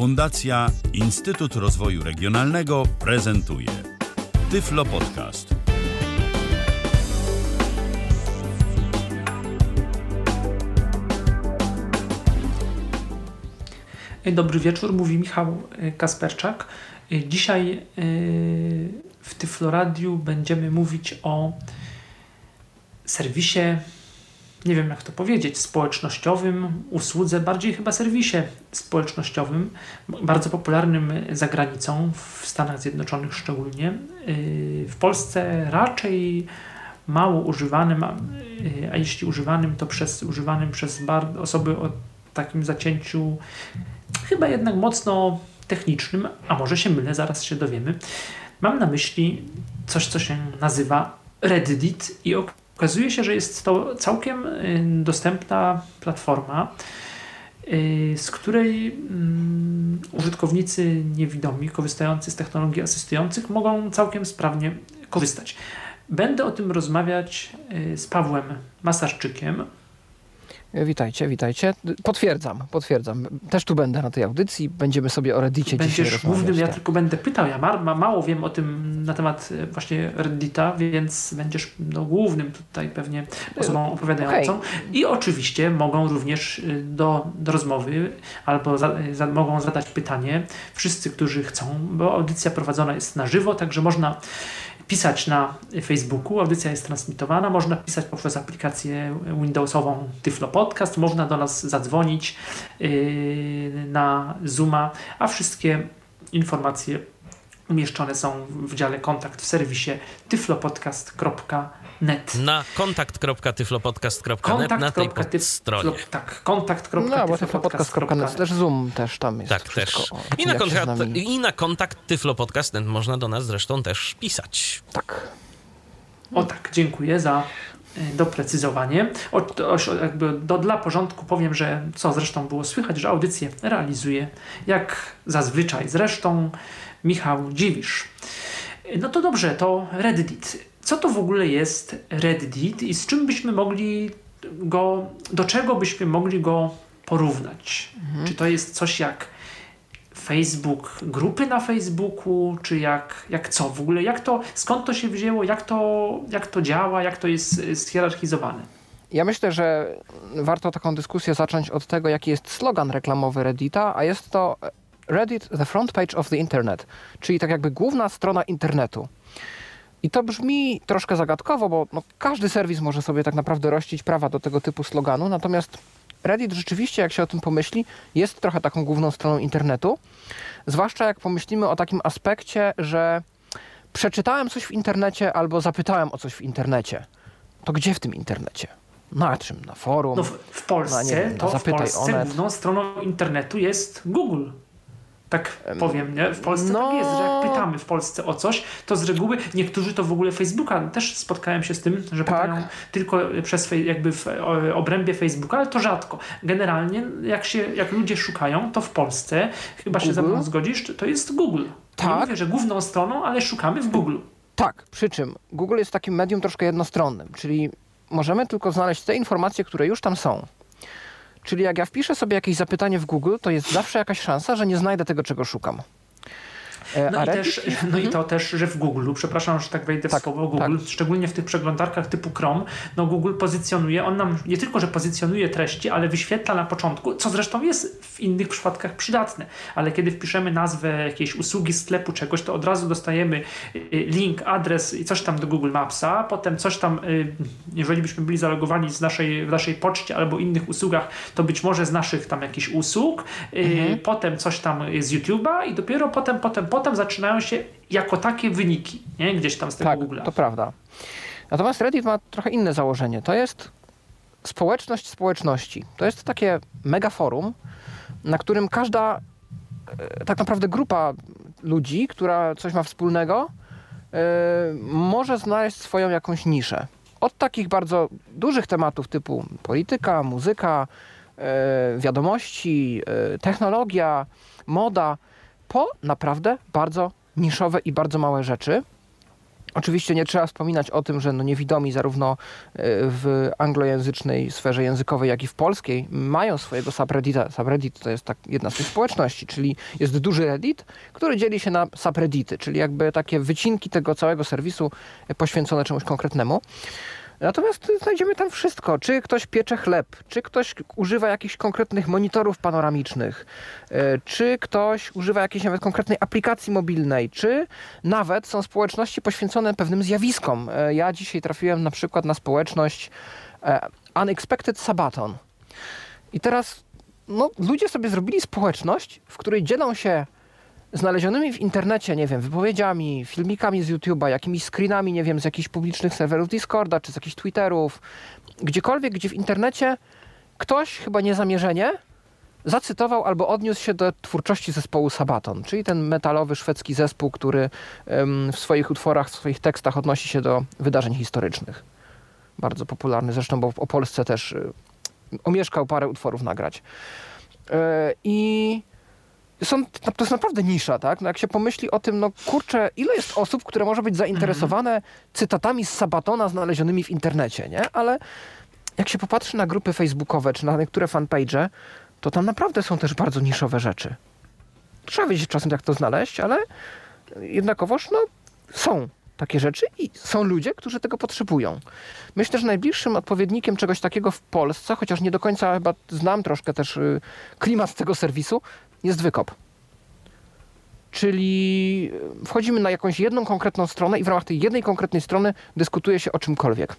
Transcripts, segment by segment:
Fundacja Instytut Rozwoju Regionalnego prezentuje Tyflo Podcast. Dobry wieczór, mówi Michał e, Kasperczak. E, dzisiaj e, w Tyfloradiu będziemy mówić o serwisie, nie wiem jak to powiedzieć, społecznościowym, usłudze, bardziej chyba serwisie społecznościowym, bardzo popularnym za granicą, w Stanach Zjednoczonych szczególnie. W Polsce raczej mało używanym, a jeśli używanym, to przez, używanym przez osoby o takim zacięciu chyba jednak mocno technicznym, a może się mylę, zaraz się dowiemy. Mam na myśli coś, co się nazywa Reddit i okazuje się, że jest to całkiem y, dostępna platforma, y, z której mm, użytkownicy niewidomi, korzystający z technologii asystujących, mogą całkiem sprawnie korzystać. Będę o tym rozmawiać y, z Pawłem Masarczykiem, Witajcie, witajcie. Potwierdzam, potwierdzam. Też tu będę na tej audycji. Będziemy sobie o Reddicie Będziesz dzisiaj rozmawiać. głównym, ja tak. tylko będę pytał. Ja ma, ma, mało wiem o tym na temat e, właśnie Reddita, więc będziesz no, głównym tutaj pewnie osobą opowiadającą. Okay. I oczywiście mogą również e, do, do rozmowy albo za, za, mogą zadać pytanie wszyscy, którzy chcą, bo audycja prowadzona jest na żywo, także można pisać na Facebooku, audycja jest transmitowana, można pisać poprzez aplikację Windowsową Tyflo Podcast, można do nas zadzwonić yy, na Zooma, a wszystkie informacje umieszczone są w dziale kontakt w serwisie tyflopodcast.net. Na kontakt.tyflopodcast.net na tej stronie. Tak, kontakt.tyflopodcast.net. też Zoom też tam jest. Tak, też. I na, kontakt, I na kontakt tyflopodcast.net można do nas zresztą też pisać. Tak. O tak, dziękuję za e, doprecyzowanie. O, o, jakby do, dla porządku powiem, że co zresztą było słychać, że audycję realizuje jak zazwyczaj zresztą Michał Dziwisz. No to dobrze, to Reddit. Co to w ogóle jest Reddit i z czym byśmy mogli go, do czego byśmy mogli go porównać? Mhm. Czy to jest coś jak Facebook, grupy na Facebooku, czy jak, jak co w ogóle? Jak to, skąd to się wzięło? Jak to, jak to działa? Jak to jest schierarchizowane? Ja myślę, że warto taką dyskusję zacząć od tego, jaki jest slogan reklamowy Reddita, a jest to Reddit, the front page of the internet, czyli tak jakby główna strona internetu. I to brzmi troszkę zagadkowo, bo no, każdy serwis może sobie tak naprawdę rościć prawa do tego typu sloganu, natomiast Reddit rzeczywiście, jak się o tym pomyśli, jest trochę taką główną stroną internetu. Zwłaszcza jak pomyślimy o takim aspekcie, że przeczytałem coś w internecie albo zapytałem o coś w internecie. To gdzie w tym internecie? Na czym? Na forum? No w, w Polsce, na, wiem, to w Polsce główną stroną internetu jest Google. Tak powiem, nie? W Polsce no... tak jest, że jak pytamy w Polsce o coś, to z reguły niektórzy to w ogóle Facebooka, też spotkałem się z tym, że tak. pytają tylko przez jakby w obrębie Facebooka, ale to rzadko. Generalnie jak się, jak ludzie szukają, to w Polsce, chyba Google? się ze mną zgodzisz, to jest Google. Tak. Nie mówię, że główną stroną, ale szukamy w Google. Tak, przy czym Google jest takim medium troszkę jednostronnym, czyli możemy tylko znaleźć te informacje, które już tam są. Czyli jak ja wpiszę sobie jakieś zapytanie w Google, to jest zawsze jakaś szansa, że nie znajdę tego, czego szukam. E, no, i, też, no i to też, że w Google, przepraszam, że tak wejdę w tak, słowo Google, tak. szczególnie w tych przeglądarkach typu Chrome, no Google pozycjonuje, on nam nie tylko, że pozycjonuje treści, ale wyświetla na początku, co zresztą jest w innych przypadkach przydatne, ale kiedy wpiszemy nazwę jakiejś usługi, sklepu, czegoś, to od razu dostajemy y, y, link, adres i coś tam do Google Mapsa, potem coś tam, y, jeżeli byśmy byli zalogowani z naszej, w naszej poczcie albo innych usługach, to być może z naszych tam jakichś usług, mhm. potem coś tam z YouTube'a i dopiero potem, potem, potem potem zaczynają się jako takie wyniki, nie? gdzieś tam z tego tak, Google'a. to prawda. Natomiast Reddit ma trochę inne założenie. To jest społeczność społeczności. To jest takie megaforum, na którym każda e, tak naprawdę grupa ludzi, która coś ma wspólnego, yy, może znaleźć swoją jakąś niszę. Od takich bardzo dużych tematów typu polityka, muzyka, yy, wiadomości, technologia, moda, po naprawdę bardzo niszowe i bardzo małe rzeczy. Oczywiście nie trzeba wspominać o tym, że no niewidomi zarówno e, w anglojęzycznej sferze językowej, jak i w polskiej mają swojego subreddita. Subreddit to jest tak jedna z tych społeczności, czyli jest duży reddit, który dzieli się na subreddity, czyli jakby takie wycinki tego całego serwisu poświęcone czemuś konkretnemu. Natomiast znajdziemy tam wszystko. Czy ktoś piecze chleb, czy ktoś używa jakichś konkretnych monitorów panoramicznych, e, czy ktoś używa jakiejś nawet konkretnej aplikacji mobilnej, czy nawet są społeczności poświęcone pewnym zjawiskom. E, ja dzisiaj trafiłem na przykład na społeczność e, Unexpected Sabaton. I teraz no, ludzie sobie zrobili społeczność, w której dzielą się znalezionymi w internecie, nie wiem, wypowiedziami, filmikami z YouTube'a, jakimiś screenami, nie wiem, z jakichś publicznych serwerów Discorda, czy z jakichś Twitterów, gdziekolwiek, gdzie w internecie ktoś, chyba niezamierzenie, zacytował albo odniósł się do twórczości zespołu Sabaton, czyli ten metalowy szwedzki zespół, który w swoich utworach, w swoich tekstach odnosi się do wydarzeń historycznych. Bardzo popularny zresztą, bo o Polsce też y, omieszkał parę utworów nagrać. E, I są, to jest naprawdę nisza, tak? No jak się pomyśli o tym, no kurczę, ile jest osób, które może być zainteresowane -hmm. cytatami z Sabatona znalezionymi w internecie, nie? Ale jak się popatrzy na grupy facebookowe, czy na niektóre fanpage, to tam naprawdę są też bardzo niszowe rzeczy. Trzeba wiedzieć czasem, jak to znaleźć, ale jednakowoż, no, są takie rzeczy i są ludzie, którzy tego potrzebują. Myślę, że najbliższym odpowiednikiem czegoś takiego w Polsce, chociaż nie do końca chyba znam troszkę też y, klimat tego serwisu, jest wykop. Czyli wchodzimy na jakąś jedną konkretną stronę i w ramach tej jednej konkretnej strony dyskutuje się o czymkolwiek.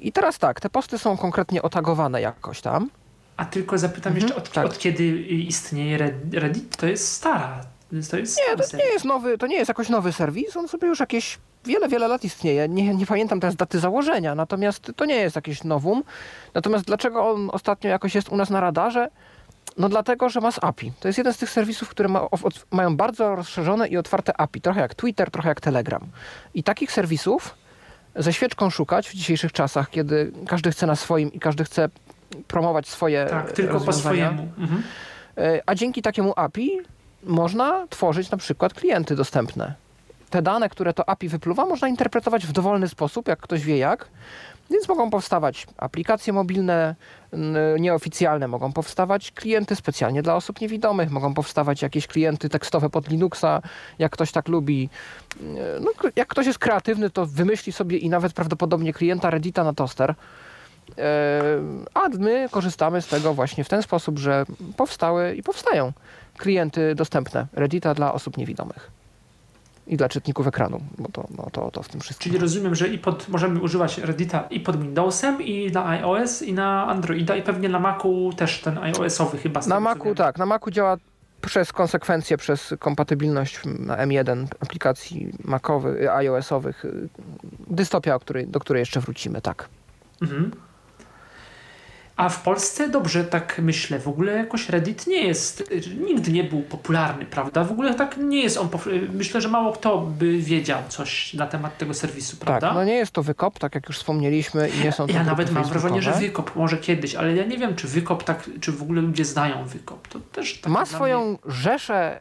I teraz tak, te posty są konkretnie otagowane jakoś tam. A tylko zapytam mhm, jeszcze, od, tak. od, kiedy istnieje Reddit? To jest stara. To jest nie, to nie jest nowy, to nie jest jakoś nowy serwis. On sobie już jakieś wiele, wiele lat istnieje. Nie, nie pamiętam teraz daty założenia, natomiast to nie jest jakieś nowum. Natomiast dlaczego on ostatnio jakoś jest u nas na radarze? No dlatego, że ma z API. To jest jeden z tych serwisów, które ma, od, mają bardzo rozszerzone i otwarte API. Trochę jak Twitter, trochę jak Telegram. I takich serwisów ze świeczką szukać w dzisiejszych czasach, kiedy każdy chce na swoim i każdy chce promować swoje Tak, tylko po swojemu. Mhm. E, a dzięki takiemu API można tworzyć na przykład klienty dostępne. Te dane, które to API wypluwa, można interpretować w dowolny sposób, jak ktoś wie jak. Więc mogą powstawać aplikacje mobilne nieoficjalne, mogą powstawać klienty specjalnie dla osób niewidomych, mogą powstawać jakieś klienty tekstowe pod Linuxa, jak ktoś tak lubi. No, jak ktoś jest kreatywny, to wymyśli sobie i nawet prawdopodobnie klienta Reddita na toster. E, a my korzystamy z tego właśnie w ten sposób, że powstały i powstają klienty dostępne Reddita dla osób niewidomych i dla czytników ekranu, bo to, no, to, to w tym wszystkim. Czyli rozumiem, że i pod, możemy używać Reddita i pod Windowsem, i na iOS, i na Androida, i pewnie na Macu też ten iOS-owy chyba. Na Macu tak, na Macu działa przez konsekwencje, przez kompatybilność na M1 aplikacji Macowych, iOS-owych. Dystopia, której, do której jeszcze wrócimy, tak. Mhm. A w Polsce dobrze tak myślę. W ogóle jakoś Reddit nie jest, nigdy nie był popularny, prawda? W ogóle tak nie jest on. Myślę, że mało kto by wiedział coś na temat tego serwisu, prawda? Tak, no nie jest to wykop, tak jak już wspomnieliśmy i nie są to Ja nawet mam wrażenie, że wykop może kiedyś, ale ja nie wiem, czy wykop tak, czy w ogóle ludzie znają wykop. To też tak Ma swoją mnie... rzeszę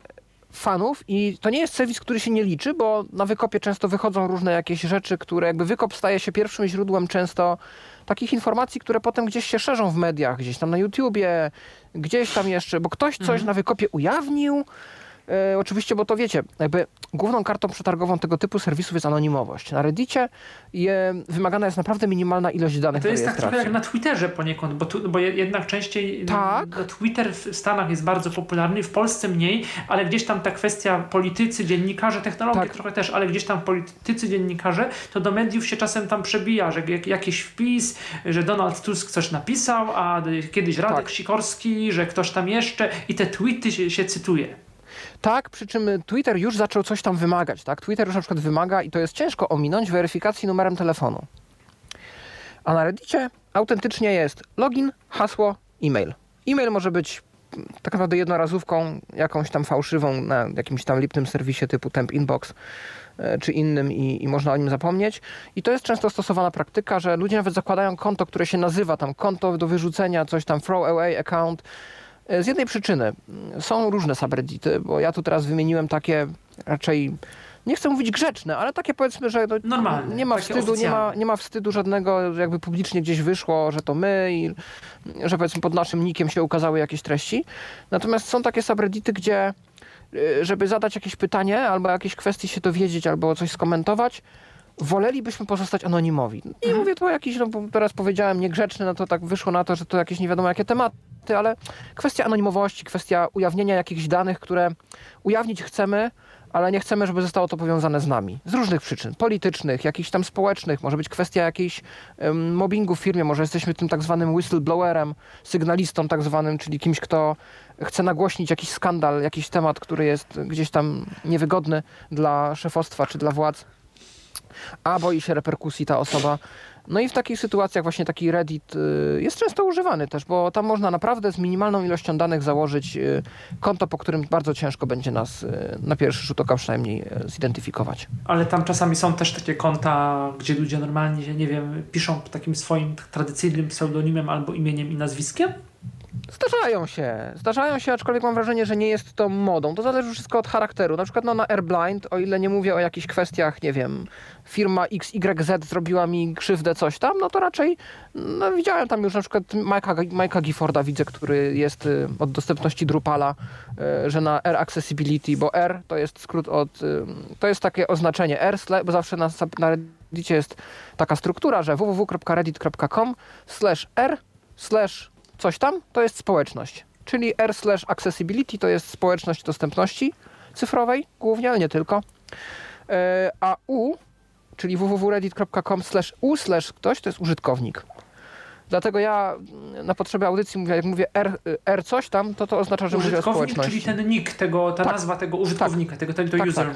fanów i to nie jest serwis, który się nie liczy, bo na wykopie często wychodzą różne jakieś rzeczy, które jakby wykop staje się pierwszym źródłem często takich informacji, które potem gdzieś się szerzą w mediach, gdzieś tam na YouTubie, gdzieś tam jeszcze, bo ktoś coś mhm. na wykopie ujawnił, E, oczywiście, bo to wiecie, jakby główną kartą przetargową tego typu serwisów jest anonimowość. Na Reddicie je, wymagana jest naprawdę minimalna ilość danych. To jest tak trochę jak na Twitterze poniekąd, bo, tu, bo jednak częściej tak. No, Twitter w Stanach jest bardzo popularny, w Polsce mniej, ale gdzieś tam ta kwestia politycy, dziennikarze, technologie tak. trochę też, ale gdzieś tam politycy, dziennikarze, to do mediów się czasem tam przebija, że jakiś wpis, że Donald Tusk coś napisał, a kiedyś Radek tak. Sikorski, że ktoś tam jeszcze i te tweety się, się cytuje. Tak, przy czym Twitter już zaczął coś tam wymagać. Tak? Twitter już na przykład wymaga, i to jest ciężko ominąć, weryfikacji numerem telefonu. A na Reddicie autentycznie jest login, hasło, e-mail. E-mail może być tak naprawdę jednorazówką, jakąś tam fałszywą na jakimś tam lipnym serwisie typu Temp Inbox e, czy innym i, i, można o nim zapomnieć. I to jest często stosowana praktyka, że ludzie nawet zakładają konto, które się nazywa tam konto do wyrzucenia, coś tam throw away account z jednej przyczyny. Są różne subreddity, bo ja tu teraz wymieniłem takie raczej nie chcę mówić grzeczne, ale takie powiedzmy, że no, Normalne, nie ma wstydu, nie ma, nie ma wstydu żadnego, jakby publicznie gdzieś wyszło, że to my i że powiedzmy pod naszym nikiem się ukazały jakieś treści. Natomiast są takie subreddity, gdzie y, żeby zadać jakieś pytanie albo jakieś kwestie się dowiedzieć albo coś skomentować, wolelibyśmy pozostać anonimowi. Nie Mhm. mówię tu o jakiś, no bo teraz powiedziałem niegrzeczny, no to tak wyszło na to, że to jakieś nie wiadomo jakie tematy, ale kwestia anonimowości, kwestia ujawnienia jakichś danych, które ujawnić chcemy, ale nie chcemy, żeby zostało to powiązane z nami. Z różnych przyczyn. Politycznych, jakichś tam społecznych, może być kwestia jakiejś em, mobbingu w firmie, może jesteśmy tym tak zwanym whistleblowerem, sygnalistą tak zwanym, czyli kimś, kto chce nagłośnić jakiś skandal, jakiś temat, który jest gdzieś tam niewygodny dla szefostwa czy dla władz a boi się reperkusji ta osoba. No i w takich sytuacjach właśnie taki Reddit y, jest często używany też, bo tam można naprawdę z minimalną ilością danych założyć y, konto, po którym bardzo ciężko będzie nas y, na pierwszy rzut oka przynajmniej zidentyfikować. Ale tam czasami są też takie konta, gdzie ludzie normalnie, nie wiem, piszą takim swoim tradycyjnym pseudonimem albo imieniem i nazwiskiem. Zdarzają się, zdarzają się, aczkolwiek mam wrażenie, że nie jest to modą. To zależy wszystko od charakteru. Na przykład no, na Airblind, o ile nie mówię o jakichś kwestiach, nie wiem, firma XYZ zrobiła mi krzywdę, coś tam, no to raczej no, widziałem tam już na przykład Mike'a, Mike'a Gifforda widzę, który jest y, od dostępności Drupala, y, że na R Accessibility, bo R to jest skrót od, y, to jest takie oznaczenie R, bo zawsze na, na Reddicie jest taka struktura, że www.reddit.com slash R slash coś tam, to jest społeczność. Czyli R slash accessibility to jest społeczność dostępności cyfrowej głównie, ale nie tylko. E, A U, czyli www.reddit.com slash U slash ktoś, to jest użytkownik. Dlatego ja mm, na potrzeby audycji mówię, jak mówię R, R coś tam, to to oznacza, że mówię o społeczności. czyli ten nick, tego, ta Tak. nazwa tego użytkownika, tego, tego, tego Tak, tak.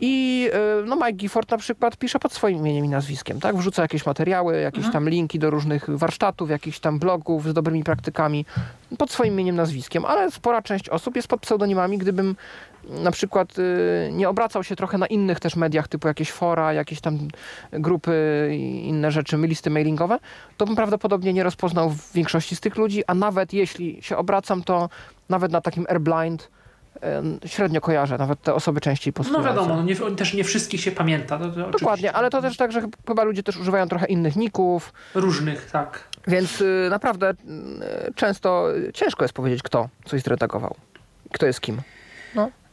I y, no Mike Gifford na przykład pisze pod swoim imieniem i nazwiskiem, tak? Wrzuca jakieś materiały, jakieś Mhm. tam linki do różnych warsztatów, jakichś tam blogów z dobrymi praktykami pod swoim imieniem, nazwiskiem, ale spora część osób jest pod pseudonimami, gdybym na przykład y, nie obracał się trochę na innych też mediach, typu jakieś fora, jakieś tam grupy i inne rzeczy, listy mailingowe, to bym prawdopodobnie nie rozpoznał w większości z tych ludzi, a nawet jeśli się obracam, to nawet na takim Airblind średnio kojarzę, nawet te osoby częściej No postujące. wiadomo, no nie, też nie wszystkich się pamięta. To, to Dokładnie, ale to też tak, że chyba ludzie też używają trochę innych ników, Różnych, tak. więc y, naprawdę y, często ciężko jest powiedzieć, kto coś zredagował. Kto jest kim. Mhm.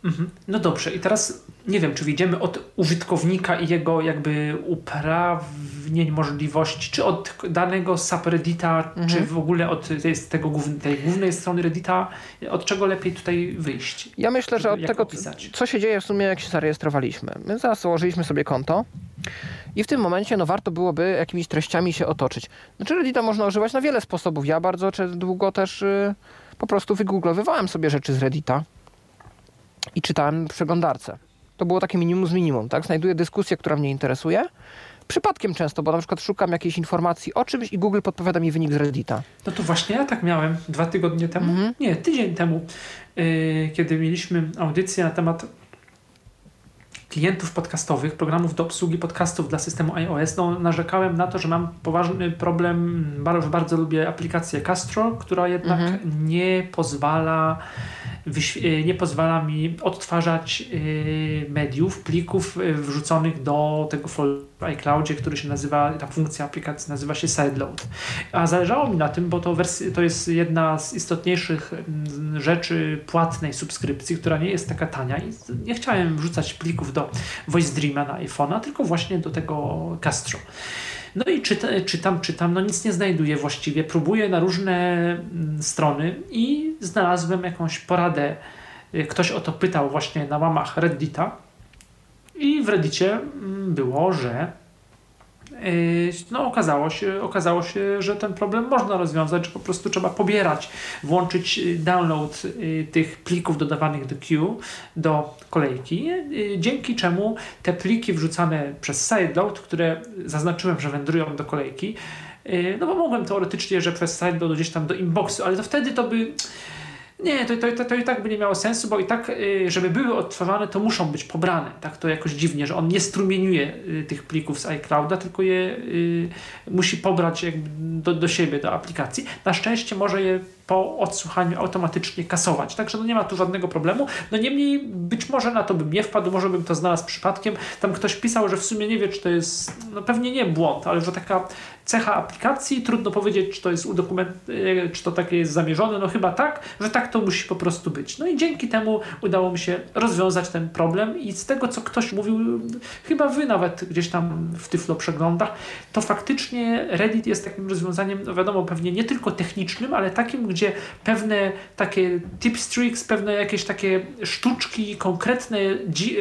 No dobrze, i teraz nie wiem, czy wyjdziemy od użytkownika i jego jakby uprawnień, możliwości, czy od danego subreddita, czy w ogóle od tej, tego głównej, tej głównej strony Reddita, od czego lepiej tutaj wyjść? Ja myślę, że od tego, opisać? co się dzieje w sumie, jak się zarejestrowaliśmy. My zaraz założyliśmy sobie konto i w tym momencie no, warto byłoby jakimiś treściami się otoczyć. Znaczy Reddita można używać na wiele sposobów. Ja bardzo długo też y, po prostu wygooglowywałem sobie rzeczy z Reddita i czytałem przeglądarce. To było takie minimum z minimum, tak? Znajduję dyskusję, która mnie interesuje. Przypadkiem często, bo na przykład szukam jakiejś informacji o czymś i Google podpowiada mi wynik z Reddita. No to właśnie ja tak miałem dwa tygodnie temu, Mhm. nie, tydzień temu, yy, kiedy mieliśmy audycję na temat klientów podcastowych, programów do obsługi podcastów dla systemu iOS, no, narzekałem na to, że mam poważny problem, bardzo, bardzo lubię aplikację Castro, która jednak nie pozwala y, nie pozwala mi odtwarzać y, mediów, plików y, wrzuconych do tego folderu iCloudzie, który się nazywa, ta funkcja aplikacji nazywa się Sideload. A zależało mi na tym, bo to, wersja, to jest jedna z istotniejszych mm, rzeczy płatnej subskrypcji, która nie jest taka tania i nie chciałem wrzucać plików do Voice Dreama na iPhone'a, tylko właśnie do tego Castro. No i czyta, czytam, czytam, no nic nie znajduję właściwie. Próbuję na różne mm, strony i znalazłem jakąś poradę. Y, Ktoś o to pytał właśnie na łamach Reddita i w Reddicie mm, było, że yy, no okazało się, okazało się, że ten problem można rozwiązać, że po prostu trzeba pobierać, włączyć y, download y, tych plików dodawanych do queue, do kolejki, y, dzięki czemu te pliki wrzucane przez sideload, które zaznaczyłem, że wędrują do kolejki, y, no bo mogłem teoretycznie, że przez sideload gdzieś tam do inboxu, ale to wtedy to by nie, to, to, to, to i tak by nie miało sensu, bo i tak, y, żeby były odtwarzane, to muszą być pobrane. Tak to jakoś dziwnie, że on nie strumieniuje y, tych plików z iClouda, tylko je y, musi pobrać jakby do, do siebie, do aplikacji. Na szczęście może je po odsłuchaniu automatycznie kasować. Także no nie ma tu żadnego problemu. No niemniej być może na to bym nie wpadł, może bym to znalazł przypadkiem. Tam ktoś pisał, że w sumie nie wie, czy to jest, no pewnie nie błąd, ale że taka cecha aplikacji, trudno powiedzieć, czy to jest udokument, e, czy to takie jest zamierzone, no chyba tak, że tak to musi po prostu być. No i dzięki temu udało mi się rozwiązać ten problem i z tego, co ktoś mówił, chyba wy nawet gdzieś tam w Tyflo przeglądach, to faktycznie Reddit jest takim rozwiązaniem, no wiadomo, pewnie nie tylko technicznym, ale takim, gdzie pewne takie tips, tricks, pewne jakieś takie sztuczki, konkretne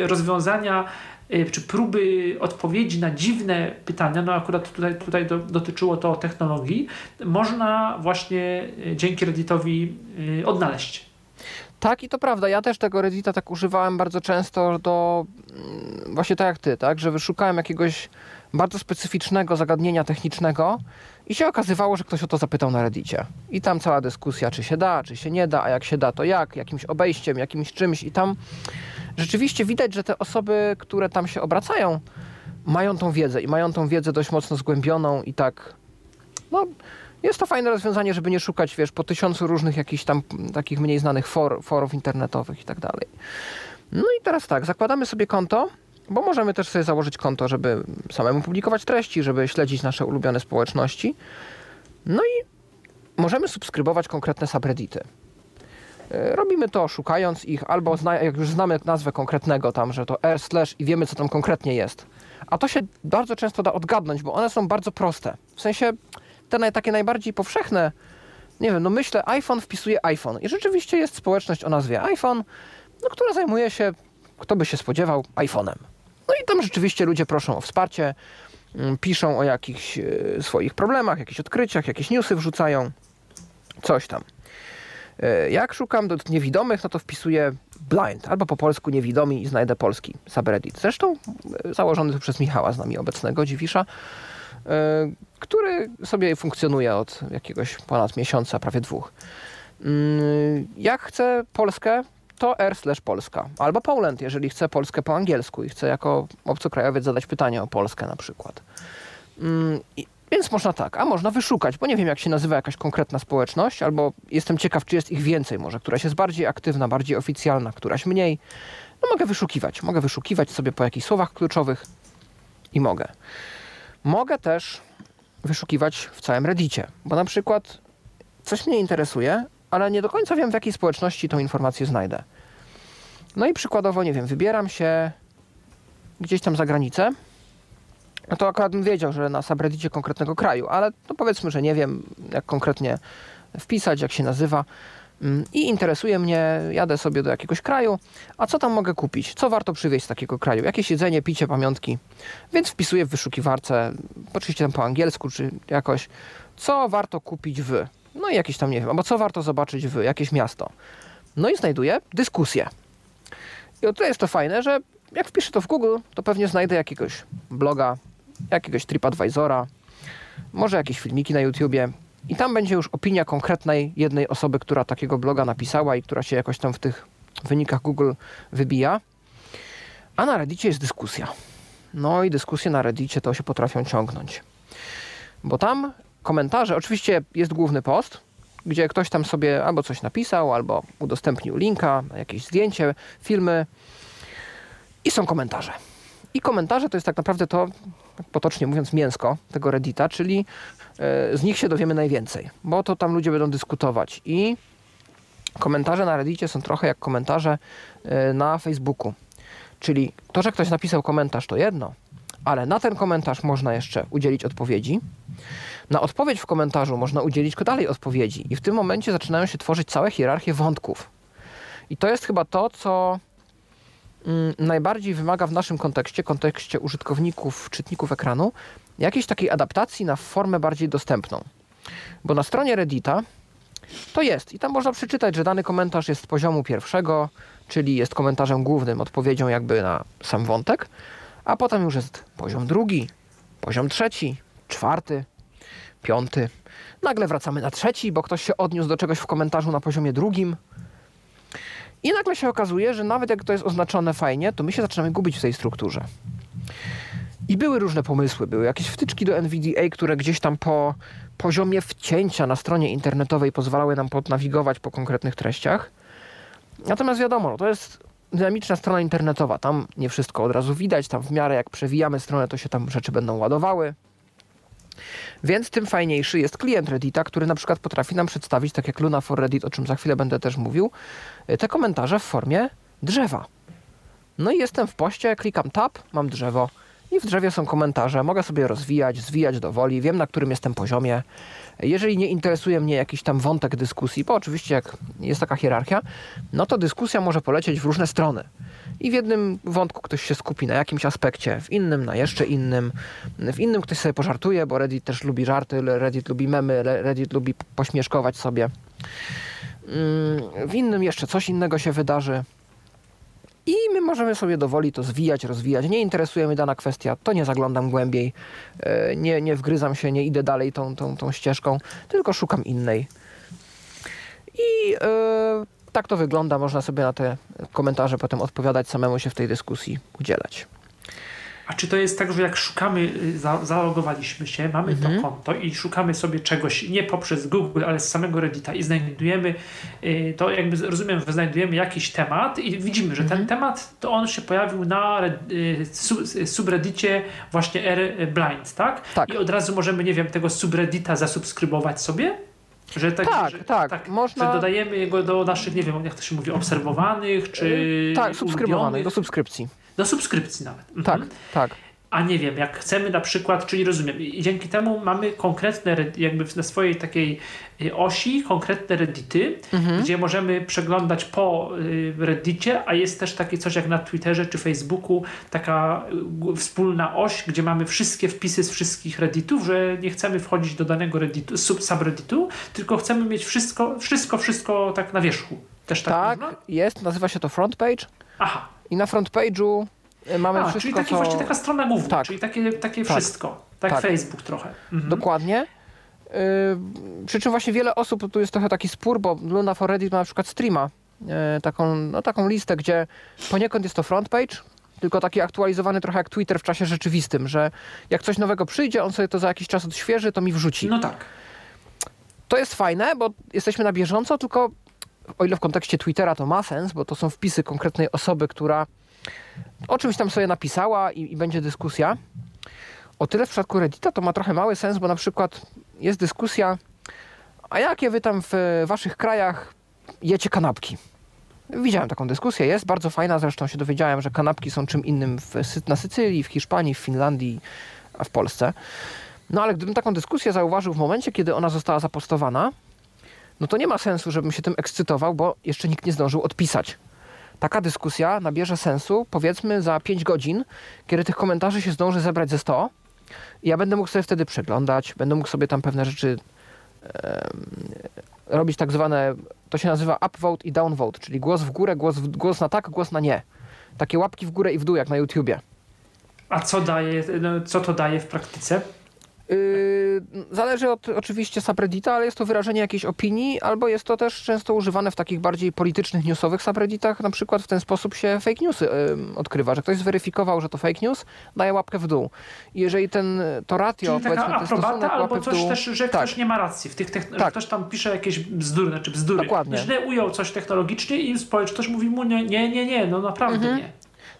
rozwiązania Y, czy próby odpowiedzi na dziwne pytania, no akurat tutaj, tutaj do, dotyczyło to technologii, można właśnie y, dzięki Redditowi y, odnaleźć. Tak i to prawda. Ja też tego Reddita tak używałem bardzo często do mm, właśnie tak jak ty, tak, że wyszukałem jakiegoś bardzo specyficznego zagadnienia technicznego i się okazywało, że ktoś o to zapytał na Reddicie. I tam cała dyskusja, czy się da, czy się nie da, a jak się da, to jak, jakimś obejściem, jakimś czymś i tam rzeczywiście widać, że te osoby, które tam się obracają, mają tą wiedzę i mają tą wiedzę dość mocno zgłębioną i tak, no, jest to fajne rozwiązanie, żeby nie szukać, wiesz, po tysiącu różnych jakichś tam takich mniej znanych for, forów internetowych i tak dalej. No i teraz tak, zakładamy sobie konto, bo możemy też sobie założyć konto, żeby samemu publikować treści, żeby śledzić nasze ulubione społeczności. No i możemy subskrybować konkretne subreddity. E, robimy to szukając ich, albo zna, jak już znamy nazwę konkretnego tam, że to r slash i wiemy, co tam konkretnie jest. A to się bardzo często da odgadnąć, bo one są bardzo proste. W sensie te naj, takie najbardziej powszechne, nie wiem, no myślę, iPhone wpisuje iPhone i rzeczywiście jest społeczność o nazwie iPhone, no, która zajmuje się, kto by się spodziewał, iPhone'em. No i tam rzeczywiście ludzie proszą o wsparcie, mm, piszą o jakichś e, swoich problemach, jakichś odkryciach, jakieś newsy wrzucają, coś tam. E, jak szukam do niewidomych, no to wpisuję blind, albo po polsku niewidomi i znajdę polski subreddit. Zresztą e, założony przez Michała z nami obecnego, Dziwisza, który sobie funkcjonuje od jakiegoś ponad miesiąca, prawie dwóch. Mm, jak chcę Polskę, to r Polska. Albo Poland, jeżeli chcę Polskę po angielsku i chcę jako obcokrajowiec zadać pytanie o Polskę na przykład. Mm, więc można tak, a można wyszukać, bo nie wiem jak się nazywa jakaś konkretna społeczność, albo jestem ciekaw, czy jest ich więcej może, któraś jest bardziej aktywna, bardziej oficjalna, któraś mniej. No mogę wyszukiwać, mogę wyszukiwać sobie po jakichś słowach kluczowych i mogę. Mogę też wyszukiwać w całym Reddicie, bo na przykład coś mnie interesuje, ale nie do końca wiem w jakiej społeczności tą informację znajdę. No i przykładowo, nie wiem, wybieram się gdzieś tam za granicę, no to akurat bym wiedział, że na subreddicie konkretnego kraju, ale no powiedzmy, że nie wiem, jak konkretnie wpisać, jak się nazywa. Mm, I interesuje mnie, jadę sobie do jakiegoś kraju, a co tam mogę kupić? Co warto przywieźć z takiego kraju? Jakieś jedzenie, picie, pamiątki. Więc wpisuję w wyszukiwarce, oczywiście tam po angielsku, czy jakoś, co warto kupić w. No i jakieś tam, nie wiem, albo co warto zobaczyć w jakieś miasto. No i znajduję dyskusję. I o tyle jest to fajne, że jak wpiszę to w Google, to pewnie znajdę jakiegoś bloga, jakiegoś TripAdvisora, może jakieś filmiki na YouTubie i tam będzie już opinia konkretnej jednej osoby, która takiego bloga napisała i która się jakoś tam w tych wynikach Google wybija. A na Reddicie jest dyskusja. No i dyskusje na Reddicie to się potrafią ciągnąć. Bo tam komentarze, oczywiście jest główny post, gdzie ktoś tam sobie albo coś napisał, albo udostępnił linka, jakieś zdjęcie, filmy i są komentarze. I komentarze to jest tak naprawdę to, potocznie mówiąc, mięsko tego Reddita, czyli e, z nich się dowiemy najwięcej, bo to tam ludzie będą dyskutować. I komentarze na Reddicie są trochę jak komentarze e, na Facebooku. Czyli to, że ktoś napisał komentarz, to jedno, ale na ten komentarz można jeszcze udzielić odpowiedzi. Na odpowiedź w komentarzu można udzielić dalej odpowiedzi, i w tym momencie zaczynają się tworzyć całe hierarchie wątków. I to jest chyba to, co Mm, najbardziej wymaga w naszym kontekście, kontekście użytkowników, czytników ekranu, jakiejś takiej adaptacji na formę bardziej dostępną. Bo na stronie Reddita to jest i tam można przeczytać, że dany komentarz jest z poziomu pierwszego, czyli jest komentarzem głównym, odpowiedzią jakby na sam wątek, a potem już jest poziom drugi, poziom trzeci, czwarty, piąty. Nagle wracamy na trzeci, bo ktoś się odniósł do czegoś w komentarzu na poziomie drugim, i nagle się okazuje, że nawet jak to jest oznaczone fajnie, to my się zaczynamy gubić w tej strukturze. I były różne pomysły, były jakieś wtyczki do NVDA, które gdzieś tam po, poziomie wcięcia na stronie internetowej pozwalały nam podnawigować po konkretnych treściach. Natomiast wiadomo, no to jest dynamiczna strona internetowa. Tam nie wszystko od razu widać, tam w miarę jak przewijamy stronę, to się tam rzeczy będą ładowały. Więc tym fajniejszy jest klient Reddita, który na przykład potrafi nam przedstawić, tak jak Luna for Reddit, o czym za chwilę będę też mówił, te komentarze w formie drzewa. No i jestem w poście, klikam tab, mam drzewo i w drzewie są komentarze. Mogę sobie rozwijać, zwijać do woli, wiem na którym jestem poziomie. Jeżeli nie interesuje mnie jakiś tam wątek dyskusji, bo oczywiście jak jest taka hierarchia, no to dyskusja może polecieć w różne strony. I w jednym wątku ktoś się skupi na jakimś aspekcie, w innym na jeszcze innym, w innym ktoś sobie pożartuje, bo Reddit też lubi żarty, Reddit lubi memy, Reddit lubi pośmieszkować sobie. Mm, w innym jeszcze coś innego się wydarzy. I my możemy sobie dowoli to zwijać, rozwijać. Nie interesuje mnie dana kwestia, to nie zaglądam głębiej, e, nie, nie wgryzam się, nie idę dalej tą, tą, tą ścieżką, tylko szukam innej. I yy, tak to wygląda. Można sobie na te komentarze potem odpowiadać, samemu się w tej dyskusji udzielać. A czy to jest tak, że jak szukamy, y, za, zalogowaliśmy się, mamy mhm. to konto i szukamy sobie czegoś nie poprzez Google, ale z samego Reddita i znajdujemy, y, to jakby rozumiem, że znajdujemy jakiś temat i widzimy, że mhm. ten temat, to on się pojawił na y, subreddicie właśnie R Blind, tak? tak? I od razu możemy, nie wiem, tego subreddita zasubskrybować sobie? Że tak, tak, że, tak, tak, można... że dodajemy go do naszych, nie wiem, jak to się mówi, obserwowanych, czy Tak, subskrybowanych, do subskrypcji. Do subskrypcji nawet. Mhm. Tak, tak a nie wiem, jak chcemy na przykład, czyli rozumiem, i dzięki temu mamy konkretne, jakby na swojej takiej y, osi, konkretne reddity, mhm. gdzie możemy przeglądać po y, reddicie, a jest też takie coś jak na Twitterze czy Facebooku, taka y, wspólna oś, gdzie mamy wszystkie wpisy z wszystkich redditów, że nie chcemy wchodzić do danego redditu, sub subredditu, tylko chcemy mieć wszystko, wszystko, wszystko tak na wierzchu. Też tak, tak można? jest, nazywa się to front page. Aha. I na front page'u E, mamy A, wszystko, czyli takie co... właśnie taka strona główna, tak. czyli takie, takie tak. wszystko. Tak, tak, Facebook trochę. Mhm. Dokładnie. Yy, przy czym właśnie wiele osób, tu jest trochę taki spór, bo Luna for Reddit ma na przykład streama, yy, taką, no, taką listę, gdzie poniekąd jest to front page, tylko taki aktualizowany trochę jak Twitter w czasie rzeczywistym, że jak coś nowego przyjdzie, on sobie to za jakiś czas odświeży, to mi wrzuci. No tak. To jest fajne, bo jesteśmy na bieżąco, tylko o ile w kontekście Twittera to ma sens, bo to są wpisy konkretnej osoby, która o czymś tam sobie napisała i, i będzie dyskusja. O tyle w przypadku Reddita to ma trochę mały sens, bo na przykład jest dyskusja, a jakie wy tam w waszych krajach jecie kanapki? Widziałem taką dyskusję, jest bardzo fajna, zresztą się dowiedziałem, że kanapki są czym innym w, na Sycylii, w Hiszpanii, w Finlandii, a w Polsce. No ale gdybym taką dyskusję zauważył w momencie, kiedy ona została zapostowana, no to nie ma sensu, żebym się tym ekscytował, bo jeszcze nikt nie zdążył odpisać taka dyskusja nabierze sensu powiedzmy za 5 godzin, kiedy tych komentarzy się zdąży zebrać ze 100 i ja będę mógł sobie wtedy przeglądać, będę mógł sobie tam pewne rzeczy e, robić tak zwane, to się nazywa upvote i downvote, czyli głos w górę, głos, w, głos na tak, głos na nie. Takie łapki w górę i w dół jak na YouTubie. A co daje, no, co to daje w praktyce? Yy, zależy od oczywiście subreddita, ale jest to wyrażenie jakiejś opinii, albo jest to też często używane w takich bardziej politycznych, newsowych subredditach. Na przykład w ten sposób się fake newsy yy, odkrywa, że ktoś zweryfikował, że to fake news, daje łapkę w dół. I jeżeli ten, to ratio, Czyli taka aprobata, albo coś też, że tak. ktoś nie ma racji w tych techn- tak. ktoś tam pisze jakieś bzdury, znaczy bzdury. Dokładnie. Źle ujął coś technologicznie i społeczność mówi mu nie, nie, nie, nie no naprawdę mhm. nie.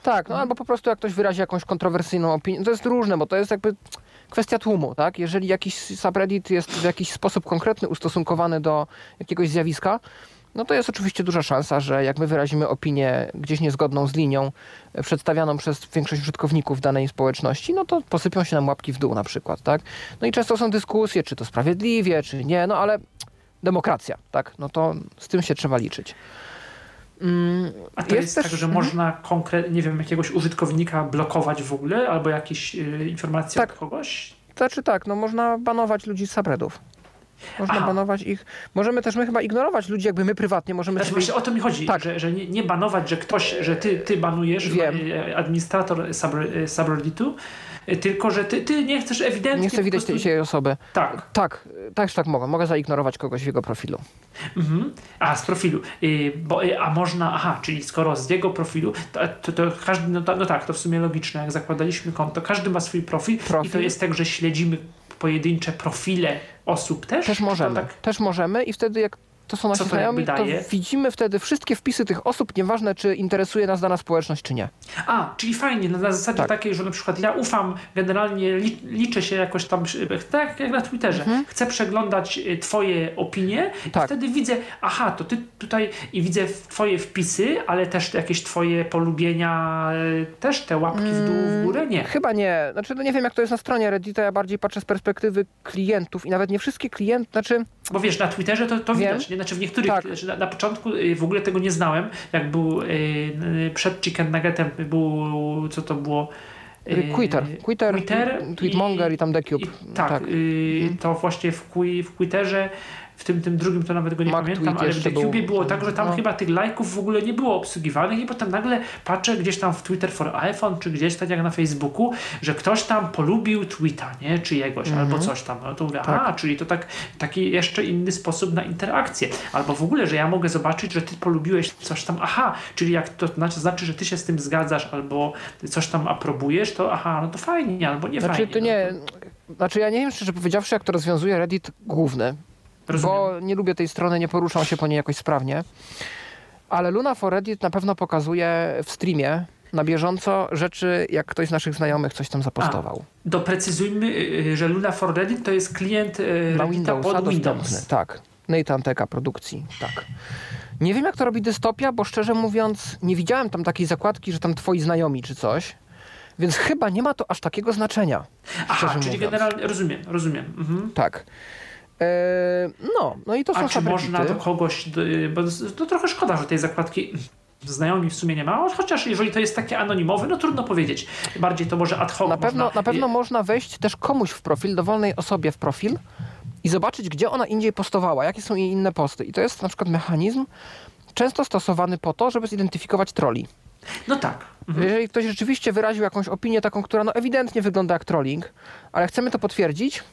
Tak, no albo po prostu jak ktoś wyrazi jakąś kontrowersyjną opinię. To jest różne, bo to jest jakby kwestia tłumu, tak? Jeżeli jakiś subreddit jest w jakiś sposób konkretny ustosunkowany do jakiegoś zjawiska, no to jest oczywiście duża szansa, że jak my wyrazimy opinię gdzieś niezgodną z linią e, przedstawianą przez większość użytkowników danej społeczności, no to posypią się nam łapki w dół na przykład, tak? No i często są dyskusje, czy to sprawiedliwie, czy nie, no ale demokracja, tak? No to z tym się trzeba liczyć. Mm, A to jest, jest też... tak, że mhm. można konkretnie, nie wiem, jakiegoś użytkownika blokować w ogóle, albo jakieś y, informacje tak. od kogoś? Znaczy tak, no można banować ludzi z subreddów. Można Aha. banować ich. Możemy też my chyba ignorować ludzi, jakby my prywatnie możemy znaczy, sobie... Właśnie o to mi chodzi, tak. że, że nie, nie, banować, że ktoś, że ty, ty banujesz Wiem. Y, administrator subredditu, Y, tylko że ty, ty nie chcesz ewidentnie... Nie chcę widać prostu... tej osoby. Tak. Tak, też tak mogę. Mogę zaignorować kogoś w jego profilu. Mhm. A, z profilu. Y, bo, y, a można, aha, czyli skoro z jego profilu, to, to, to każdy, no, no, tak, to w sumie logiczne, jak zakładaliśmy konto, każdy ma swój profil, profil, i to jest tak, że śledzimy pojedyncze profile osób też? Też możemy. Tak, Też możemy i wtedy jak to są nasi znajomi, to widzimy wtedy wszystkie wpisy tych osób, nieważne czy interesuje nas dana społeczność, czy nie. A, czyli fajnie, na, zasadzie Tak. takiej, że na przykład ja ufam, generalnie li, liczę się jakoś tam, tak jak na Twitterze, chcę przeglądać e, twoje opinie i Mhm. Tak. wtedy widzę, aha, to ty tutaj i widzę twoje wpisy, ale też jakieś twoje polubienia, e, też te łapki w dół, w górę, nie. Chyba nie. Znaczy, no nie wiem jak to jest na stronie Reddita, ja bardziej patrzę z perspektywy klientów i nawet nie wszystkie klienty, znaczy Bo wiesz, na Twitterze to, to Wiem. widać, nie? Znaczy w niektórych, Tak. znaczy na, na początku y, w ogóle tego nie znałem, jak był y, y, przed Chicken Nuggetem był, co to było? Y, Twitter, Twitter, Twitter Tweetmonger i, tam Decube. I, tak, Tak. y, to właśnie w, w Twitterze, w tym, tym drugim to nawet go nie Mac pamiętam, ale w był. było tak, że tam No. chyba tych lajków w ogóle nie było obsługiwanych i potem nagle patrzę gdzieś tam w Twitter for iPhone, czy gdzieś tak jak na Facebooku, że ktoś tam polubił tweeta, nie? Czyjegoś, Mhm. albo coś tam. No to mówię, Tak. a, czyli to tak, taki jeszcze inny sposób na interakcję. Albo w ogóle, że ja mogę zobaczyć, że ty polubiłeś coś tam, aha, czyli jak to znaczy, znaczy że ty się z tym zgadzasz, albo coś tam aprobujesz, to aha, no to fajnie, albo nie Znaczy, fajnie. to no nie. Znaczy, ja nie wiem, szczerze powiedziawszy, jak to rozwiązuje Reddit główny, Rozumiem. bo nie lubię tej strony, nie poruszam się po niej jakoś sprawnie. Ale Luna for Reddit na pewno pokazuje w streamie na bieżąco rzeczy, jak ktoś z naszych znajomych coś tam zapostował. Doprecyzujmy, y, że Luna for Reddit to jest klient y, Na Windowsa pod. Windows. Tak. Nathan Teka produkcji, tak. Nie wiem, jak to robi dystopia, bo szczerze mówiąc, nie widziałem tam takiej zakładki, że tam twoi znajomi czy coś. Więc chyba nie ma to aż takiego znaczenia. Aha, czyli mówiąc. generalnie, rozumiem, rozumiem. Mhm. Tak. Eee, no, no i to A są czy subreddity. można do kogoś, bo to trochę szkoda, że tej zakładki znajomi w sumie nie ma, chociaż jeżeli to jest takie anonimowe, no trudno powiedzieć. Bardziej to może ad hoc Na pewno, można, na pewno można wejść też komuś w profil, dowolnej osobie w profil i zobaczyć, gdzie ona indziej postowała, jakie są jej inne posty. I to jest na przykład mechanizm często stosowany po to, żeby zidentyfikować troli. No tak. Mhm. Jeżeli ktoś rzeczywiście wyraził jakąś opinię taką, która no ewidentnie wygląda jak trolling, ale chcemy to potwierdzić,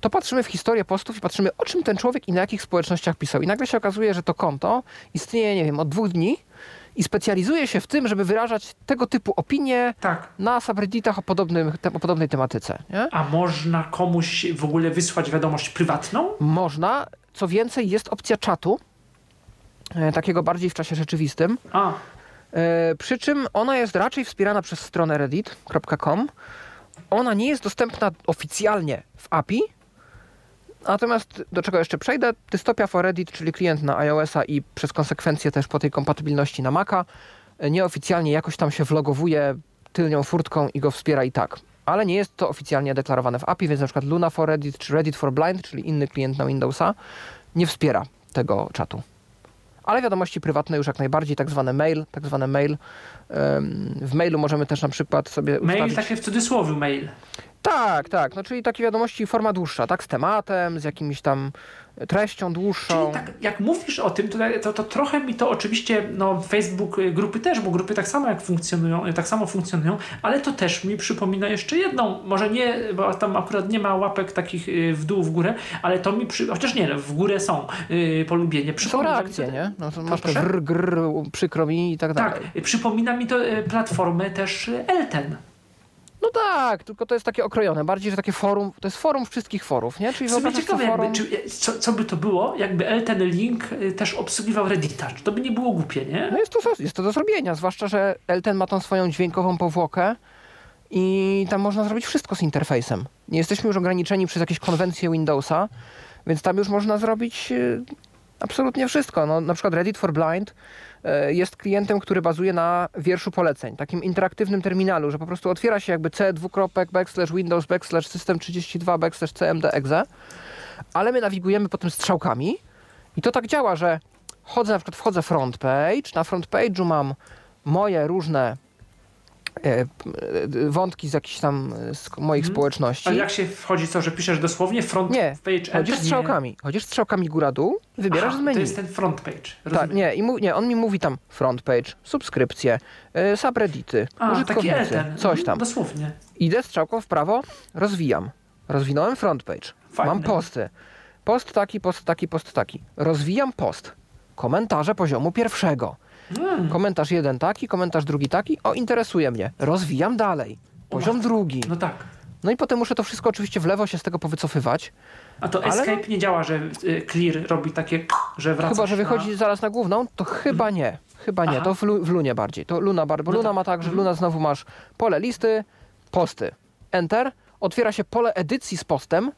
to patrzymy w historię postów i patrzymy, o czym ten człowiek i na jakich społecznościach pisał. I nagle się okazuje, że to konto istnieje, nie wiem, od dwóch dni i specjalizuje się w tym, żeby wyrażać tego typu opinie Tak. na subredditach o, podobnym, o podobnej tematyce. Nie? A można komuś w ogóle wysłać wiadomość prywatną? Można. Co więcej, jest opcja czatu, e, takiego bardziej w czasie rzeczywistym. A, E, przy czym ona jest raczej wspierana przez stronę reddit.com. Ona nie jest dostępna oficjalnie w API. Natomiast do czego jeszcze przejdę, Dystopia for Reddit, czyli klient na iOS-a i przez konsekwencje też po tej kompatybilności na Maca, e, nieoficjalnie jakoś tam się vlogowuje tylnią furtką i go wspiera i tak. Ale nie jest to oficjalnie deklarowane w API, więc na przykład Luna for Reddit czy Reddit for Blind, czyli inny klient na Windowsa, nie wspiera tego czatu. Ale wiadomości prywatne już jak najbardziej, tak zwane mail, tak zwane mail. W mailu możemy też na przykład sobie mail ustawić... takie w cudzysłowie mail. Tak, tak, no czyli takie wiadomości forma dłuższa, tak, z tematem, z jakimś tam treścią dłuższą. Czyli tak, jak mówisz o tym, to, to, to trochę mi to oczywiście, no Facebook, y, grupy też, bo grupy tak samo jak funkcjonują, y, tak samo funkcjonują, ale to też mi przypomina jeszcze jedną, może nie, bo tam akurat nie ma łapek takich w dół, w górę, ale to mi przy, chociaż nie, no, w górę są y, polubienie. Są Przypomina mi reakcje, to- nie? No to masz grr, grr, przykro mi i tak Tak, dalej. y, przypomina mi to platformę też Elten. No tak, tylko to jest takie okrojone, bardziej, że takie forum, to jest forum wszystkich forów, nie? Czyli W ciekawe, forum... jakby, czy, co, co by to było, jakby Elten Link y, też obsługiwał Reddita. Czy to by nie było głupie, nie? No jest to, jest to do zrobienia, zwłaszcza, że Elten ma tą swoją dźwiękową powłokę i tam można zrobić wszystko z interfejsem. Nie jesteśmy już ograniczeni przez jakieś konwencje Windowsa, więc tam już można zrobić e, absolutnie wszystko. No, na przykład Reddit for Blind jest klientem, który bazuje na wierszu poleceń, takim interaktywnym terminalu, że po prostu otwiera się jakby c dwukropek backslash windows backslash system 32 backslash cmd exe, ale my nawigujemy potem strzałkami i to tak działa, że chodzę, na przykład wchodzę front page, na front page'u mam moje różne e, e, wątki z jakichś tam e, z moich Mhm. społeczności. Ale jak się wchodzi, co, że piszesz dosłownie front Nie, page Chodzisz strzałkami, chodzisz strzałkami góra-dół, wybierasz Aha, z menu. To jest ten front page. Tak, nie, i mu, nie, on mi mówi tam front page, subskrypcje, y, subreddity, A, taki użytkownicy, coś Mhm, tam. Dosłownie. Idę strzałką w prawo, rozwijam. Rozwinąłem front page. Fajne. Mam posty. Post taki, post taki, post taki. Rozwijam post. Komentarze poziomu pierwszego. Mm. Komentarz jeden taki, komentarz drugi taki. O, interesuje mnie. Rozwijam dalej. Poziom drugi. No tak. No i potem muszę to wszystko oczywiście w lewo się z tego powycofywać. A to Ale no- escape nie działa, że y, clear robi takie, że wraca. Chyba, że wychodzi zaraz na główną, to chyba nie. Chyba nie, Aha. to w, lu- w Lunie bardziej. To Luna, bar- bo No Luna tak. ma tak, że Mhm. Luna znowu masz pole listy, posty. Enter, otwiera się pole edycji z postem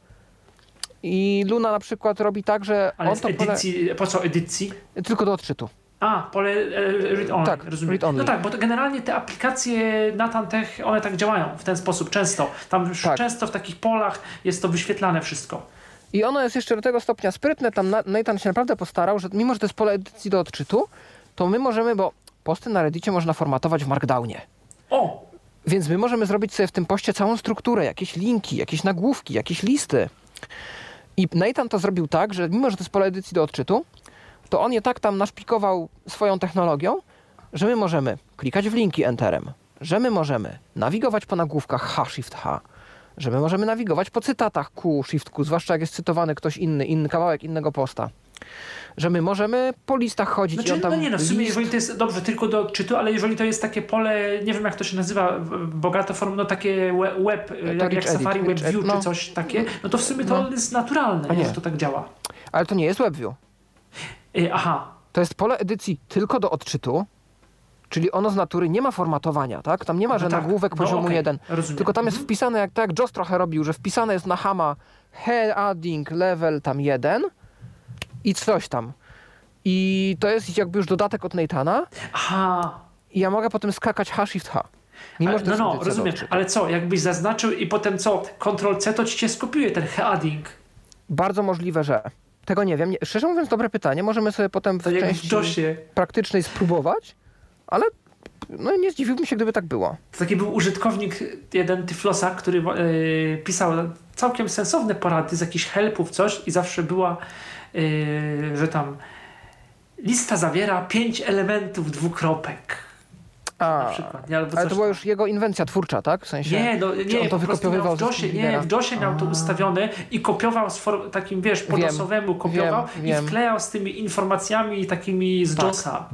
i Luna na przykład robi tak, że Ale on to pole... edycji, po co edycji? Tylko do odczytu. A, pole e, read only, Tak, rozumiem. read only. No tak, bo to generalnie te aplikacje Natantech, one tak działają w ten sposób często. Tam Tak. często w takich polach jest to wyświetlane wszystko. I ono jest jeszcze do tego stopnia sprytne, tam Na- Nathan się naprawdę postarał, że mimo, że to jest pole edycji do odczytu, to my możemy, bo posty na Reddicie można formatować w Markdownie. O! Więc my możemy zrobić sobie w tym poście całą strukturę, jakieś linki, jakieś nagłówki, jakieś listy. I Nathan to zrobił tak, że mimo, że to jest pole edycji do odczytu, to on je tak tam naszpikował swoją technologią, że my możemy klikać w linki Enterem, że my możemy nawigować po nagłówkach H, Shift, H, że my możemy nawigować po cytatach Q, Shift, Q, zwłaszcza jak jest cytowany ktoś inny, inny kawałek innego posta. Że my możemy po listach chodzić i Znaczy, on tam no nie no, w sumie list... jeżeli to jest dobrze tylko do odczytu, ale jeżeli to jest takie pole, nie wiem jak to się nazywa, bogato form, no takie we- web, jak, jak Rich Safari Edit, Web Rich View Edit, no. czy coś takie, no to w sumie to No. jest naturalne, nie. że to tak działa. Ale to nie jest WebView. Y, aha, To jest pole edycji tylko do odczytu, czyli ono z natury nie ma formatowania, tak? Tam nie ma, że no tak. nagłówek No poziomu okej, 1. Rozumiem. Tylko tam jest Mhm. wpisane, jak tak jak Joss trochę robił, że wpisane jest na Hama heading level tam 1 i coś tam. I to jest jakby już dodatek od Nathana Aha, i ja mogę potem skakać H, Shift, H. Mimo, Ale- no, no, rozumiem, odczytu. ale co, jakbyś zaznaczył i potem co, Ctrl-C, to ci się skopiuje ten heading. Bardzo możliwe, że. Tego nie wiem. Nie, szczerze mówiąc, dobre pytanie. Możemy sobie potem w To w części DOSie. praktycznej spróbować, ale no, nie zdziwiłbym się, gdyby tak było. To taki był użytkownik, jeden Tyflosa, który e, pisał całkiem sensowne porady z jakichś helpów, coś i zawsze była, e, że tam lista zawiera pięć elementów dwukropek. A, na przykład. Nie? Ale to była już jego inwencja twórcza, tak? W sensie. Nie, no, nie, on to wykopiowywał w ze DOSie, nie, w DOSie miał to ustawione i kopiował z takim, wiesz, po Wiem, DOSowemu kopiował wiem, i wiem. wklejał z tymi informacjami takimi z Tak. DOSa.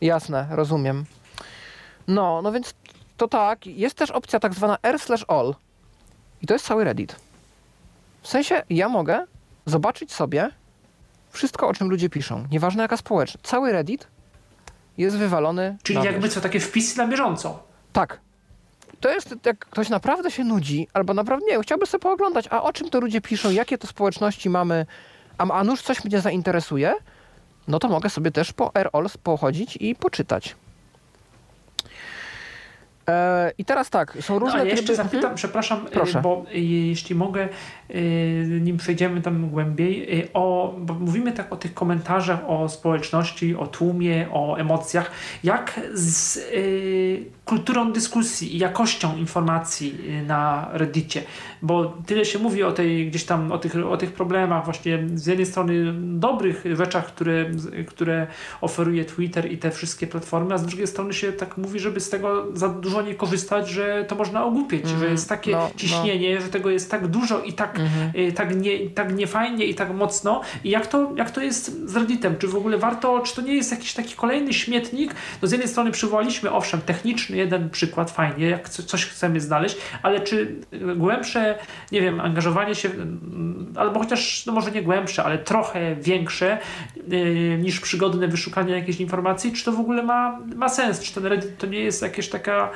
Jasne, rozumiem. No, no więc to tak. Jest też opcja tak zwana r slash all. I to jest cały Reddit. W sensie ja mogę zobaczyć sobie wszystko, o czym ludzie piszą. Nieważne jaka społeczność. Cały Reddit jest wywalony Czyli jakby co, takie wpisy na bieżąco. Tak. To jest, jak ktoś naprawdę się nudzi, albo naprawdę, nie wiem, chciałby sobie pooglądać, a o czym to ludzie piszą, jakie to społeczności mamy, a, a nuż coś mnie zainteresuje, no to mogę sobie też po AirAlls pochodzić i poczytać. E, I teraz tak, są No, różne a ja jeszcze tryby... zapytam, Mhm. przepraszam, y, Proszę. bo y, jeśli mogę, nim przejdziemy tam głębiej, o, bo mówimy tak o tych komentarzach, o społeczności, o tłumie, o emocjach, jak z y, kulturą dyskusji i jakością informacji na Reddicie, bo tyle się mówi o tej gdzieś tam, o tych, o tych problemach właśnie z jednej strony dobrych rzeczach, które, które oferuje Twitter i te wszystkie platformy, a z drugiej strony się tak mówi, żeby z tego za dużo nie korzystać, że to można ogłupieć, Mm, że jest takie no, no. ciśnienie, że tego jest tak dużo i tak, Mhm. y, tak, nie, tak niefajnie i tak mocno. I jak to, jak to jest z Redditem? Czy w ogóle warto, czy to nie jest jakiś taki kolejny śmietnik? No z jednej strony przywołaliśmy, owszem, techniczny jeden przykład, fajnie, jak co- coś chcemy znaleźć, ale czy y, głębsze, nie wiem, angażowanie się, mm, albo chociaż, no może nie głębsze, ale trochę większe y, niż przygodne wyszukanie jakiejś informacji, czy to w ogóle ma, ma sens? Czy ten Reddit to nie jest jakieś taka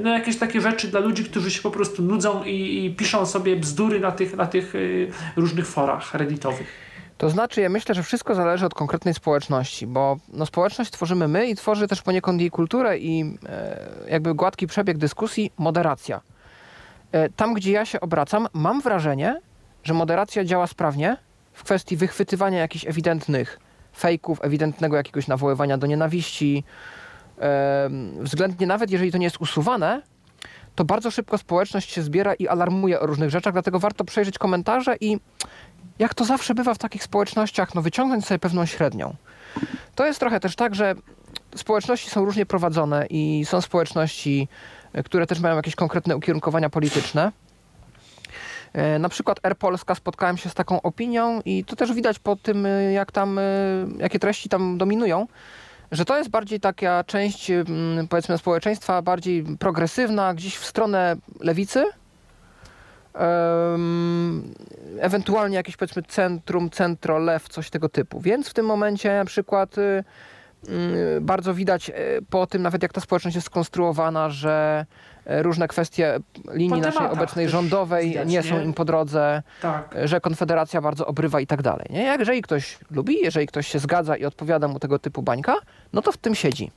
no jakieś takie rzeczy dla ludzi, którzy się po prostu nudzą i, i piszą sobie bzdury na tych, na tych y, różnych forach redditowych. To znaczy, ja myślę, że wszystko zależy od konkretnej społeczności, bo no, społeczność tworzymy my i tworzy też poniekąd jej kulturę i e, jakby gładki przebieg dyskusji, moderacja. E, tam, gdzie ja się obracam, mam wrażenie, że moderacja działa sprawnie w kwestii wychwytywania jakichś ewidentnych fejków, ewidentnego jakiegoś nawoływania do nienawiści. Względnie nawet jeżeli to nie jest usuwane, to bardzo szybko społeczność się zbiera i alarmuje o różnych rzeczach, dlatego warto przejrzeć komentarze i jak to zawsze bywa w takich społecznościach, no wyciągnąć sobie pewną średnią. To jest trochę też tak, że społeczności są różnie prowadzone i są społeczności, e, które też mają jakieś konkretne ukierunkowania polityczne. E, Na przykład R Polska spotkałem się z taką opinią i to też widać po tym, e, jak tam, jakie treści tam dominują, że to jest bardziej taka część, mm, powiedzmy, społeczeństwa bardziej progresywna, gdzieś w stronę lewicy, ewentualnie jakieś powiedzmy centrum, centro, lew, coś tego typu. Więc w tym momencie na przykład y, y, bardzo widać y, po tym, nawet jak ta społeczność jest skonstruowana, że y, różne kwestie linii naszej obecnej rządowej widać, nie są nie? im po drodze, Tak. że Konfederacja bardzo obrywa i tak dalej. Nie? Jeżeli ktoś lubi, jeżeli ktoś się zgadza i odpowiada mu tego typu bańka, no to w tym siedzi.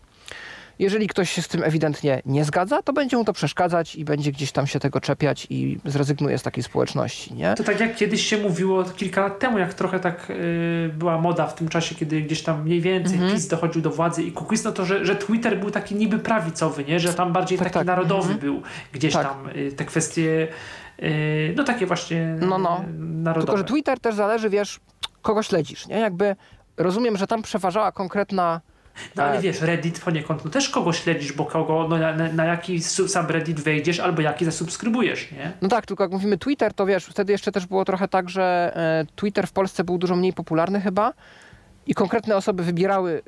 Jeżeli ktoś się z tym ewidentnie nie zgadza, to będzie mu to przeszkadzać i będzie gdzieś tam się tego czepiać i zrezygnuje z takiej społeczności. Nie? To tak jak kiedyś się mówiło kilka lat temu, jak trochę tak y, była moda w tym czasie, kiedy gdzieś tam mniej więcej Mhm. PiS dochodził do władzy i Kukiz, no to, że, że Twitter był taki niby prawicowy, nie? że tam bardziej Tak, taki tak. narodowy Mhm. był. Gdzieś Tak. tam y, te kwestie, y, no takie właśnie No, no. y, narodowe. Tylko, że Twitter też zależy, wiesz, kogo śledzisz. Nie? Jakby rozumiem, że tam przeważała konkretna No ale Tak. wiesz, Reddit poniekąd, no też kogo śledzisz, bo kogo, no, na, na jaki su- subreddit wejdziesz albo jaki zasubskrybujesz, nie? No tak, tylko jak mówimy Twitter, to wiesz, wtedy jeszcze też było trochę tak, że e, Twitter w Polsce był dużo mniej popularny chyba i konkretne osoby wybierały,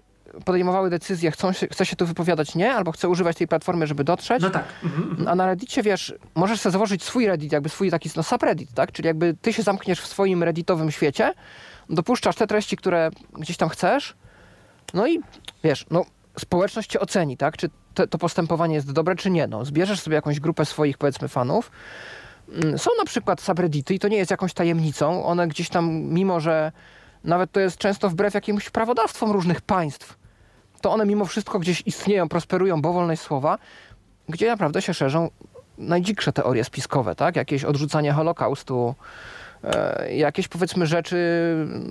podejmowały decyzję, chcą się, chce się tu wypowiadać nie, albo chce używać tej platformy, żeby dotrzeć. No tak. Mhm, mhm. A na Reddicie, wiesz, możesz sobie założyć swój Reddit, jakby swój taki no, subreddit, tak? Czyli jakby ty się zamkniesz w swoim redditowym świecie, dopuszczasz te treści, które gdzieś tam chcesz, no i wiesz, no społeczność cię oceni, tak? Czy te, to postępowanie jest dobre, czy nie. No, zbierzesz sobie jakąś grupę swoich, powiedzmy, fanów. Mm, Są na przykład subreddity i to nie jest jakąś tajemnicą. One gdzieś tam, mimo że nawet to jest często wbrew jakimś prawodawstwom różnych państw, to one mimo wszystko gdzieś istnieją, prosperują, bo wolność słowa, gdzie naprawdę się szerzą najdziksze teorie spiskowe, tak? Jakieś odrzucanie Holokaustu, jakieś powiedzmy rzeczy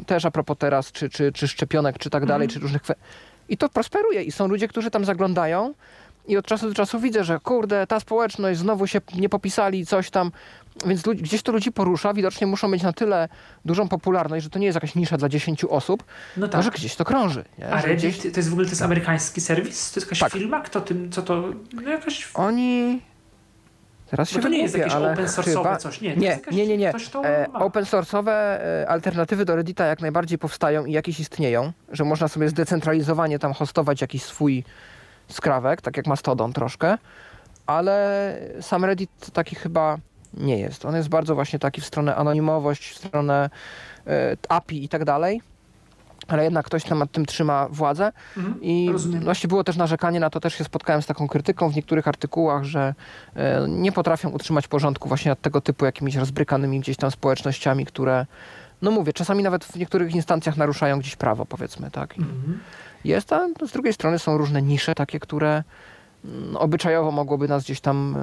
też a propos teraz, czy, czy, czy szczepionek, czy tak dalej, czy różnych kwestii. I to prosperuje i są ludzie, którzy tam zaglądają i od czasu do czasu widzę, że kurde, ta społeczność znowu się nie popisali, coś tam, więc ludzi, gdzieś to ludzi porusza, widocznie muszą mieć na tyle dużą popularność, że to nie jest jakaś nisza dla 10 osób, No tak. może gdzieś to krąży. Nie? A Reddit gdzieś to jest w ogóle to jest amerykański serwis? To jest jakaś Tak. firma? Kto tym, co to, no jakaś... Oni... Teraz się to nie jest jakieś ale open source'owe chyba... coś, nie. Nie, nie, nie, nie. E, open source'owe e, alternatywy do Reddita jak najbardziej powstają i jakieś istnieją, że można sobie zdecentralizowanie tam hostować jakiś swój skrawek, tak jak Mastodon troszkę, ale sam Reddit taki chyba nie jest. On jest bardzo właśnie taki w stronę anonimowość, w stronę e, API i tak dalej. Ale jednak ktoś tam nad tym trzyma władzę Mhm, i rozumiem. właśnie było też narzekanie na to, też się spotkałem z taką krytyką w niektórych artykułach, że e, nie potrafią utrzymać porządku właśnie nad tego typu jakimiś rozbrykanymi gdzieś tam społecznościami, które, no mówię, czasami nawet w niektórych instancjach naruszają gdzieś prawo, powiedzmy, tak. Mhm. Jest, a z drugiej strony są różne nisze takie, które obyczajowo mogłoby nas gdzieś tam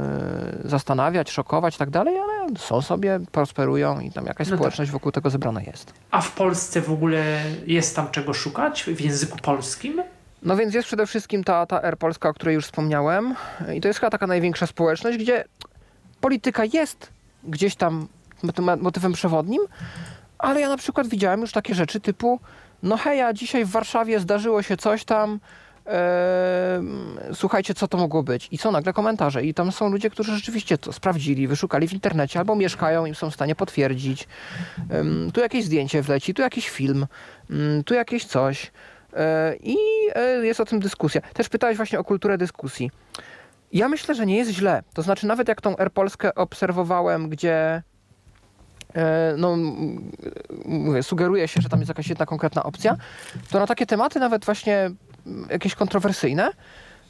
e, zastanawiać, szokować i tak dalej, ale są sobie, prosperują i tam jakaś No tak. społeczność wokół tego zebrana jest. A w Polsce w ogóle jest tam czego szukać w języku polskim? No więc jest przede wszystkim ta, ta R Polska, o której już wspomniałem. I to jest chyba taka największa społeczność, gdzie polityka jest gdzieś tam moty- motywem przewodnim, ale ja na przykład widziałem już takie rzeczy typu no hej, a dzisiaj w Warszawie zdarzyło się coś tam, słuchajcie, co to mogło być. I są nagle komentarze. I tam są ludzie, którzy rzeczywiście to sprawdzili, wyszukali w internecie, albo mieszkają i są w stanie potwierdzić. Tu jakieś zdjęcie wleci, tu jakiś film, mm, tu jakieś coś. E, I e, jest o tym dyskusja. Też pytałeś właśnie o kulturę dyskusji. Ja myślę, że nie jest źle. To znaczy, nawet jak tą R Polskę obserwowałem, gdzie e, no, mówię, sugeruje się, że tam jest jakaś jedna konkretna opcja, to na takie tematy, nawet właśnie jakieś kontrowersyjne,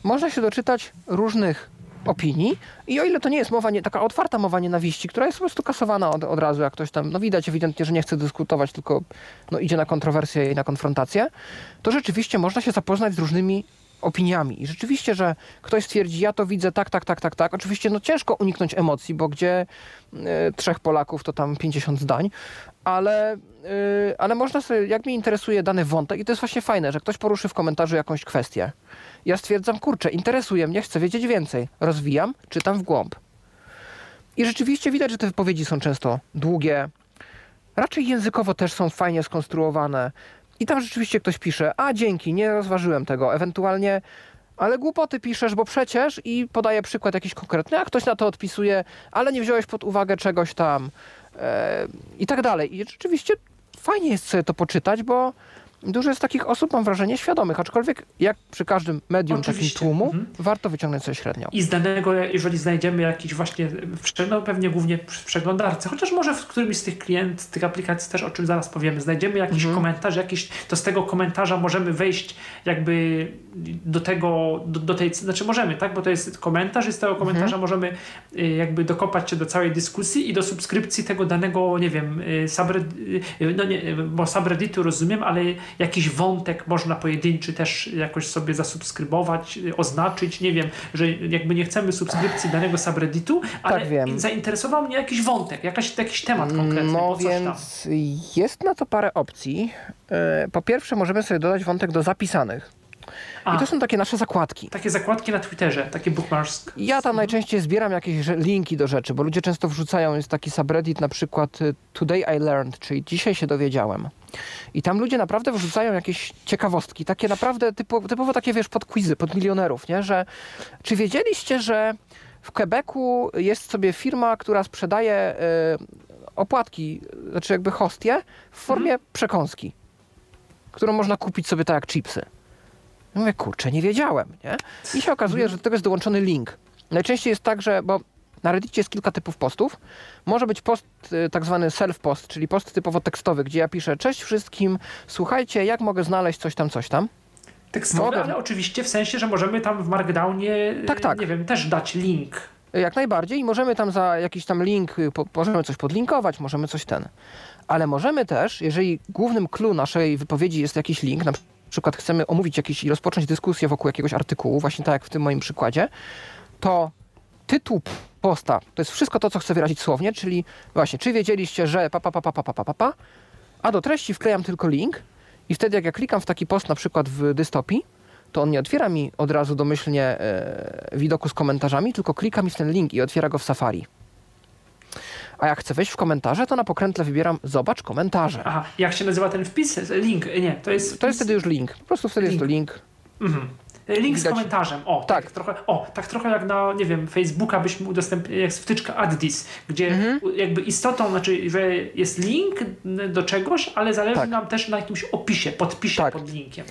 można się doczytać różnych opinii i o ile to nie jest mowa, nie, taka otwarta mowa nienawiści, która jest po prostu kasowana od, od razu, jak ktoś tam, no widać ewidentnie, że nie chce dyskutować, tylko no, idzie na kontrowersję i na konfrontację, to rzeczywiście można się zapoznać z różnymi opiniami. I rzeczywiście, że ktoś stwierdzi, ja to widzę tak, tak, tak, tak, tak. Oczywiście no ciężko uniknąć emocji, bo gdzie e, trzech Polaków, to tam 50 zdań, ale, e, ale można sobie, jak mnie interesuje dany wątek i to jest właśnie fajne, że ktoś poruszy w komentarzu jakąś kwestię. Ja stwierdzam, kurczę, interesuje mnie, chcę wiedzieć więcej. Rozwijam, czytam w głąb. I rzeczywiście widać, że te wypowiedzi są często długie, raczej językowo też są fajnie skonstruowane. I tam rzeczywiście ktoś pisze, a dzięki, nie rozważyłem tego, ewentualnie, ale głupoty piszesz, bo przecież i podaje przykład jakiś konkretny, a ktoś na to odpisuje, ale nie wziąłeś pod uwagę czegoś tam e, i tak dalej. I rzeczywiście fajnie jest sobie to poczytać, bo dużo jest takich osób, mam wrażenie, świadomych, aczkolwiek jak przy każdym medium Oczywiście. takim tłumu, Mhm. warto wyciągnąć coś średnią. I z danego, jeżeli znajdziemy jakiś właśnie, no pewnie głównie w przeglądarce, chociaż może w którymś z tych klient, tych aplikacji też, o czym zaraz powiemy, znajdziemy jakiś Mhm. komentarz, jakiś, to z tego komentarza możemy wejść jakby do tego, do, do tej, znaczy możemy, tak, bo to jest komentarz i z tego Mhm. komentarza możemy y, jakby dokopać się do całej dyskusji i do subskrypcji tego danego, nie wiem, y, subred, y, no nie, bo subredditu rozumiem, ale jakiś wątek można pojedynczy też jakoś sobie zasubskrybować, y, oznaczyć, nie wiem, że jakby nie chcemy subskrypcji danego subredditu, ale Tak, wiem. zainteresował mnie jakiś wątek, jakaś, jakiś temat konkretny, No coś tam. więc jest na to parę opcji. E, Po pierwsze możemy sobie dodać wątek do zapisanych. A, I to są takie nasze zakładki. takie zakładki na Twitterze, takie bookmarks. Ja tam najczęściej zbieram jakieś linki do rzeczy, bo ludzie często wrzucają, jest taki subreddit na przykład y, Today I Learned, czyli dzisiaj się dowiedziałem. I tam ludzie naprawdę wrzucają jakieś ciekawostki, takie naprawdę typo, typowo takie, wiesz, pod quizy, pod milionerów, nie? Że czy wiedzieliście, że w Quebecu jest sobie firma, która sprzedaje y, opłatki, znaczy jakby hostie w formie przekąski, którą można kupić sobie tak jak chipsy. Ja Mówię, kurczę, nie wiedziałem, nie? I się okazuje, że do tego jest dołączony link. Najczęściej jest tak, że, bo na Reddicie jest kilka typów postów. Może być post y, tak zwany self-post, czyli post typowo tekstowy, gdzie ja piszę, cześć wszystkim, słuchajcie, jak mogę znaleźć coś tam, coś tam. Tekstowe, Mogę. ale oczywiście w sensie, że możemy tam w Markdownie, Tak, tak. nie wiem, też dać link. Jak najbardziej i możemy tam za jakiś tam link, y, po, możemy coś podlinkować, możemy coś ten. Ale możemy też, jeżeli głównym clue naszej wypowiedzi jest jakiś link, na przykład chcemy omówić jakiś i rozpocząć dyskusję wokół jakiegoś artykułu, właśnie tak jak w tym moim przykładzie, to tytuł posta to jest wszystko to, co chcę wyrazić słownie, czyli właśnie, czy wiedzieliście, że pa, pa, pa, pa, pa, pa, pa, pa, a do treści wklejam tylko link i wtedy jak ja klikam w taki post na przykład w dystopii, to on nie otwiera mi od razu domyślnie e, widoku z komentarzami, tylko klika mi w ten link i otwiera go w Safari. A jak chcę wejść w komentarze, to na pokrętle wybieram zobacz komentarze. Aha, jak się nazywa ten wpis? Link, nie, to jest wpis... To jest wtedy już link. Po prostu wtedy jest to link. Mhm. Link z Widać- komentarzem. O, tak. Tak. trochę, o, tak trochę jak na, nie wiem, Facebooka byśmy udostępnili, jak wtyczka add this, gdzie Mhm. jakby istotą, znaczy, że jest link do czegoś, ale zależy Tak. nam też na jakimś opisie, podpisie Tak. pod linkiem.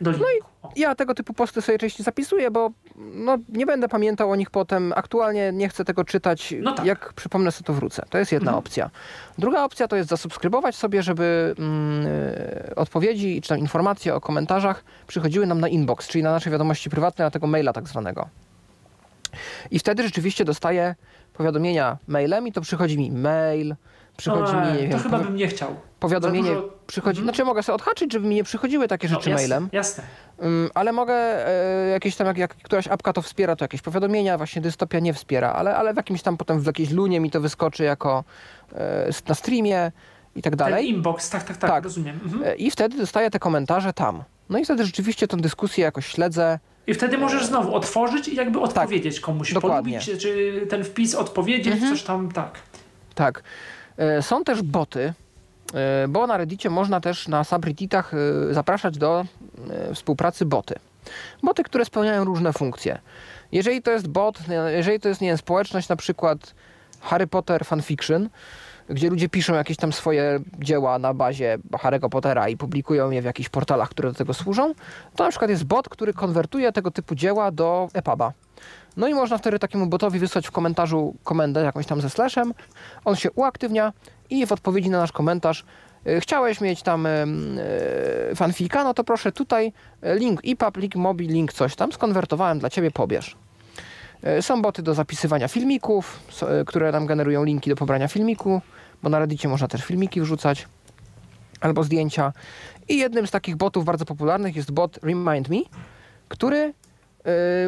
Do linku. O. Ja tego typu posty sobie częściej zapisuję, bo no, nie będę pamiętał o nich potem. Aktualnie nie chcę tego czytać. No tak. Jak przypomnę sobie, to wrócę. To jest jedna Mhm. opcja. Druga opcja to jest zasubskrybować sobie, żeby mm, odpowiedzi czy tam informacje o komentarzach przychodziły nam na inbox, czyli na nasze wiadomości prywatne, na tego maila tak zwanego. I wtedy rzeczywiście dostaję powiadomienia mailem i to przychodzi mi mail, przychodzi Ej, mi, nie to wiem, chyba bym nie chciał. Powiadomienie dużo- przychodzi, Mhm. znaczy mogę sobie odhaczyć, żeby mi nie przychodziły takie rzeczy no, jasne, mailem. Jasne. Ym, ale mogę e, jakieś tam, jak, jak któraś apka to wspiera, to jakieś powiadomienia, właśnie dystopia nie wspiera, ale, ale w jakimś tam potem w jakiejś lunie mi to wyskoczy jako e, na streamie i tak Ten dalej. inbox, tak, tak, tak, Tak. rozumiem. Mhm. E, I wtedy dostaję te komentarze tam. No i wtedy rzeczywiście tę dyskusję jakoś śledzę. I wtedy możesz znowu otworzyć i jakby odpowiedzieć komuś. Tak. dokładnie. Polubić, czy- ten wpis odpowiedzieć, Mhm. coś tam, tak. Tak. E, Są też boty, bo na Reddicie można też na subredditach e, zapraszać do e, współpracy boty. Boty, które spełniają różne funkcje. Jeżeli to jest bot, e, jeżeli to jest, nie wiem, społeczność na przykład Harry Potter fanfiction, gdzie ludzie piszą jakieś tam swoje dzieła na bazie Harry'ego Pottera i publikują je w jakichś portalach, które do tego służą, to na przykład jest bot, który konwertuje tego typu dzieła do EPUBa. No i można wtedy takiemu botowi wysłać w komentarzu komendę jakąś tam ze slashem. On się uaktywnia i w odpowiedzi na nasz komentarz y, chciałeś mieć tam y, y, fanfika, no to proszę tutaj y, link EPUB, link mobi, link coś tam, skonwertowałem dla ciebie, pobierz. Są boty do zapisywania filmików, które nam generują linki do pobrania filmiku, bo na Reddicie można też filmiki wrzucać albo zdjęcia. I jednym z takich botów bardzo popularnych jest bot Remind Me, który Yy,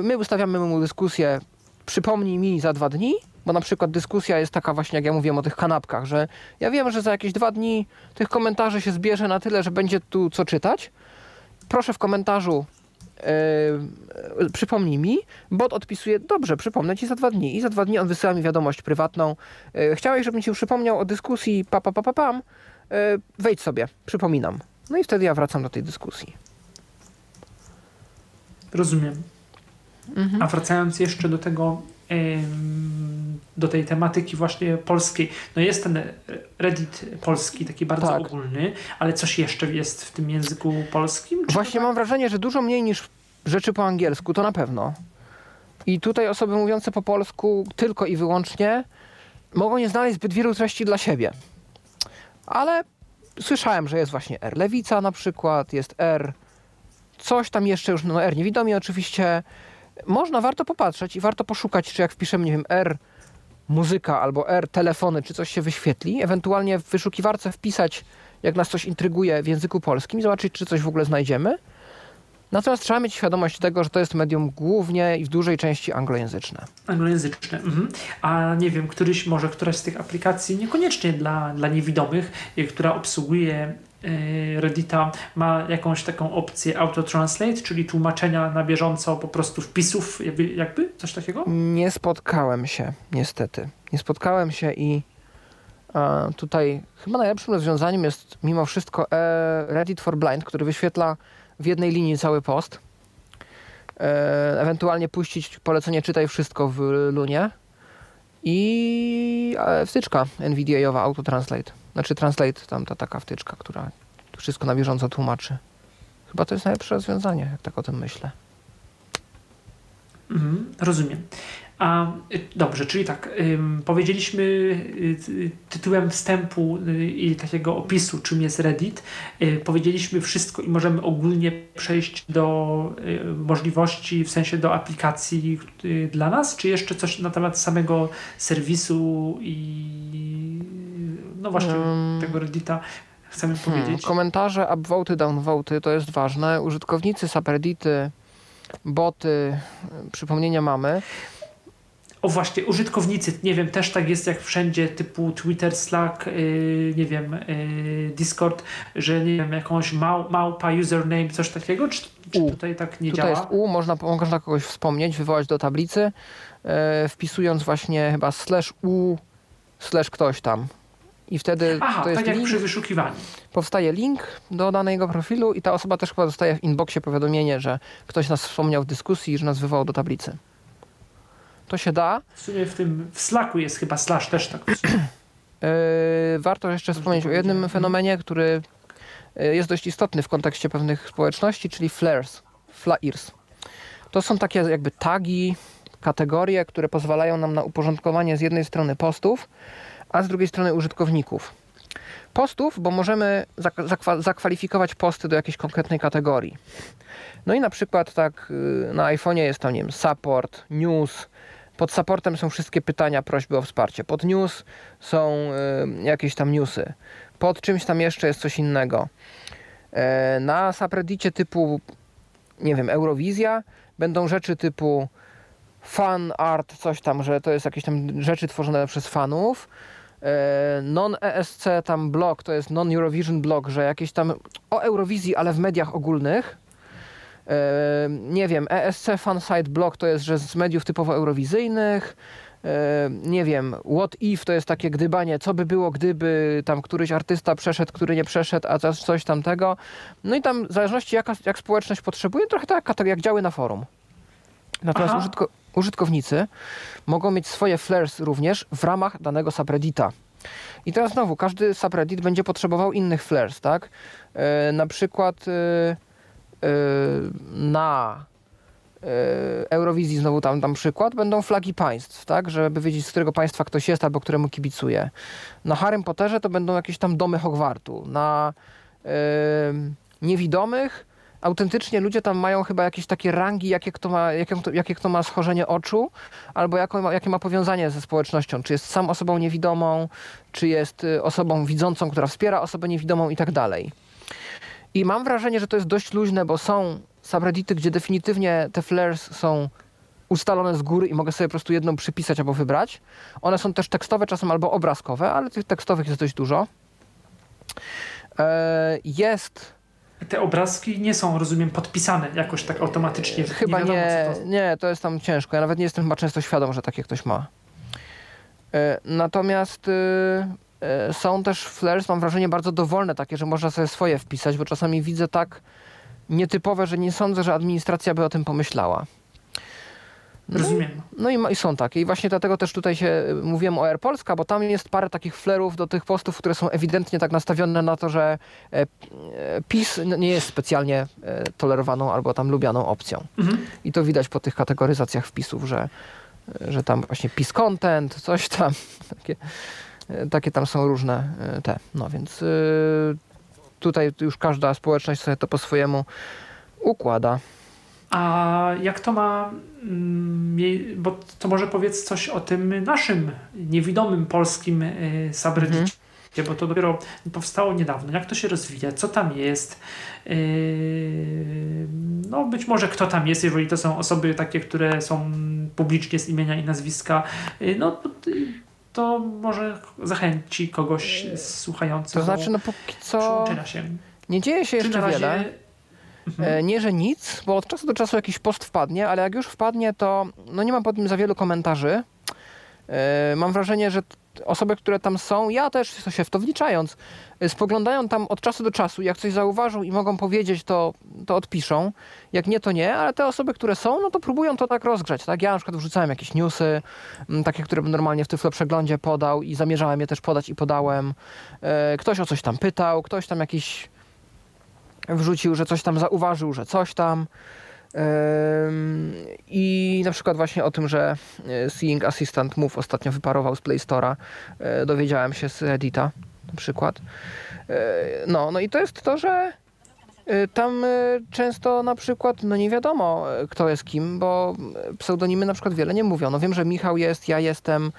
My ustawiamy mu dyskusję, przypomnij mi za dwa dni, bo na przykład dyskusja jest taka właśnie, jak ja mówiłem o tych kanapkach, że ja wiem, że za jakieś dwa dni tych komentarzy się zbierze na tyle, że będzie tu co czytać. Proszę w komentarzu yy, przypomnij mi, bot odpisuje, dobrze, przypomnę ci za dwa dni. I za dwa dni on wysyła mi wiadomość prywatną. Yy, chciałeś, żebym ci przypomniał o dyskusji, pa, pa, pa, pa, pam. Yy, wejdź sobie, przypominam. No i wtedy ja wracam do tej dyskusji. Rozumiem. Mhm. A wracając jeszcze do tego, do tej tematyki właśnie polskiej. No jest ten Reddit polski, taki bardzo Tak. ogólny, ale coś jeszcze jest w tym języku polskim? Czy Właśnie to mam wrażenie, że dużo mniej niż rzeczy po angielsku, to na pewno. I tutaj osoby mówiące po polsku tylko i wyłącznie mogą nie znaleźć zbyt wielu treści dla siebie. Ale słyszałem, że jest właśnie R lewica na przykład, jest R coś tam jeszcze już, no R niewidomi oczywiście. Można, warto popatrzeć i warto poszukać, czy jak wpiszemy, nie wiem, R muzyka albo R telefony, czy coś się wyświetli. Ewentualnie w wyszukiwarce wpisać, jak nas coś intryguje w języku polskim i zobaczyć, czy coś w ogóle znajdziemy. Natomiast trzeba mieć świadomość tego, że to jest medium głównie i w dużej części anglojęzyczne. Anglojęzyczne. Mhm. A nie wiem, któryś, może któraś z tych aplikacji, niekoniecznie dla, dla niewidomych, która obsługuje Reddita, ma jakąś taką opcję auto-translate, czyli tłumaczenia na bieżąco po prostu wpisów, jakby, jakby coś takiego? Nie spotkałem się, niestety. Nie spotkałem się i e, tutaj chyba najlepszym rozwiązaniem jest mimo wszystko e, Reddit for Blind, który wyświetla w jednej linii cały post. E, ewentualnie puścić polecenie czytaj wszystko w Lunie i e, wtyczka NVDA-owa Autotranslate. Znaczy Translate, tam ta taka wtyczka, która wszystko na bieżąco tłumaczy. Chyba to jest najlepsze rozwiązanie, jak tak o tym myślę. Mhm, rozumiem. A y, dobrze, czyli tak, ym, powiedzieliśmy y, y, tytułem wstępu y, i takiego opisu, czym jest Reddit. Y, powiedzieliśmy wszystko i możemy ogólnie przejść do możliwości, w sensie do aplikacji dla nas, czy jeszcze coś na temat samego serwisu i no właśnie Ym. tego Reddita chcemy Hmm, powiedzieć? komentarze, upvoty, downvoty to jest ważne. Użytkownicy, subreddity, boty, przypomnienia mamy. O właśnie, użytkownicy, nie wiem, też tak jest jak wszędzie, typu Twitter, Slack, yy, nie wiem, yy, Discord, że nie wiem, jakąś mał, małpa, username, coś takiego, czy, czy tutaj tak nie Tutaj działa? jest U, można, można kogoś wspomnieć, wywołać do tablicy, e, wpisując właśnie chyba slash U, slash ktoś tam. I wtedy Aha, to jest tak jak link, przy wyszukiwaniu. powstaje link do danego profilu i ta osoba też chyba dostaje w inboxie powiadomienie, że ktoś nas wspomniał w dyskusji, że nas wywołał do tablicy. To się da. W sumie w tym, w Slacku jest chyba slash też tak. Yy, warto jeszcze wspomnieć o jednym fenomenie, który yy, jest dość istotny w kontekście pewnych społeczności, czyli flares, flares. To są takie jakby tagi, kategorie, które pozwalają nam na uporządkowanie z jednej strony postów, a z drugiej strony użytkowników. Postów, bo możemy zak- zakwa- zakwalifikować posty do jakiejś konkretnej kategorii. No i na przykład tak yy, na iPhone'ie jest tam, nie wiem, support, news. Pod supportem są wszystkie pytania, prośby o wsparcie. Pod news są y, jakieś tam newsy. Pod czymś tam jeszcze jest coś innego. E, na subreddicie typu, nie wiem, Eurowizja będą rzeczy typu fan art, coś tam, że to jest jakieś tam rzeczy tworzone przez fanów. E, Non-ESC tam blog, to jest non-Eurovision blog, że jakieś tam o Eurowizji, ale w mediach ogólnych. E, nie wiem, ESC Fansite Blog to jest, że z mediów typowo eurowizyjnych. E, nie wiem, What If to jest takie gdybanie, co by było, gdyby tam któryś artysta przeszedł, który nie przeszedł, a coś- tamtego. No i tam w zależności jaka, jak społeczność potrzebuje, trochę tak jak, jak działy na forum. Natomiast Aha. użytko, użytkownicy mogą mieć swoje flares również w ramach danego subreddita. I teraz znowu, każdy subreddit będzie potrzebował innych flares, tak? E, na przykład e, e, na Eurowizji, znowu tam, tam przykład, będą flagi państw, tak? Żeby wiedzieć, z którego państwa ktoś jest albo któremu kibicuje. Na Harrym Potterze to będą jakieś tam domy Hogwartu. Na niewidomych autentycznie ludzie tam mają chyba jakieś takie rangi, jakie kto ma, jakie, jakie kto ma schorzenie oczu, albo jaką ma, jakie ma powiązanie ze społecznością. Czy jest sam osobą niewidomą, czy jest y, osobą widzącą, która wspiera osobę niewidomą i tak dalej. I mam wrażenie, że to jest dość luźne, bo są subreddity, gdzie definitywnie te flares są ustalone z góry i mogę sobie po prostu jedną przypisać albo wybrać. One są też tekstowe czasem albo obrazkowe, ale tych tekstowych jest dość dużo. E, Jest Te obrazki nie są, rozumiem, podpisane jakoś tak automatycznie. Chyba wiadomo, nie, to- nie, to jest tam ciężko. Ja nawet nie jestem chyba często świadom, że takie ktoś ma. E, Natomiast y, y, są też flares, mam wrażenie, bardzo dowolne takie, że można sobie swoje wpisać, bo czasami widzę tak nietypowe, że nie sądzę, że administracja by o tym pomyślała. No, Rozumiem. no i, ma- i są takie. I właśnie dlatego też tutaj się y, mówiłem o Air Polska, bo tam jest parę takich flerów do tych postów, które są ewidentnie tak nastawione na to, że e, e, PiS nie jest specjalnie e, tolerowaną albo tam lubianą opcją. Mhm. I to widać po tych kategoryzacjach wpisów, że, że tam właśnie PiS content, coś tam, takie, e, takie tam są różne e, te. No więc y, tutaj już każda społeczność sobie to po swojemu układa. A jak to ma, mm, bo to może powiedz coś o tym naszym niewidomym polskim y, subreddicie, bo to dopiero powstało niedawno. Jak to się rozwija? Co tam jest? Yy, No być może kto tam jest, jeżeli to są osoby takie, które są publicznie z imienia i nazwiska, yy, no to, może zachęci kogoś słuchającego To znaczy, no póki co przyłączenia się. nie dzieje się jeszcze wiele. E, Nie, że nic, bo od czasu do czasu jakiś post wpadnie, ale jak już wpadnie, to no nie mam pod nim za wielu komentarzy. E, Mam wrażenie, że osoby, które tam są, ja też się w to wliczając, e, spoglądają tam od czasu do czasu. Jak coś zauważą i mogą powiedzieć, to, to odpiszą. Jak nie, to nie, ale te osoby, które są, no to próbują to tak rozgrzać. Tak? Ja na przykład wrzucałem jakieś newsy, takie, które bym normalnie w Tyflo przeglądzie podał i zamierzałem je też podać i podałem. Ktoś o coś tam pytał, ktoś tam jakiś wrzucił, że coś tam zauważył, że coś tam. I na przykład właśnie o tym, że e, Seeing Assistant Move ostatnio wyparował z Play Store'a, e, dowiedziałem się z Edita na przykład. E, No, no i to jest to, że tam często na przykład, no nie wiadomo kto jest kim, bo pseudonimy na przykład wiele nie mówią. No wiem, że Michał jest, ja jestem,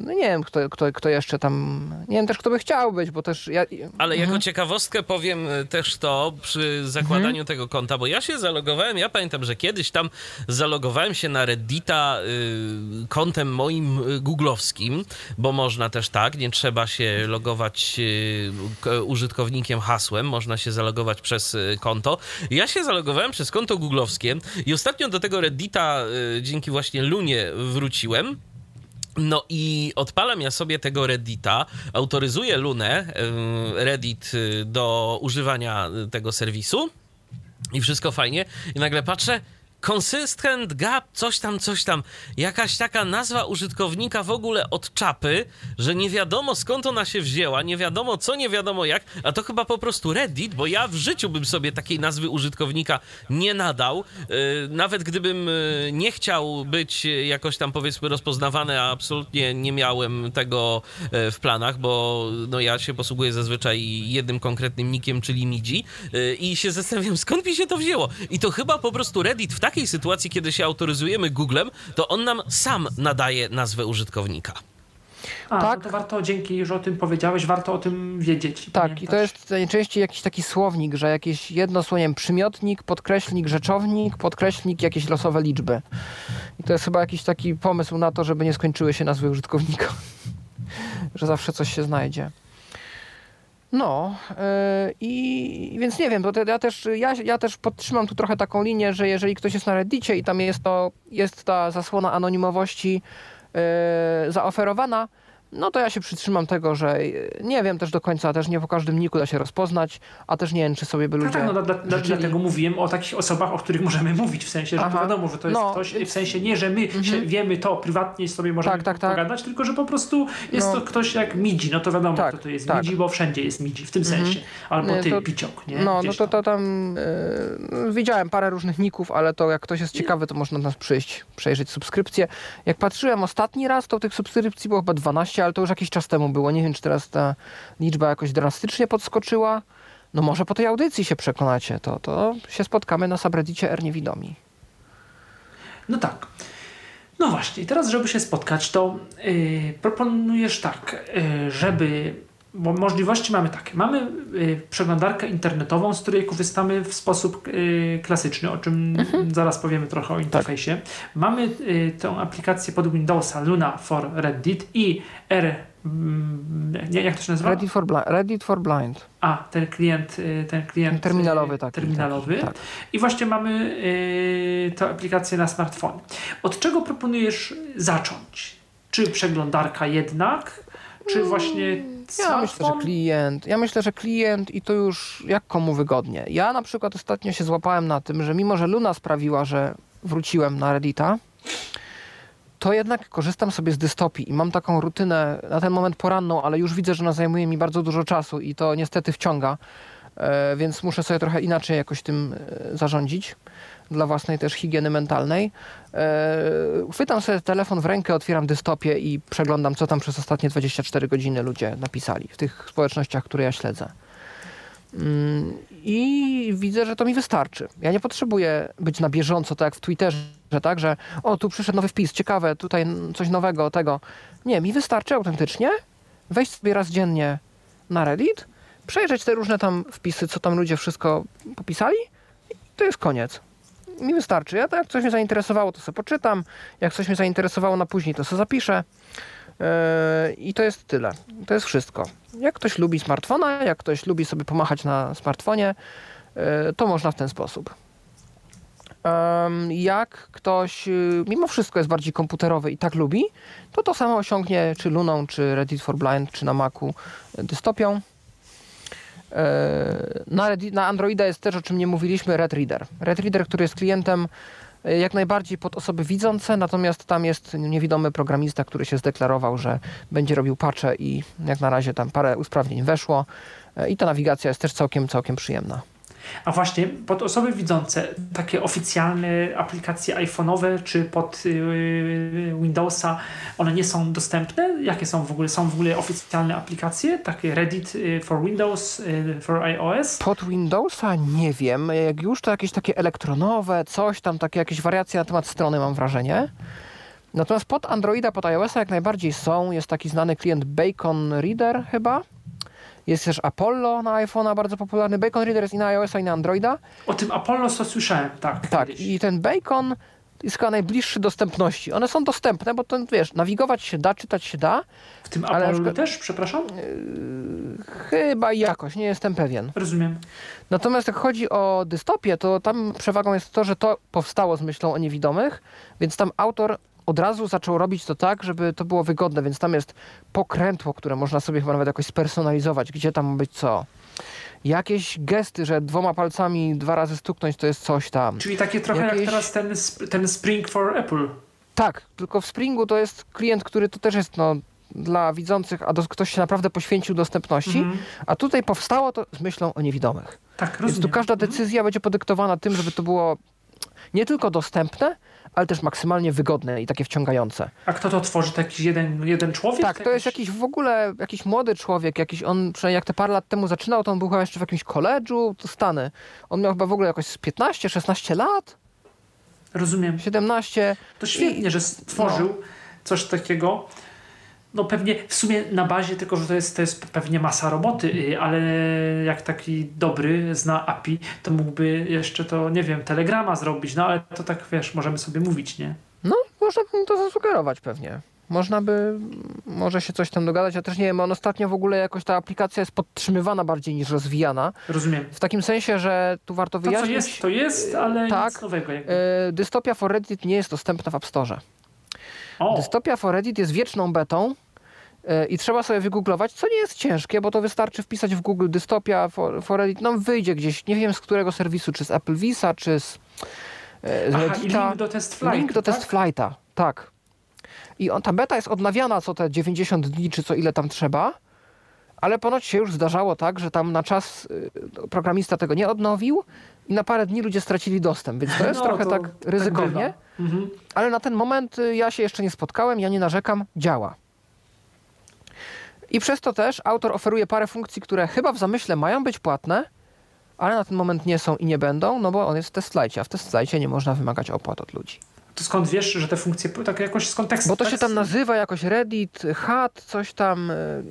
no nie wiem kto, kto, kto jeszcze tam, nie wiem też kto by chciał być, bo też ja... Ale jako Mhm. ciekawostkę powiem y, też to przy zakładaniu Mhm. tego konta, bo ja się zalogowałem, ja pamiętam, że kiedyś tam zalogowałem się na Reddita y, kontem moim googlowskim, bo można też tak, nie trzeba się logować y, użytkownikiem hasłem, można się zalogować przez konto. Ja się zalogowałem przez konto googlowskie i ostatnio do tego Reddita y, dzięki właśnie Lunie wróciłem. No i odpalam ja sobie tego Reddita, autoryzuję Lunę, Reddit y, do używania tego serwisu i wszystko fajnie. I nagle patrzę, consistent gap, coś tam, coś tam. Jakaś taka nazwa użytkownika w ogóle od czapy, że nie wiadomo skąd ona się wzięła, nie wiadomo co, nie wiadomo jak, a to chyba po prostu Reddit, bo ja w życiu bym sobie takiej nazwy użytkownika nie nadał. Yy, nawet gdybym yy, nie chciał być yy, jakoś tam powiedzmy rozpoznawany, a absolutnie nie miałem tego w planach, bo no ja się posługuję zazwyczaj jednym konkretnym nikiem, czyli Midzi i się zastanawiam skąd mi się to wzięło. I to chyba po prostu Reddit w takiej sytuacji, kiedy się autoryzujemy Googlem, to on nam sam nadaje nazwę użytkownika. A, Tak. no to warto, dzięki, że o tym powiedziałeś, warto o tym wiedzieć. Tak, pamiętać. i to jest najczęściej jakiś taki słownik, że jakieś jedno słowo, przymiotnik, podkreślnik, rzeczownik, podkreślnik, jakieś losowe liczby. I to jest chyba jakiś taki pomysł na to, żeby nie skończyły się nazwy użytkownika. że zawsze coś się znajdzie. No yy, i więc nie wiem, bo ja, też, ja, ja też podtrzymam tu trochę taką linię, że jeżeli ktoś jest na Reddicie i tam jest, to, jest ta zasłona anonimowości yy, zaoferowana, no to ja się przytrzymam tego, że yy, nie wiem też do końca, też nie po każdym niku da się rozpoznać, a też nie wiem, czy sobie by No ludzie tak, no, dla, dla, życzyli. dlatego mówiłem o takich osobach, o których możemy mówić, w sensie, że to wiadomo, że to jest No, ktoś, w sensie nie, że my się wiemy to prywatnie i sobie możemy Tak, tak, tak. pogadać, tylko że po prostu jest No. to ktoś jak Midzi, no to wiadomo, Tak, kto to jest tak. Midzi, bo wszędzie jest Midzi, w tym sensie. Albo Nie, ty, to- Piciok, nie? No, no to, tam. to tam yy, widziałem parę różnych ników, ale to jak ktoś jest ciekawy, to można do nas przyjść, przejrzeć subskrypcję. Jak patrzyłem ostatni raz, to tych subskrypcji było chyba 12, ale to już jakiś czas temu było. Nie wiem, czy teraz ta liczba jakoś drastycznie podskoczyła. No może po tej audycji się przekonacie, to, to się spotkamy na subreddicie R Niewidomi. No tak. No właśnie, teraz, żeby się spotkać, to yy, proponujesz tak, yy, żeby. Bo możliwości mamy takie. Mamy yy, przeglądarkę internetową, z której korzystamy w sposób yy, klasyczny, o czym zaraz powiemy trochę o interfejsie. Mamy yy, tę aplikację pod Windowsa Luna for Reddit i R. mm, Nie, jak to się nazywa? Reddit for, Blind, Reddit for Blind. A, ten klient, y, ten klient Terminalowy y, taki, terminalowy. taki, tak. I właśnie mamy y, tę aplikację na smartfonie. Od czego proponujesz zacząć? Czy przeglądarka jednak, czy właśnie Mm, Ja myślę, że klient. Ja myślę, że klient i to już jak komu wygodnie. Ja na przykład ostatnio się złapałem na tym, że mimo, że Luna sprawiła, że wróciłem na Reddita, to jednak korzystam sobie z dystopii i mam taką rutynę na ten moment poranną, ale już widzę, że ona zajmuje mi bardzo dużo czasu i to niestety wciąga, e, więc muszę sobie trochę inaczej jakoś tym e, zarządzić dla własnej też higieny mentalnej. E, chwytam sobie telefon w rękę, otwieram dystopię i przeglądam, co tam przez ostatnie 24 godziny ludzie napisali w tych społecznościach, które ja śledzę. Mm, I widzę, że to mi wystarczy. Ja nie potrzebuję być na bieżąco, tak jak w Twitterze, tak, że o, tu przyszedł nowy wpis, ciekawe, tutaj coś nowego, tego. Nie, mi wystarczy autentycznie wejść sobie raz dziennie na Reddit, przejrzeć te różne tam wpisy, co tam ludzie wszystko popisali i to jest koniec. Mi wystarczy. Ja to jak coś mnie zainteresowało, to sobie poczytam. Jak coś mnie zainteresowało na później, to sobie zapiszę. Yy, I to jest tyle. To jest wszystko. Jak ktoś lubi smartfona, jak ktoś lubi sobie pomachać na smartfonie, yy, to można w ten sposób. Jak ktoś yy, mimo wszystko jest bardziej komputerowy i tak lubi, to to samo osiągnie czy Luną, czy Reddit for Blind, czy na Macu dystopią. Na, Reddit, na Androida jest też, o czym nie mówiliśmy, Red Reader. Red Reader, który jest klientem E, jak najbardziej pod osoby widzące, natomiast tam jest niewidomy programista, który się zdeklarował, że będzie robił patche i jak na razie tam parę usprawnień weszło e, i ta nawigacja jest też całkiem, całkiem przyjemna. A właśnie pod osoby widzące, takie oficjalne aplikacje iPhone'owe czy pod yy, Windowsa, one nie są dostępne? Jakie są w ogóle? Są w ogóle oficjalne aplikacje? Takie Reddit y, for Windows, y, for iOS? Pod Windowsa nie wiem. Jak już to jakieś takie elektronowe, coś tam, takie jakieś wariacje na temat strony mam wrażenie. Natomiast pod Androida, pod iOS jak najbardziej są. Jest taki znany klient Bacon Reader chyba jest też Apollo na iPhone'a, bardzo popularny. Bacon Reader jest i na iOS, i na Androida. O tym Apollo to słyszałem, tak. Tak, kiedyś. i ten Bacon jest chyba najbliższy dostępności. One są dostępne, bo to wiesz, nawigować się da, czytać się da. W tym ale Apollo przykład, też, przepraszam? Yy, chyba jakoś, nie jestem pewien. Rozumiem. Natomiast jak chodzi o dystopię, to tam przewagą jest to, że to powstało z myślą o niewidomych, więc tam autor od razu zaczął robić to tak, żeby to było wygodne, więc tam jest pokrętło, które można sobie chyba nawet jakoś spersonalizować, gdzie tam ma być co. Jakieś gesty, że dwoma palcami dwa razy stuknąć to jest coś tam. Czyli takie trochę Jakieś... jak teraz ten, ten Spring for Apple. Tak, tylko w Springu to jest klient, który to też jest no, dla widzących, a do, ktoś się naprawdę poświęcił dostępności, mm -hmm. a tutaj powstało to z myślą o niewidomych. Tak, rozumiem. Więc tu każda mhm. decyzja mm -hmm. będzie podyktowana tym, żeby to było nie tylko dostępne, ale też maksymalnie wygodne i takie wciągające. A kto to tworzy? To jakiś jeden, jeden człowiek? Tak, to jest jakiś w ogóle jakiś młody człowiek, jakiś on, przynajmniej jak te parę lat temu zaczynał, to on był chyba jeszcze w jakimś koledżu, Stany. On miał chyba w ogóle jakoś 15-16 lat. Rozumiem. 17. To świetnie, I, że stworzył no. coś takiego no pewnie w sumie na bazie, tylko że to jest, to jest pewnie masa roboty, y, ale jak taki dobry zna API, to mógłby jeszcze to, nie wiem, telegrama zrobić, no ale to tak wiesz, możemy sobie mówić, nie? No, można to zasugerować pewnie. Można by, może się coś tam dogadać. Ja też nie wiem, on ostatnio w ogóle jakoś ta aplikacja jest podtrzymywana bardziej niż rozwijana. Rozumiem. W takim sensie, że tu warto wyjaśnić... To, co jest, to jest, ale tak, nic nowego. Jakby. Y, dystopia for Reddit nie jest dostępna w App Store. O. Dystopia for Reddit jest wieczną betą e, i trzeba sobie wygooglować, co nie jest ciężkie, bo to wystarczy wpisać w Google dystopia for, for Reddit, no wyjdzie gdzieś, nie wiem z którego serwisu, czy z Apple Visa, czy z, e, z Aha, Reddita. link do test flight, Link do tak? test flighta, tak. I on, ta beta jest odnawiana co te 90 dni, czy co ile tam trzeba, ale ponoć się już zdarzało tak, że tam na czas y, programista tego nie odnowił i na parę dni ludzie stracili dostęp, więc to jest no, trochę to tak, tak ryzykownie. Tak mhm. Ale na ten moment y, ja się jeszcze nie spotkałem, ja nie narzekam, działa. I przez to też autor oferuje parę funkcji, które chyba w zamyśle mają być płatne, ale na ten moment nie są i nie będą, no bo on jest w testslajcie, a w testslajcie nie można wymagać opłat od ludzi. To skąd wiesz, że te funkcje tak jakoś z kontekstu? Bo to się tam nazywa jakoś Reddit, HAT, coś tam. Y,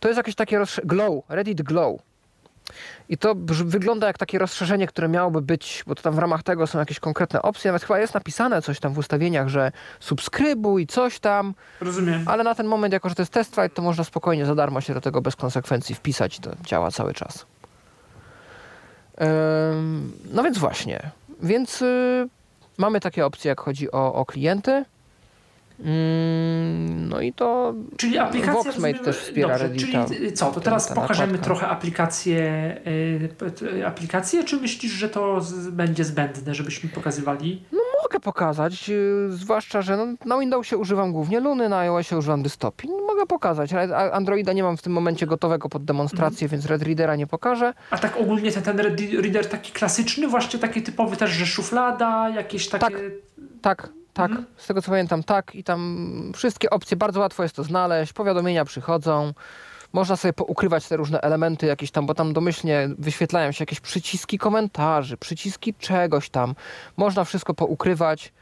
to jest jakieś takie glow, Reddit Glow. I to wygląda jak takie rozszerzenie, które miałoby być, bo to tam w ramach tego są jakieś konkretne opcje, nawet chyba jest napisane coś tam w ustawieniach, że subskrybuj, coś tam. Rozumiem. Ale na ten moment, jako że to jest test flight, to można spokojnie za darmo się do tego bez konsekwencji wpisać i to działa cały czas. no więc właśnie. Więc y, mamy takie opcje, jak chodzi o, o klienty. Mm, no i to czyli aplikacja Voxmate też wspiera dobrze, Reddita. Czyli co, to teraz pokażemy trochę aplikację, y, aplikację, czy myślisz, że to z, będzie zbędne, żebyśmy pokazywali? No Mogę pokazać, y, zwłaszcza, że no, na Windowsie używam głównie Luny, na iOSie używam Dystopii. Mogę pokazać, ale Androida nie mam w tym momencie gotowego pod demonstrację, więc Red Readera nie pokażę. A tak ogólnie ten, ten Red- reader taki klasyczny, właśnie taki typowy też, że szuflada, jakieś takie... Tak. Tak, tak. Z tego co pamiętam, tak. I tam wszystkie opcje, bardzo łatwo jest to znaleźć. Powiadomienia przychodzą. Można sobie poukrywać te różne elementy jakieś tam, bo tam domyślnie wyświetlają się jakieś przyciski komentarzy, przyciski czegoś tam. Można wszystko poukrywać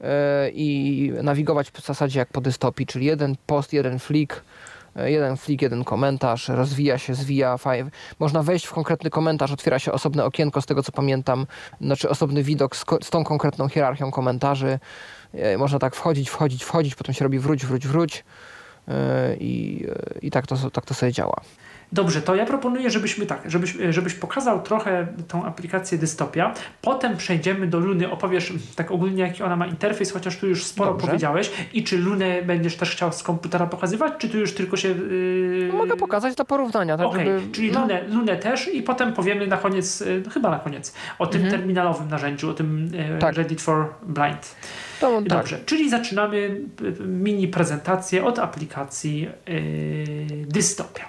yy, i nawigować w zasadzie jak po dystopii, czyli jeden post, jeden flik, yy, jeden flik, jeden komentarz, rozwija się, zwija, fajnie. Można wejść w konkretny komentarz, otwiera się osobne okienko, z tego co pamiętam, znaczy osobny widok z, z tą konkretną hierarchią komentarzy. E, Można tak wchodzić, wchodzić, wchodzić, potem się robi wróć, wróć, wróć. E, I, e, i tak, to, tak to sobie działa. Dobrze, to ja proponuję, żebyśmy tak, żebyś, żebyś pokazał trochę tą aplikację Dystopia, potem przejdziemy do Luny, opowiesz tak ogólnie jaki ona ma interfejs, chociaż tu już sporo Dobrze. powiedziałeś i czy Lunę będziesz też chciał z komputera pokazywać, czy tu już tylko się... Yy... Mogę pokazać dla porównania, tak Okej, żeby... czyli no, Lunę, Lunę też i potem powiemy na koniec, yy, no chyba na koniec, o tym Mhm. terminalowym narzędziu, o tym yy, Tak. Reddit for Blind. to, tak. Dobrze, czyli zaczynamy y, mini prezentację od aplikacji yy, Dystopia.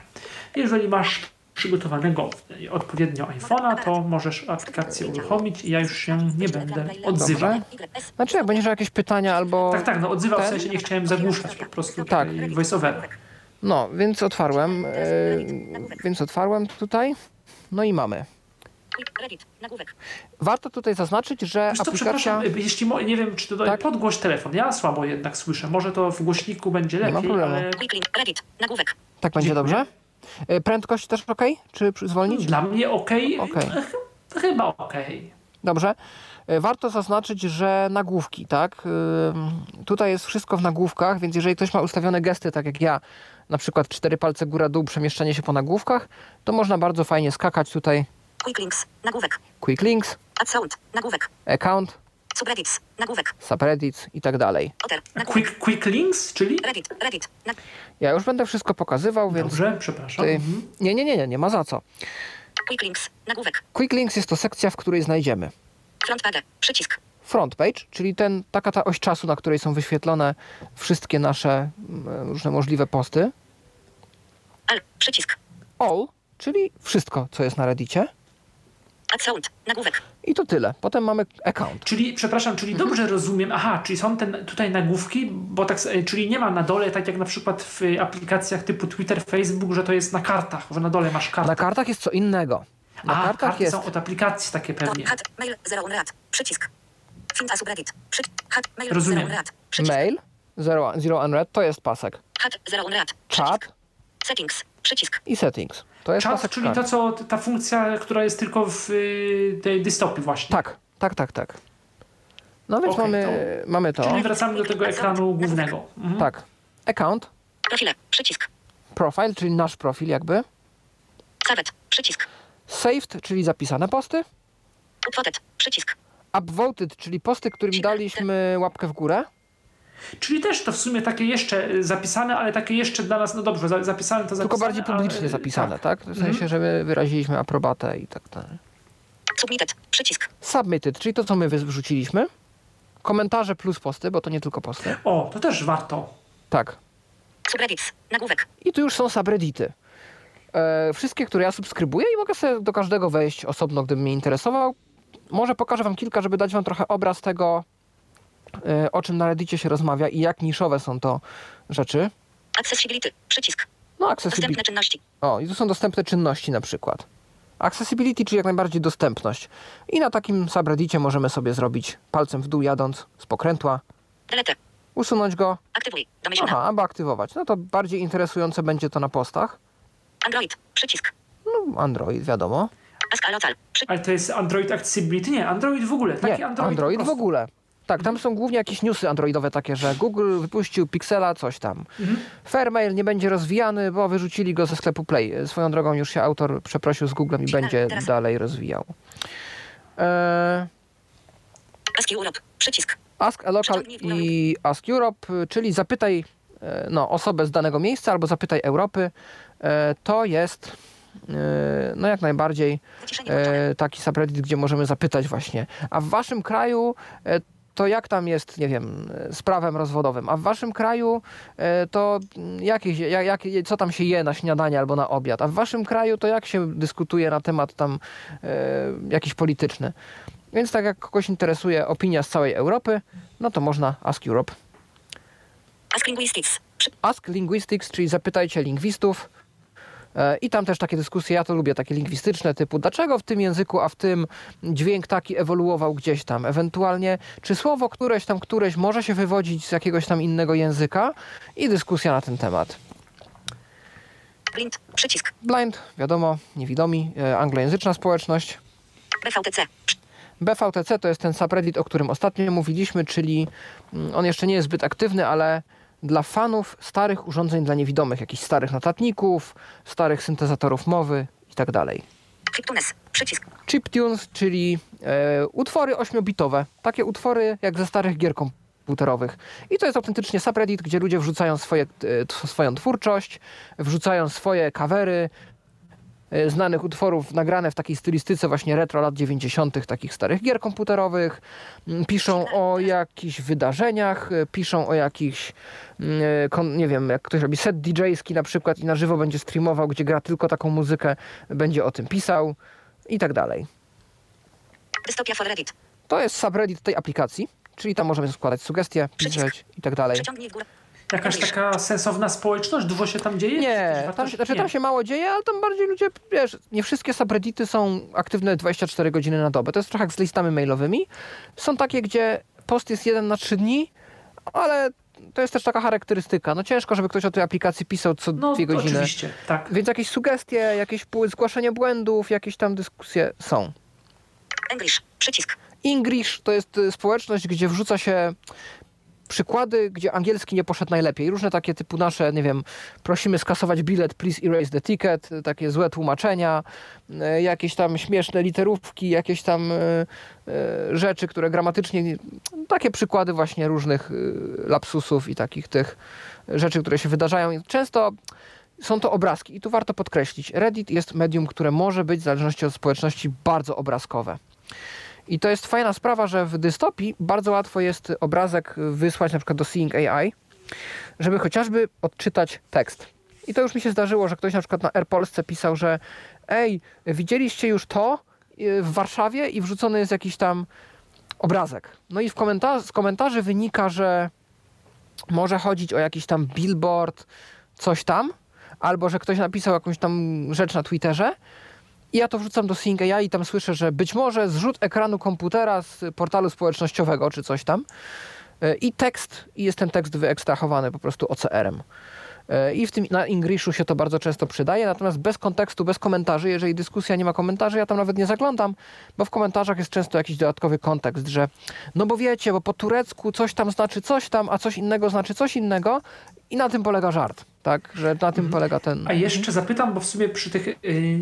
Jeżeli masz przygotowanego odpowiednio iPhone'a, to możesz aplikację uruchomić i ja już się nie będę odzywał. Znaczy, jak będziesz jakieś pytania albo... Tak, tak, no odzywał w sensie nie chciałem zagłuszać po prostu Tak. voiceovera. No, więc otwarłem. E, więc otwarłem tutaj. No i mamy. Warto tutaj zaznaczyć, że Wiesz co, aplikacja... przepraszam, y, jeśli mo- nie wiem, czy to Tak? podgłoś telefon. Ja słabo jednak słyszę. Może to w głośniku będzie Nie ma lepiej, problemu. ale. Tak będzie Dziękuję. dobrze? E, Prędkość też ok? Czy zwolnić? dla mnie okej. Okej. Ch- Chyba okej. Dobrze. E, Warto zaznaczyć, że nagłówki, tak? Ym, Tutaj jest wszystko w nagłówkach, więc jeżeli ktoś ma ustawione gesty, tak jak ja, na przykład cztery palce góra-dół, przemieszczanie się po nagłówkach, to można bardzo fajnie skakać tutaj Quick links, nagłówek. quick links, Add sound, nagłówek. account, Subreddits, nagłówek. subreddits i tak dalej. Otter. Quick, quick links, czyli? Reddit, Reddit. Na... Ja już będę wszystko pokazywał, więc... Dobrze, przepraszam. Ty... Mhm. Nie, nie, nie, nie, nie ma za co. Quick links, nagłówek. Quick links jest to sekcja, w której znajdziemy Front page, przycisk. front page, czyli ten, taka ta oś czasu, na której są wyświetlone wszystkie nasze mm, różne możliwe posty. L, przycisk. All, czyli wszystko, co jest na Reddicie. Add sound, nagłówek. I to tyle. Potem mamy account. Czyli, przepraszam, czyli Mhm. dobrze rozumiem, aha, czyli są ten, tutaj nagłówki, bo tak, s- czyli nie ma na dole, tak jak na przykład w aplikacjach typu Twitter, Facebook, że to jest na kartach, że na dole masz kartę. Na kartach jest co innego. Na A, kartach karty jest. są od aplikacji takie pewnie. Hat, mail, zero unread. Przycisk. Find a subreddit. Przy... Hat, mail, Rozumiem. zero unread. Przycisk. Mail, zero, zero unread, to jest pasek. Hat, zero unread. Czat Settings, przycisk. i settings. To Czat, pasek czyli to, co ta funkcja, która jest tylko w y, tej dystopii właśnie. Tak, tak, tak, tak. No więc Okej, mamy, mamy to. Czyli wracamy do tego ekranu głównego. Mhm. Tak. Account, Profile, przycisk. profile, czyli nasz profil jakby. Saved, przycisk. Saved, czyli zapisane posty. Upvoted, przycisk. Upvoted, czyli posty, którym daliśmy łapkę w górę. Czyli też to w sumie takie jeszcze y, zapisane, ale takie jeszcze dla nas, no dobrze, za- zapisane to zapisane. Tylko bardziej publicznie ale- zapisane, tak? W sensie, Mhm. że my wyraziliśmy aprobatę i tak dalej. Submitted, przycisk. Submitted, czyli to, co my wrzuciliśmy. Komentarze plus posty, bo to nie tylko posty. O, to też warto. Tak. Subreddits, nagłówek. I tu już są subreddity. E, wszystkie, które ja subskrybuję i mogę sobie do każdego wejść osobno, gdybym mnie interesował. Może pokażę wam kilka, żeby dać wam trochę obraz tego, o czym na Reddicie się rozmawia i jak niszowe są to rzeczy. Accessibility, przycisk. No, accessibility. Dostępne czynności. O, i tu są dostępne czynności na przykład. Accessibility, czyli jak najbardziej dostępność. I na takim subreddicie możemy sobie zrobić palcem w dół jadąc z pokrętła, Delete. usunąć go, Aktywuj. Domyślna. aha, albo aktywować. No to bardziej interesujące będzie to na postach. Android. Przycisk. No, Android, wiadomo. Ale to jest Android Accessibility? Nie, Android w ogóle. Taki Nie, Android, Android, w ogóle. Tak, tam są głównie jakieś newsy androidowe takie, że Google wypuścił Pixela, coś tam. Mhm. Fairmail nie będzie rozwijany, bo wyrzucili go ze sklepu Play. Swoją drogą już się autor przeprosił z Googlem i będzie teraz- dalej rozwijał. Eee, Ask Europe. Przycisk. Ask a Local i Ask Europe, czyli zapytaj e, no, osobę z danego miejsca albo zapytaj Europy. E, To jest e, no jak najbardziej e, taki subreddit, gdzie możemy zapytać właśnie. A w waszym kraju e, to jak tam jest, nie wiem, z prawem rozwodowym, a w waszym kraju e, to jakieś, jak, jak, co tam się je na śniadanie albo na obiad, a w waszym kraju to jak się dyskutuje na temat tam e, jakiś polityczny. Więc tak jak kogoś interesuje opinia z całej Europy, no to można Ask Europe. Ask Linguistics. Ask Linguistics, czyli zapytajcie lingwistów. E, I tam też takie dyskusje, ja to lubię, takie lingwistyczne, typu dlaczego w tym języku, a w tym dźwięk taki ewoluował gdzieś tam. Ewentualnie, czy słowo któreś tam, któreś może się wywodzić z jakiegoś tam innego języka i dyskusja na ten temat. Blind. Przycisk. Blind, wiadomo, niewidomi, e, anglojęzyczna społeczność. BVTC. BVTC to jest ten subreddit, o którym ostatnio mówiliśmy, czyli mm, on jeszcze nie jest zbyt aktywny, ale dla fanów starych urządzeń dla niewidomych, jakichś starych notatników, starych syntezatorów mowy itd. Chiptunes. Przycisk. Chiptunes, czyli e, utwory 8-bitowe, takie utwory jak ze starych gier komputerowych. I to jest autentycznie subreddit, gdzie ludzie wrzucają swoje, e, swoją twórczość, wrzucają swoje kawery, znanych utworów nagrane w takiej stylistyce właśnie retro lat 90., takich starych gier komputerowych. Mm, Piszą o jakichś wydarzeniach, e, piszą o jakichś, mm, e, nie wiem, jak ktoś robi set DJ-ski na przykład i na żywo będzie streamował, gdzie gra tylko taką muzykę, będzie o tym pisał i tak dalej. Dystopia for Reddit. To jest subreddit tej aplikacji, czyli tam możemy składać sugestie, pisać i tak dalej. Górę. Jakaś taka sensowna społeczność? Dużo się tam dzieje? Nie, tam, się- znaczy, nie. tam się mało dzieje, ale tam bardziej ludzie, wiesz, nie wszystkie subreddity są aktywne 24 godziny na dobę. To jest trochę jak z listami mailowymi. Są takie, gdzie post jest jeden na 3 dni, ale to jest też taka charakterystyka. No ciężko, żeby ktoś o tej aplikacji pisał co No, dwie godziny. oczywiście, tak. Więc jakieś sugestie, jakieś zgłaszanie błędów, jakieś tam dyskusje są. English. Przycisk. English to jest y, społeczność, gdzie wrzuca się przykłady, gdzie angielski nie poszedł najlepiej. Różne takie typu nasze, nie wiem, prosimy skasować bilet, please erase the ticket, takie złe tłumaczenia, y, jakieś tam śmieszne literówki, jakieś tam y, y, rzeczy, które gramatycznie, nie- takie przykłady właśnie różnych lapsusów i takich tych rzeczy, które się wydarzają. Często są to obrazki i tu warto podkreślić, Reddit jest medium, które może być w zależności od społeczności bardzo obrazkowe. I to jest fajna sprawa, że w dystopii bardzo łatwo jest obrazek wysłać na przykład do Seeing AI, żeby chociażby odczytać tekst. I to już mi się zdarzyło, że ktoś na przykład na AirPolsce pisał, że ej, widzieliście już to y, w Warszawie i wrzucony jest jakiś tam obrazek. No i w komentarz, z komentarzy wynika, że może chodzić o jakiś tam billboard, coś tam, albo że ktoś napisał jakąś tam rzecz na Twitterze, i ja to wrzucam do Sync AI i tam słyszę, że być może zrzut ekranu komputera z portalu społecznościowego czy coś tam. E, I tekst, i jest ten tekst wyekstrahowany po prostu OCR-em. E, I w tym na Ingriszu się to bardzo często przydaje, natomiast bez kontekstu, bez komentarzy, jeżeli dyskusja nie ma komentarzy, ja tam nawet nie zaglądam, bo w komentarzach jest często jakiś dodatkowy kontekst, że no bo wiecie, bo po turecku coś tam znaczy coś tam, a coś innego znaczy coś innego i na tym polega żart, tak? Że na tym polega ten... A jeszcze zapytam, bo w sumie przy tych y,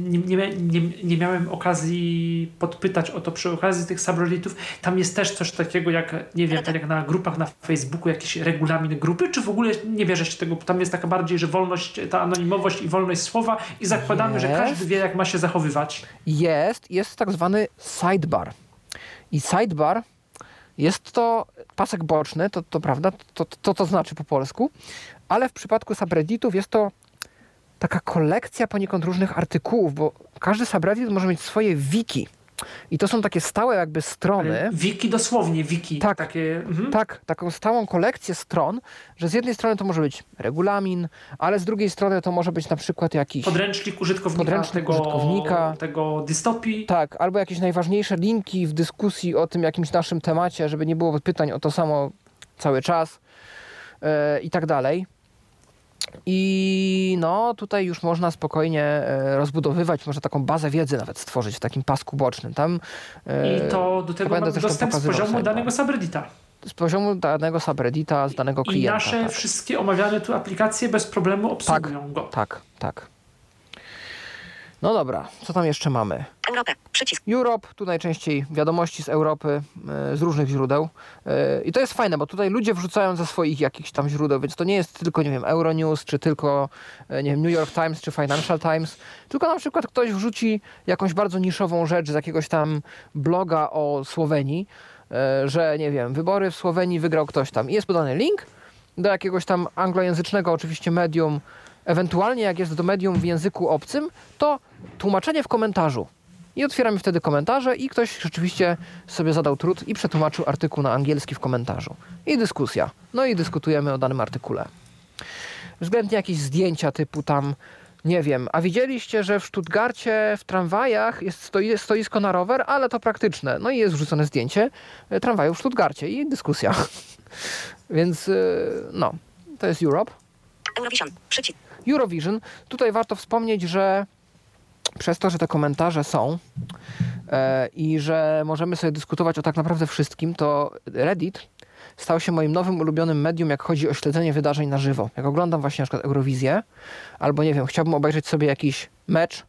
nie, nie, nie, nie miałem okazji podpytać o to przy okazji tych subredditów. Tam jest też coś takiego jak, nie wiem, tak jak na grupach na Facebooku, jakiś regulamin grupy, czy w ogóle nie bierzesz tego? Tam jest taka bardziej, że wolność, ta anonimowość i wolność słowa i zakładamy, że Jest. każdy wie, jak ma się zachowywać. jest, jest tak zwany sidebar. I sidebar jest to pasek boczny, to, to prawda, to, to to znaczy po polsku, ale w przypadku subredditów jest to taka kolekcja poniekąd różnych artykułów, bo każdy subreddit może mieć swoje wiki. I to są takie stałe jakby strony. Wiki dosłownie, wiki. Tak. Takie, mhm. Tak, taką stałą kolekcję stron, że z jednej strony to może być regulamin, ale z drugiej strony to może być na przykład jakiś Podręcznik użytkownika, Podręcznik tego, użytkownika. tego dystopii. Tak, albo jakieś najważniejsze linki w dyskusji o tym jakimś naszym temacie, żeby nie było pytań o to samo cały czas e, i tak dalej. I no, tutaj już można spokojnie e, rozbudowywać, można taką bazę wiedzy nawet stworzyć w takim pasku bocznym. Tam e, I to do tego mamy dostęp z poziomu danego subreddita. z poziomu danego subreddita, z danego I klienta. nasze tak. wszystkie omawiane tu aplikacje bez problemu obsługują go. tak, tak. No dobra, co tam jeszcze mamy? Europę. Przycisk. Europe, tu najczęściej wiadomości z Europy, e, z różnych źródeł. E, I to jest fajne, bo tutaj ludzie wrzucają ze swoich jakichś tam źródeł, więc to nie jest tylko, nie wiem, Euronews, czy tylko, e, nie wiem, New York Times, czy Financial Times, tylko na przykład ktoś wrzuci jakąś bardzo niszową rzecz z jakiegoś tam bloga o Słowenii, że nie wiem, wybory w Słowenii wygrał ktoś tam i jest podany link do jakiegoś tam anglojęzycznego oczywiście medium, ewentualnie jak jest do medium w języku obcym, to tłumaczenie w komentarzu. I otwieramy wtedy komentarze i ktoś rzeczywiście sobie zadał trud i przetłumaczył artykuł na angielski w komentarzu. I dyskusja. No i dyskutujemy o danym artykule. Względnie jakieś zdjęcia typu tam, nie wiem, a widzieliście, że w Stuttgarcie w tramwajach jest stoi, stoisko na rower, ale to praktyczne. No i jest wrzucone zdjęcie e, tramwaju w Stuttgarcie i dyskusja. Więc e, no, to jest Europe. Eurovision. Przycisk. Eurovision. Tutaj warto wspomnieć, że przez to, że te komentarze są e, i że możemy sobie dyskutować o tak naprawdę wszystkim, to Reddit stał się moim nowym ulubionym medium, jak chodzi o śledzenie wydarzeń na żywo. Jak oglądam właśnie na przykład Eurowizję, albo nie wiem, chciałbym obejrzeć sobie jakiś mecz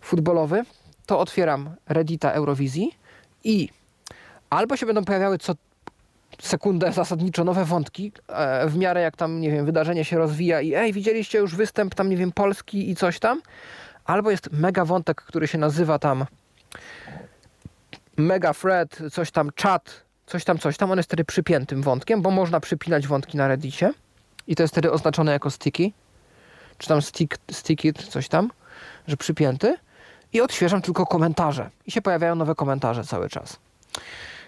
futbolowy, to otwieram Reddita Eurowizji i albo się będą pojawiały co sekundę zasadniczo nowe wątki, e, w miarę jak tam, nie wiem, wydarzenie się rozwija i ej, widzieliście już występ tam, nie wiem, Polski i coś tam, albo jest mega wątek, który się nazywa tam mega thread, coś tam chat, coś tam, coś tam, on jest wtedy przypiętym wątkiem, bo można przypinać wątki na Reddicie i to jest wtedy oznaczone jako sticky, czy tam stick, sticky, coś tam, że przypięty. I odświeżam tylko komentarze. I się pojawiają nowe komentarze cały czas.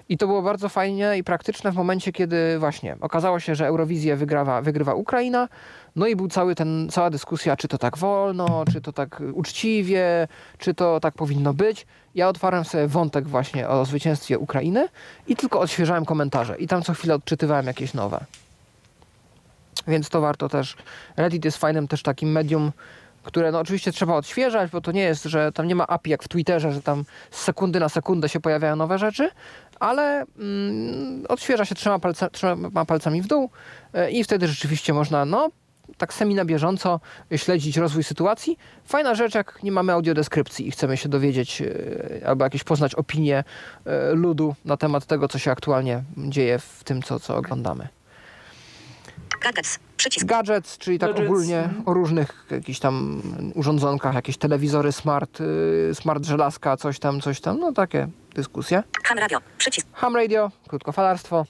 I to było bardzo fajnie i praktyczne w momencie, kiedy właśnie okazało się, że Eurowizję wygrawa, wygrywa Ukraina. No i był cały ten, cała dyskusja, czy to tak wolno, czy to tak uczciwie, czy to tak powinno być. Ja otwarłem sobie wątek właśnie o zwycięstwie Ukrainy i tylko odświeżałem komentarze. I tam co chwilę odczytywałem jakieś nowe. Więc to warto też. Reddit jest fajnym też takim medium, które no oczywiście trzeba odświeżać, bo to nie jest, że tam nie ma API jak w Twitterze, że tam z sekundy na sekundę się pojawiają nowe rzeczy, ale mm, odświeża się trzema, palca, trzema palcami w dół e, i wtedy rzeczywiście można, no, tak semi na bieżąco śledzić rozwój sytuacji. Fajna rzecz, jak nie mamy audiodeskrypcji i chcemy się dowiedzieć e, albo jakieś poznać opinię e, ludu na temat tego, co się aktualnie dzieje w tym, co, co oglądamy. Gadgets. Przycisk. Gadgets, czyli tak Gadgets, ogólnie mhm. o różnych jakichś tam urządzonkach, jakieś telewizory smart, y, smart żelazka, coś tam, coś tam, no takie dyskusje. Ham radio. Przycisk. Ham radio, krótkofalarstwo,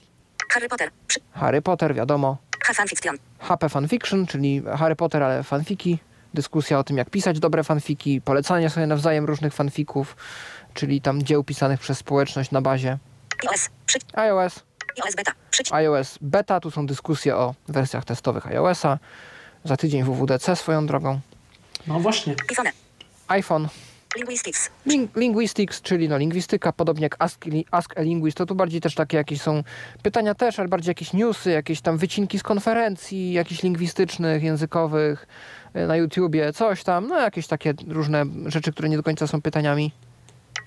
Harry Potter. Przy... Harry Potter, wiadomo, Ha fanfiction. HP fanfiction, czyli Harry Potter, ale fanfiki, dyskusja o tym, jak pisać dobre fanfiki, polecanie sobie nawzajem różnych fanfików, czyli tam dzieł pisanych przez społeczność na bazie iOS. Przy... iOS, iOS beta. Przycisk. iOS beta, tu są dyskusje o wersjach testowych iOS-a, za tydzień WWDC swoją drogą, No właśnie. iPhone. iPhone, Linguistics. Ling- linguistics, czyli no lingwistyka, podobnie jak Ask, Ask a Linguist, to tu bardziej też takie jakieś są pytania też, ale bardziej jakieś newsy, jakieś tam wycinki z konferencji, jakichś lingwistycznych, językowych y, na YouTubie, coś tam, no jakieś takie różne rzeczy, które nie do końca są pytaniami.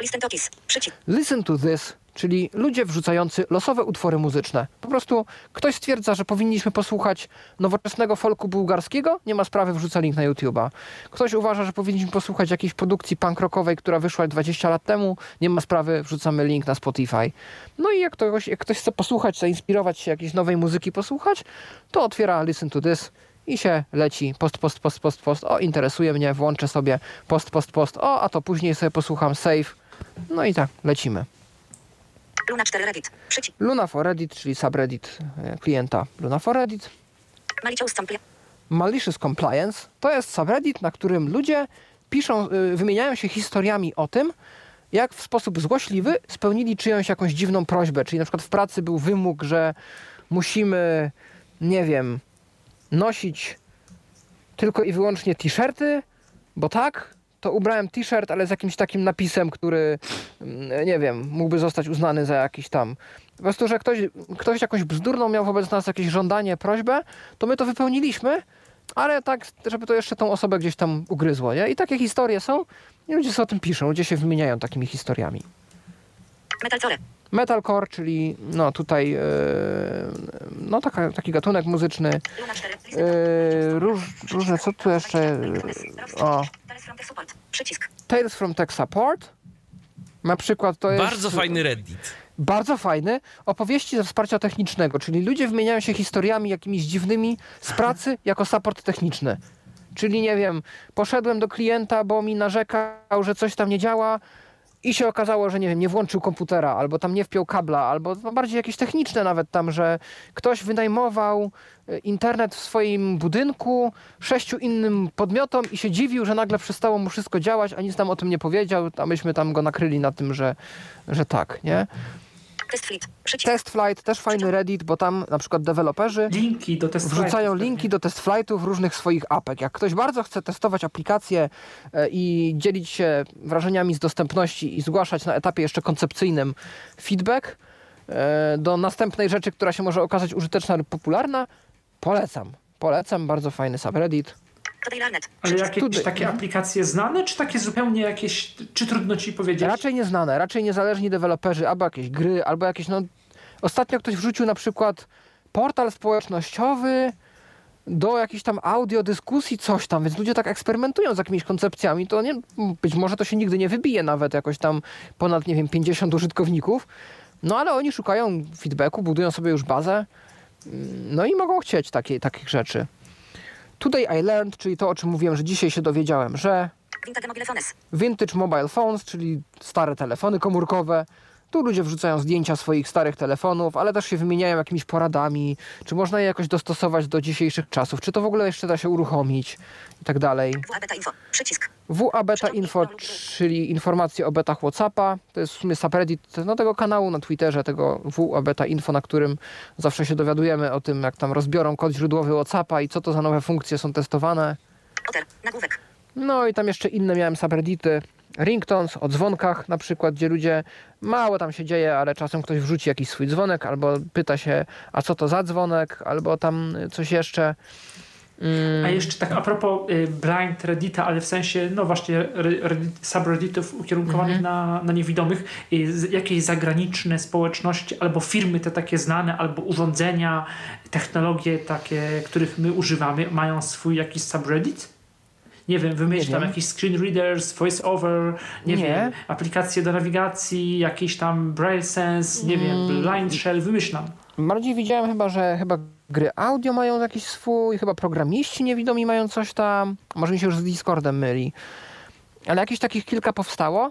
Listen notice. Przycisk. Listen to this, czyli ludzie wrzucający losowe utwory muzyczne. Po prostu ktoś stwierdza, że powinniśmy posłuchać nowoczesnego folku bułgarskiego, nie ma sprawy, wrzuca link na YouTube'a. Ktoś uważa, że powinniśmy posłuchać jakiejś produkcji punk rockowej, która wyszła 20 lat temu, nie ma sprawy, wrzucamy link na Spotify. No i jak ktoś, jak ktoś chce posłuchać, zainspirować się jakiejś nowej muzyki, posłuchać, to otwiera Listen to this i się leci post, post, post, post, post. O, interesuje mnie, włączę sobie post, post, post. O, a to później sobie posłucham save. No i tak, lecimy. Luna 4 Reddit. Przycisk. Luna for Reddit, czyli subreddit e, klienta Luna for Reddit. Malicious Sample. Malicious Compliance to jest subreddit, na którym ludzie piszą, y, wymieniają się historiami o tym, jak w sposób złośliwy spełnili czyjąś jakąś dziwną prośbę. Czyli na przykład w pracy był wymóg, że musimy, nie wiem, nosić tylko i wyłącznie t-shirty, bo tak, to ubrałem t-shirt, ale z jakimś takim napisem, który, mm, nie wiem, mógłby zostać uznany za jakiś tam. Po prostu, że ktoś, ktoś jakąś bzdurną miał wobec nas jakieś żądanie, prośbę, to my to wypełniliśmy, ale tak, żeby to jeszcze tą osobę gdzieś tam ugryzło, nie? I takie historie są i ludzie sobie o tym piszą, ludzie się wymieniają takimi historiami. Metalcore. Metalcore, czyli no tutaj, e, no taka, taki gatunek muzyczny, Luna 4. e, róż, różne, co tu jeszcze, o, Tales from the support. Przycisk. Tales from Tech Support, na przykład to jest... Bardzo fajny Reddit. bardzo fajny, opowieści ze wsparcia technicznego, czyli ludzie wymieniają się historiami jakimiś dziwnymi z pracy jako support techniczny. Czyli nie wiem, poszedłem do klienta, bo mi narzekał, że coś tam nie działa i się okazało, że nie wiem, nie włączył komputera, albo tam nie wpiął kabla, albo no, bardziej jakieś techniczne nawet tam, że ktoś wynajmował e, internet w swoim budynku sześciu innym podmiotom i się dziwił, że nagle przestało mu wszystko działać, a nic nam o tym nie powiedział, a myśmy tam go nakryli na tym, że, że tak, nie? Test. Przycisk. Test Flight, też fajny Reddit, bo tam na przykład deweloperzy Linki do test wrzucają linki do test flightów różnych swoich apek. Jak ktoś bardzo chce testować aplikacje e, i dzielić się wrażeniami z dostępności i zgłaszać na etapie jeszcze koncepcyjnym feedback e, do następnej rzeczy, która się może okazać użyteczna lub popularna, polecam. Polecam, bardzo fajny subreddit. Ale jakieś takie aplikacje znane, czy takie zupełnie jakieś, czy trudno ci powiedzieć? Raczej nieznane, raczej niezależni deweloperzy, albo jakieś gry, albo jakieś, no... Ostatnio ktoś wrzucił na przykład portal społecznościowy do jakichś tam audio dyskusji, coś tam, więc ludzie tak eksperymentują z jakimiś koncepcjami, to nie, być może to się nigdy nie wybije nawet jakoś tam ponad, nie wiem, 50 użytkowników, no ale oni szukają feedbacku, budują sobie już bazę, mm, no i mogą chcieć takiej, takich rzeczy. Today I learned, czyli to, o czym mówiłem, że dzisiaj się dowiedziałem, że Vintage mobile phones. Vintage Mobile Phones, czyli stare telefony komórkowe. Tu ludzie wrzucają zdjęcia swoich starych telefonów, ale też się wymieniają jakimiś poradami, czy można je jakoś dostosować do dzisiejszych czasów, czy to w ogóle jeszcze da się uruchomić i tak dalej. WA beta info. Przycisk. WA Beta Info, czyli informacje o betach WhatsAppa, to jest w sumie subreddit no, tego kanału na Twitterze, tego WA Beta Info, na którym zawsze się dowiadujemy o tym, jak tam rozbiorą kod źródłowy WhatsAppa i co to za nowe funkcje są testowane. Nagłówek. No i tam jeszcze inne miałem subreddity. Ringtones, o dzwonkach na przykład, gdzie ludzie, mało tam się dzieje, ale czasem ktoś wrzuci jakiś swój dzwonek, albo pyta się, a co to za dzwonek, albo tam coś jeszcze. A jeszcze tak a propos y, blind Reddita, ale w sensie, no właśnie re- reddit, subredditów ukierunkowanych Mhm. na, na niewidomych, y, jakieś zagraniczne społeczności albo firmy te takie znane, albo urządzenia, technologie takie, których my używamy, mają swój jakiś subreddit? Nie wiem, wymyśl Nie tam wiem. jakiś screen readers, voice over, nie, Nie. wiem, aplikacje do nawigacji, jakiś tam braille sense, nie Mm. wiem, blind shell, wymyślam. Bardziej widziałem chyba, że chyba gry audio mają jakiś swój, chyba programiści niewidomi mają coś tam, może mi się już z Discordem myli. Ale jakieś takich kilka powstało.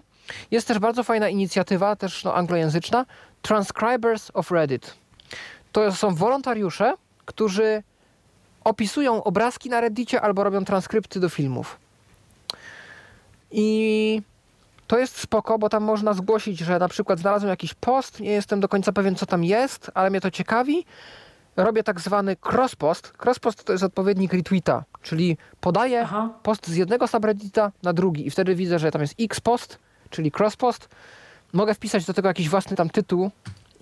Jest też bardzo fajna inicjatywa, też no, anglojęzyczna, Transcribers of Reddit. To są wolontariusze, którzy opisują obrazki na Reddicie albo robią transkrypty do filmów. I to jest spoko, bo tam można zgłosić, że na przykład znalazłem jakiś post, nie jestem do końca pewien, co tam jest, ale mnie to ciekawi. Robię tak zwany crosspost. Crosspost to jest odpowiednik retweeta, czyli podaję Aha. post z jednego subreddita na drugi i wtedy widzę, że tam jest x post, czyli crosspost. Mogę wpisać do tego jakiś własny tam tytuł,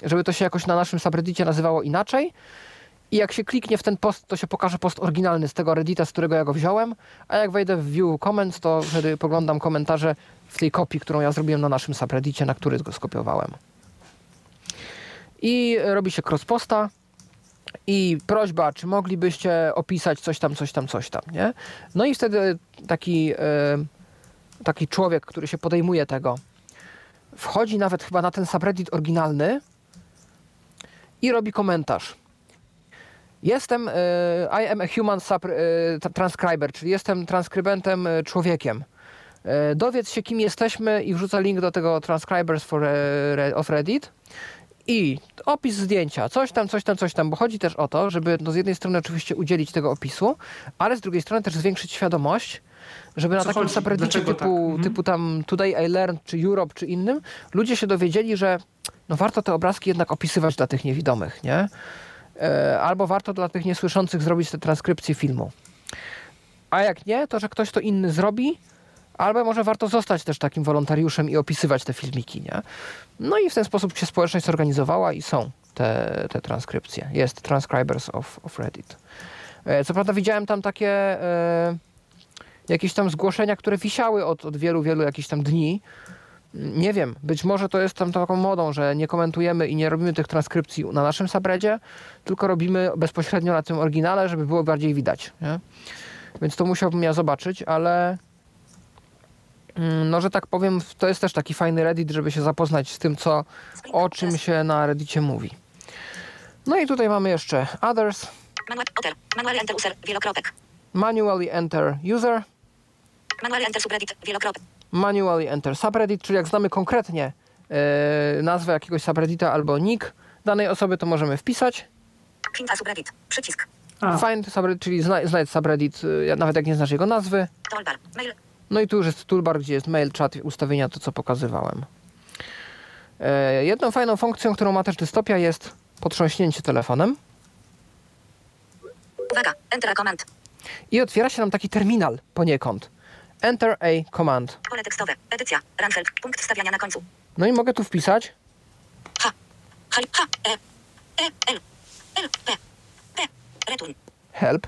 żeby to się jakoś na naszym subreddicie nazywało inaczej. I jak się kliknie w ten post, to się pokaże post oryginalny z tego reddita, z którego ja go wziąłem. A jak wejdę w view comments, to wtedy poglądam komentarze w tej kopii, którą ja zrobiłem na naszym subreddicie, na który go skopiowałem. I robi się crossposta i prośba, czy moglibyście opisać coś tam, coś tam, coś tam, nie? No i wtedy taki, e, taki człowiek, który się podejmuje tego, wchodzi nawet chyba na ten subreddit oryginalny i robi komentarz. Jestem, e, I am a human sub, e, tra- transcriber, czyli jestem transkrybentem e, człowiekiem. Dowiedz się, kim jesteśmy i wrzuca link do tego Transcribers for, of Reddit. I opis zdjęcia, coś tam, coś tam, coś tam, bo chodzi też o to, żeby no z jednej strony oczywiście udzielić tego opisu, ale z drugiej strony też zwiększyć świadomość, żeby na co takim subreddicie typu, tak? Mhm. typu tam Today I Learned, czy Europe, czy innym, ludzie się dowiedzieli, że no warto te obrazki jednak opisywać dla tych niewidomych, nie? E, albo warto dla tych niesłyszących zrobić te transkrypcje filmu. A jak nie, to że ktoś to inny zrobi, albo może warto zostać też takim wolontariuszem i opisywać te filmiki, nie? No i w ten sposób się społeczność zorganizowała i są te, te transkrypcje. Jest Transcribers of, of Reddit. E, Co prawda widziałem tam takie e, jakieś tam zgłoszenia, które wisiały od, od wielu, wielu jakichś tam dni. Nie wiem, być może to jest tam taką modą, że nie komentujemy i nie robimy tych transkrypcji na naszym subredzie, tylko robimy bezpośrednio na tym oryginale, żeby było bardziej widać. Nie? Więc to musiałbym ja zobaczyć, ale mm, no, że tak powiem, to jest też taki fajny Reddit, żeby się zapoznać z tym, co, o czym się na Reddicie mówi. No i tutaj mamy jeszcze others. Manually enter user. Wielokropek. manually enter user, Manually enter subreddit. Wielokropek. Manually enter subreddit, czyli jak znamy konkretnie e, nazwę jakiegoś subreddita albo nick danej osoby, to możemy wpisać. Find a subreddit. Przycisk. A, Find subreddit, czyli zna, znajdź subreddit, e, nawet jak nie znasz jego nazwy. Toolbar. Mail. No i tu już jest toolbar, gdzie jest mail, chat, ustawienia, to co pokazywałem. E, jedną fajną funkcją, którą ma też dystopia jest potrząśnięcie telefonem Uwaga. Enter a command. i otwiera się nam taki terminal poniekąd. Enter a command. Pole tekstowe. Edycja. Run help. Punkt wstawiania na końcu. No i mogę tu wpisać H. H. H. E. E. L. L. P. P. Return. help.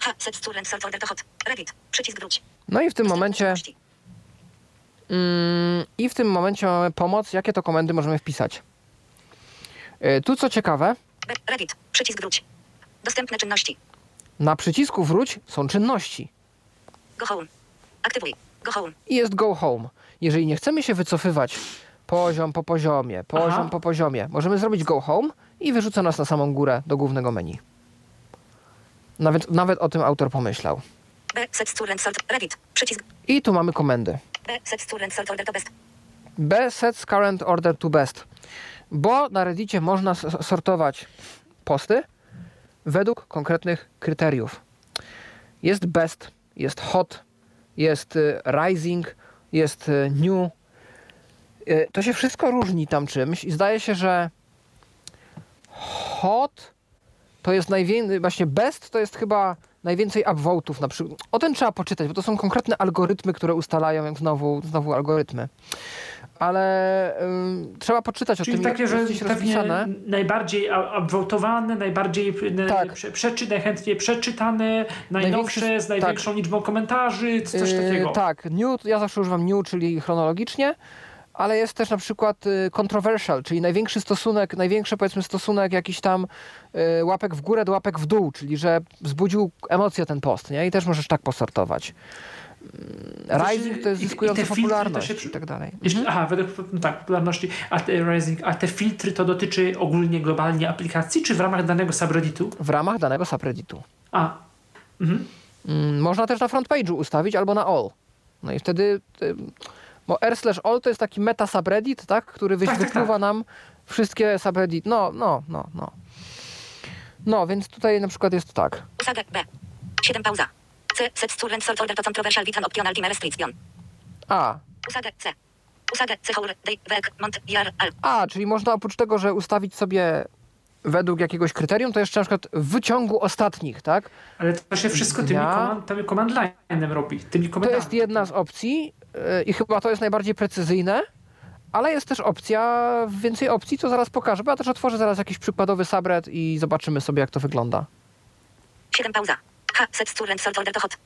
H. Set student sort folder to hot. Reddit. Przycisk wróć. No i w tym momencie. Mm, I w tym momencie mamy pomoc, jakie to komendy możemy wpisać. E, Tu co ciekawe. Reddit. Przycisk wróć. Dostępne czynności. na przycisku wróć są czynności Go home. Aktywuj. Go home. i jest go home. Jeżeli nie chcemy się wycofywać poziom po poziomie, poziom Aha. po poziomie, możemy zrobić go home i wyrzuca nas na samą górę do głównego menu. Nawet, nawet o tym autor pomyślał. B. Set student sort. Reddit. Przycisk. I tu mamy komendy. B. Set student sort order to best. B sets current order to best. Bo na Reddicie można sortować posty według konkretnych kryteriów. Jest best, jest hot, jest y, rising, jest y, new. Y, To się wszystko różni tam czymś i zdaje się, że hot to jest najwięcej, właśnie best to jest chyba najwięcej upvotów na przykład. O ten trzeba poczytać, bo to są konkretne algorytmy, które ustalają, jak znowu, znowu algorytmy. Ale ym, trzeba poczytać o czyli tym, takie, że jest rozpisane. najbardziej upvotowane, najbardziej n- Tak. prze, przeczy, najchętniej przeczytane, najnowsze, Największy- z największą liczbą komentarzy, coś Yy, takiego. tak, new, ja zawsze używam new, czyli chronologicznie, ale jest też na przykład y, controversial, czyli największy stosunek, największy powiedzmy stosunek jakiś tam y, łapek w górę do łapek w dół, czyli że wzbudził emocje ten post, nie? I też możesz tak posortować. Też- Rising to jest i- i popularność się- i tak dalej. Jeszcze, Aha, według no tak, popularności, a te, rising, a te filtry to dotyczy ogólnie, globalnie aplikacji, czy w ramach danego subredditu? W ramach danego subredditu. A, mhm. Mm, Można też na front page'u ustawić albo na all. No i wtedy, bo r slash all to jest taki meta subreddit, tak, który Tak, tak, wypluwa tak. nam wszystkie subreddit. No, no, no, no. No, więc tutaj na przykład jest tak. Usagę B. 7 pauza. C. Set student sort order to controversial with an optional time restriction. A, Usagę C. Usagę C. Hour. Day. Werk. Mont. Jar. Al. a, czyli można oprócz tego, że ustawić sobie według jakiegoś kryterium, to jeszcze na przykład w wyciągu ostatnich, tak? Ale to się wszystko tymi, Ja- command, tymi command line'em robi, tymi To jest jedna z opcji yy, i chyba to jest najbardziej precyzyjne, ale jest też opcja, więcej opcji, co zaraz pokażę, bo ja też otworzę zaraz jakiś przykładowy subred i zobaczymy sobie, jak to wygląda. 7 pauza. H. Set student sort order to hot.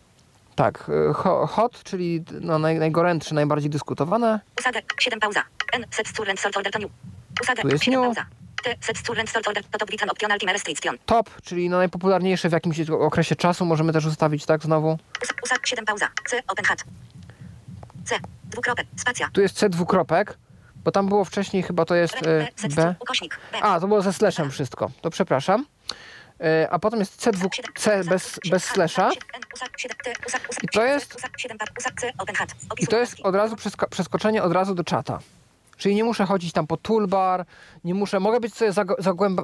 Tak, ho- hot, czyli no, naj, najgorętsze, najbardziej dyskutowane. Usagę. 7 pauza. N. Set student sort order to new. Jest 7 new. pauza. Top czyli no, najpopularniejsze w jakimś okresie czasu możemy też ustawić, tak, znowu. Us- Usag. 7 pauza. C. Open hat. C. Dwukropek. Spacja. Tu jest C dwukropek, bo tam było wcześniej chyba to jest B. y, B. B. A, to było ze slashem wszystko, to przepraszam. Y, A potem jest C, dwu, Siedem- C usag- bez, bez slasha. I to jest- Usag. 7 par. Usag. C. Open hat. I to jest od razu przesko- przeskoczenie od razu do czata. Czyli nie muszę chodzić tam po toolbar, nie muszę, mogę być sobie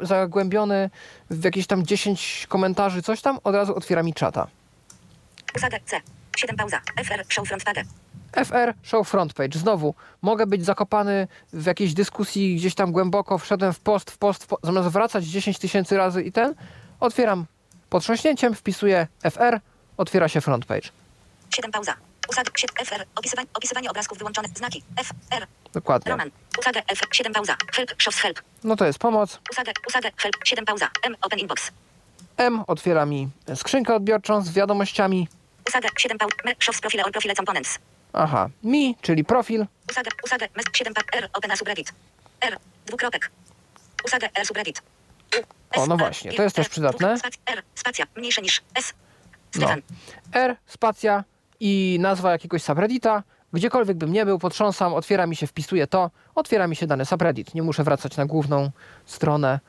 zagłębiony w jakieś tam 10 komentarzy, coś tam, od razu otwiera mi czata. C. 7 pauza. FR. Show front page. FR Show Front Page. Znowu, mogę być zakopany w jakiejś dyskusji gdzieś tam głęboko, wszedłem w post, w post, w post zamiast wracać 10 tysięcy razy i ten, otwieram potrząśnięciem, wpisuję FR, otwiera się Front Page. 7 pauza. Usag. 7 FR. Opisywanie, opisywanie obrazków wyłączone. Znaki. FR. Dokładnie. Roman. Usagę F. 7 pauza. Help. Shows help. No to jest pomoc. Usagę. Usagę. Help. 7 pauza. M. Open inbox. M otwiera mi skrzynkę odbiorczą z wiadomościami. Usagę. 7 pauza. M. Shows profile or profile components. Aha, mi, czyli profil. Usagę. Usagę. M. 7 pa. R. Open a subreddit. R. Dwukropek. Usagę. R. Subreddit. O, no właśnie, to jest też przydatne. R. Spacja. Mniejsze niż S. No. R, spacja i nazwa jakiegoś subreddita. Gdziekolwiek bym nie był, potrząsam, otwiera mi się, wpisuję to, otwiera mi się dany subreddit. Nie muszę wracać na główną stronę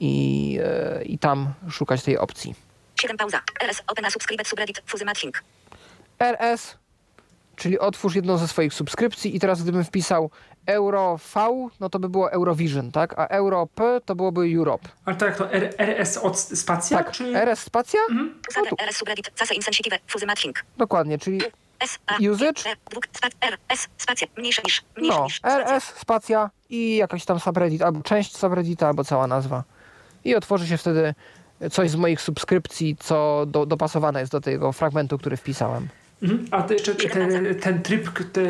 i, e, i tam szukać tej opcji. 7 pauza. RS. Open a subscribed subreddit. Fuzzy matching. RS, czyli otwórz jedną ze swoich subskrypcji i teraz gdybym wpisał Euro V, no to by było Eurovision, tak? A Euro P to byłoby Europe. Ale to jak to R, RS od spacja? Tak, czy... RS spacja? Usaga RS subreddit. Case insensitive. Fuzy matching. Dokładnie, czyli S, A, Usage? R, spac, R, S, spacja, mniejsze niż, mniejsze no, niż, spacja. RS spacja i jakaś tam subreddit, albo część subreddita, albo cała nazwa. I otworzy się wtedy coś z moich subskrypcji, co do, dopasowane jest do tego fragmentu, który wpisałem. Mhm. A te, czy, te, ten tryb te,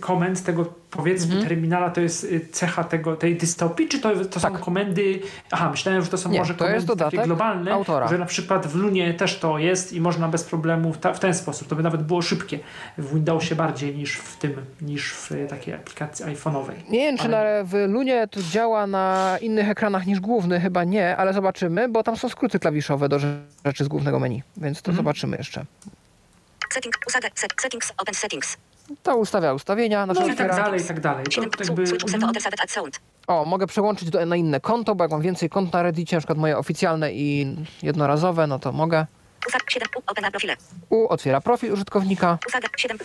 komend tego powiedzmy Mhm. terminala to jest y, cecha tego, tej dystopii, czy to, to są Tak. komendy... Aha, myślałem, że to są Nie, może to komendy jest takie globalne, autora. że na przykład w Lunie też to jest i można bez problemu ta, w ten sposób. To by nawet było szybkie w Windowsie bardziej niż w tym, niż w y, takiej aplikacji iPhone'owej. Nie wiem, czy na, w Lunie to działa na innych ekranach niż główny, chyba nie, ale zobaczymy, bo tam są skróty klawiszowe do rzeczy z głównego menu, więc to zobaczymy jeszcze. Setting, usaga, set, settings, open settings. To ustawia ustawienia, znaczy No i tak dalej, i tak dalej. To 7, jakby, mhm. O, mogę przełączyć do, na inne konto, bo jak mam więcej kont na Reddicie, na przykład moje oficjalne i jednorazowe, no to mogę. Usaga 7, u, otwiera profil użytkownika. Usaga 7,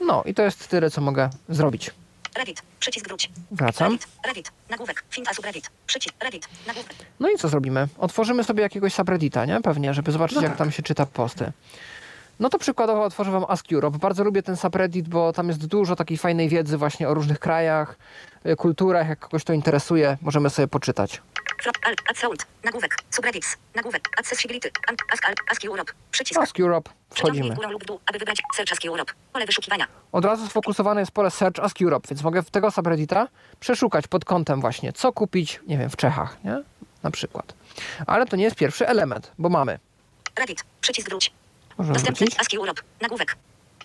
No i to jest tyle, co mogę zrobić. Reddit, przycisk wróć. Wracam. Reddit, Reddit, nagłówek, finta subreddit, przycisk, Reddit, nagłówek. No i co zrobimy? Otworzymy sobie jakiegoś subreddita, nie? Pewnie, żeby zobaczyć, No jak tak. tam się czyta posty. No to przykładowo otworzę wam Ask Europe. Bardzo lubię ten subreddit, bo tam jest dużo takiej fajnej wiedzy właśnie o różnych krajach, y, kulturach. Jak kogoś to interesuje, możemy sobie poczytać. Alt, nagłówek, subreddits, nagłówek, accessibility, ask, ask Europe, przycisk. Ask Europe, wchodzimy. górą lub dół, aby wybrać Search Ask Europe. Pole wyszukiwania. Od razu sfokusowane jest pole Search Ask Europe, więc mogę w tego subreddita przeszukać pod kątem właśnie, co kupić, nie wiem, w Czechach, nie? Na przykład. Ale to nie jest pierwszy element, bo mamy. Reddit, przycisk wróć. Możemy Dostępny wrócić. Ask Europe, nagłówek.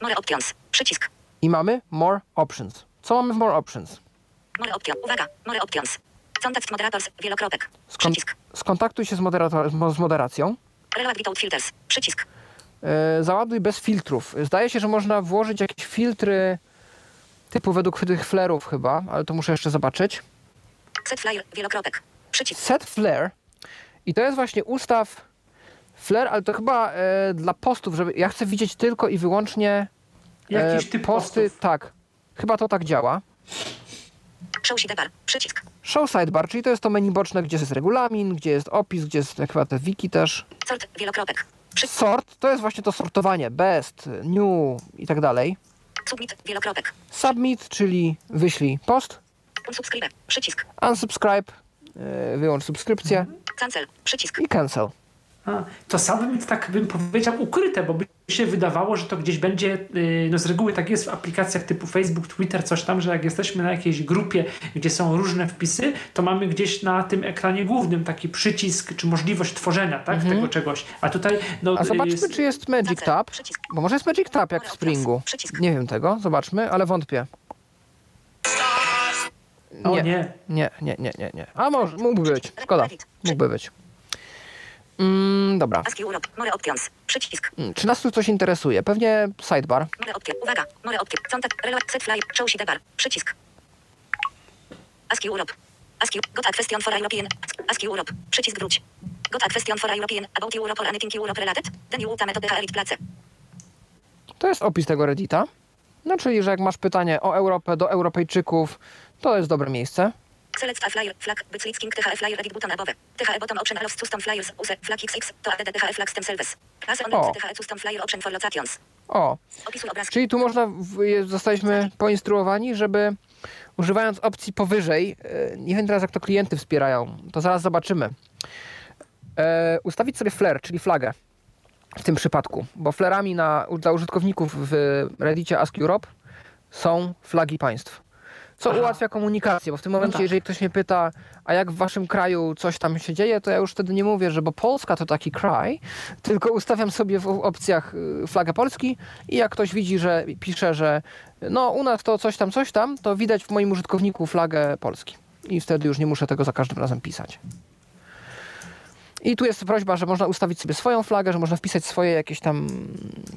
More options, przycisk. I mamy More Options. Co mamy w More Options? More option, uwaga, more options. Contact moderators, wielokropek. Skon- Przycisk. skontaktuj się z, moderator- z moderacją. Reload without filters, przycisk. E, załaduj bez filtrów. Zdaje się, że można włożyć jakieś filtry typu według tych flarów chyba, ale to muszę jeszcze zobaczyć. Set flyer, wielokropek. Przycisk. Set flare i to jest właśnie ustaw flare, ale to chyba e, dla postów, żeby ja chcę widzieć tylko i wyłącznie Jakiś e, typ posty, postów. tak. Chyba to tak działa. Show sidebar, przycisk. Show sidebar, czyli to jest to menu boczne, gdzie jest regulamin, gdzie jest opis, gdzie jest chyba te wiki też. Sort, wielokropek. Przycisk. Sort to jest właśnie to sortowanie, best, new i tak dalej. Submit, wielokropek. Submit, czyli wyślij post. Unsubscribe, przycisk. Unsubscribe, e, wyłącz subskrypcję Cancel, przycisk. i cancel. A, to samym tak bym powiedział ukryte, bo by się wydawało, że to gdzieś będzie, yy, no z reguły tak jest w aplikacjach typu Facebook, Twitter, coś tam, że jak jesteśmy na jakiejś grupie, gdzie są różne wpisy, to mamy gdzieś na tym ekranie głównym taki przycisk, czy możliwość tworzenia, tak, tego czegoś. A tutaj, no... Mhm. A zobaczmy, jest- czy jest Magic Tab. przycisk. Bo może jest Magic Tab jak w Springu. Przycisk. Nie wiem tego, zobaczmy, ale wątpię. O Nie, nie. nie, nie, nie, nie. A może, mógłby być, szkoda, mógłby być. Mm, dobra, more options. Przycisk. Mm, czy nas tu coś interesuje? Pewnie sidebar. More option. Uwaga, more option. Contact, reload, set flyer, show sidebar. Przycisk. Ask Europe. You, got a question for European. Ask Europe. Przycisk wróć. Got a question for European about Europe or anything Europe related? Then you use metodę Elite Place. To jest opis tego Reddita. No, czyli, że jak masz pytanie o Europę do Europejczyków, to jest dobre miejsce. Select a flyer, flag, king THF flyer edit button above. THE button option allows custom flyers, use flag XX, to add THE flags themselves. Class on O. THE custom flyer option for locations. O, czyli tu można, w- zostaliśmy poinstruowani, żeby używając opcji powyżej, e, nie wiem teraz jak to klienty wspierają, to zaraz zobaczymy, e, ustawić sobie flare, czyli flagę w tym przypadku, bo flarami na, dla użytkowników w Reddicie Ask Europe są flagi państw. Co Aha. ułatwia komunikację, bo w tym momencie, tak. jeżeli ktoś mnie pyta, a jak w waszym kraju coś tam się dzieje, to ja już wtedy nie mówię, że bo Polska to taki kraj, tylko ustawiam sobie w opcjach y, flagę Polski i jak ktoś widzi, że pisze, że no u nas to coś tam, coś tam, to widać w moim użytkowniku flagę Polski. I wtedy już nie muszę tego za każdym razem pisać. I tu jest prośba, że można ustawić sobie swoją flagę, że można wpisać swoje jakieś tam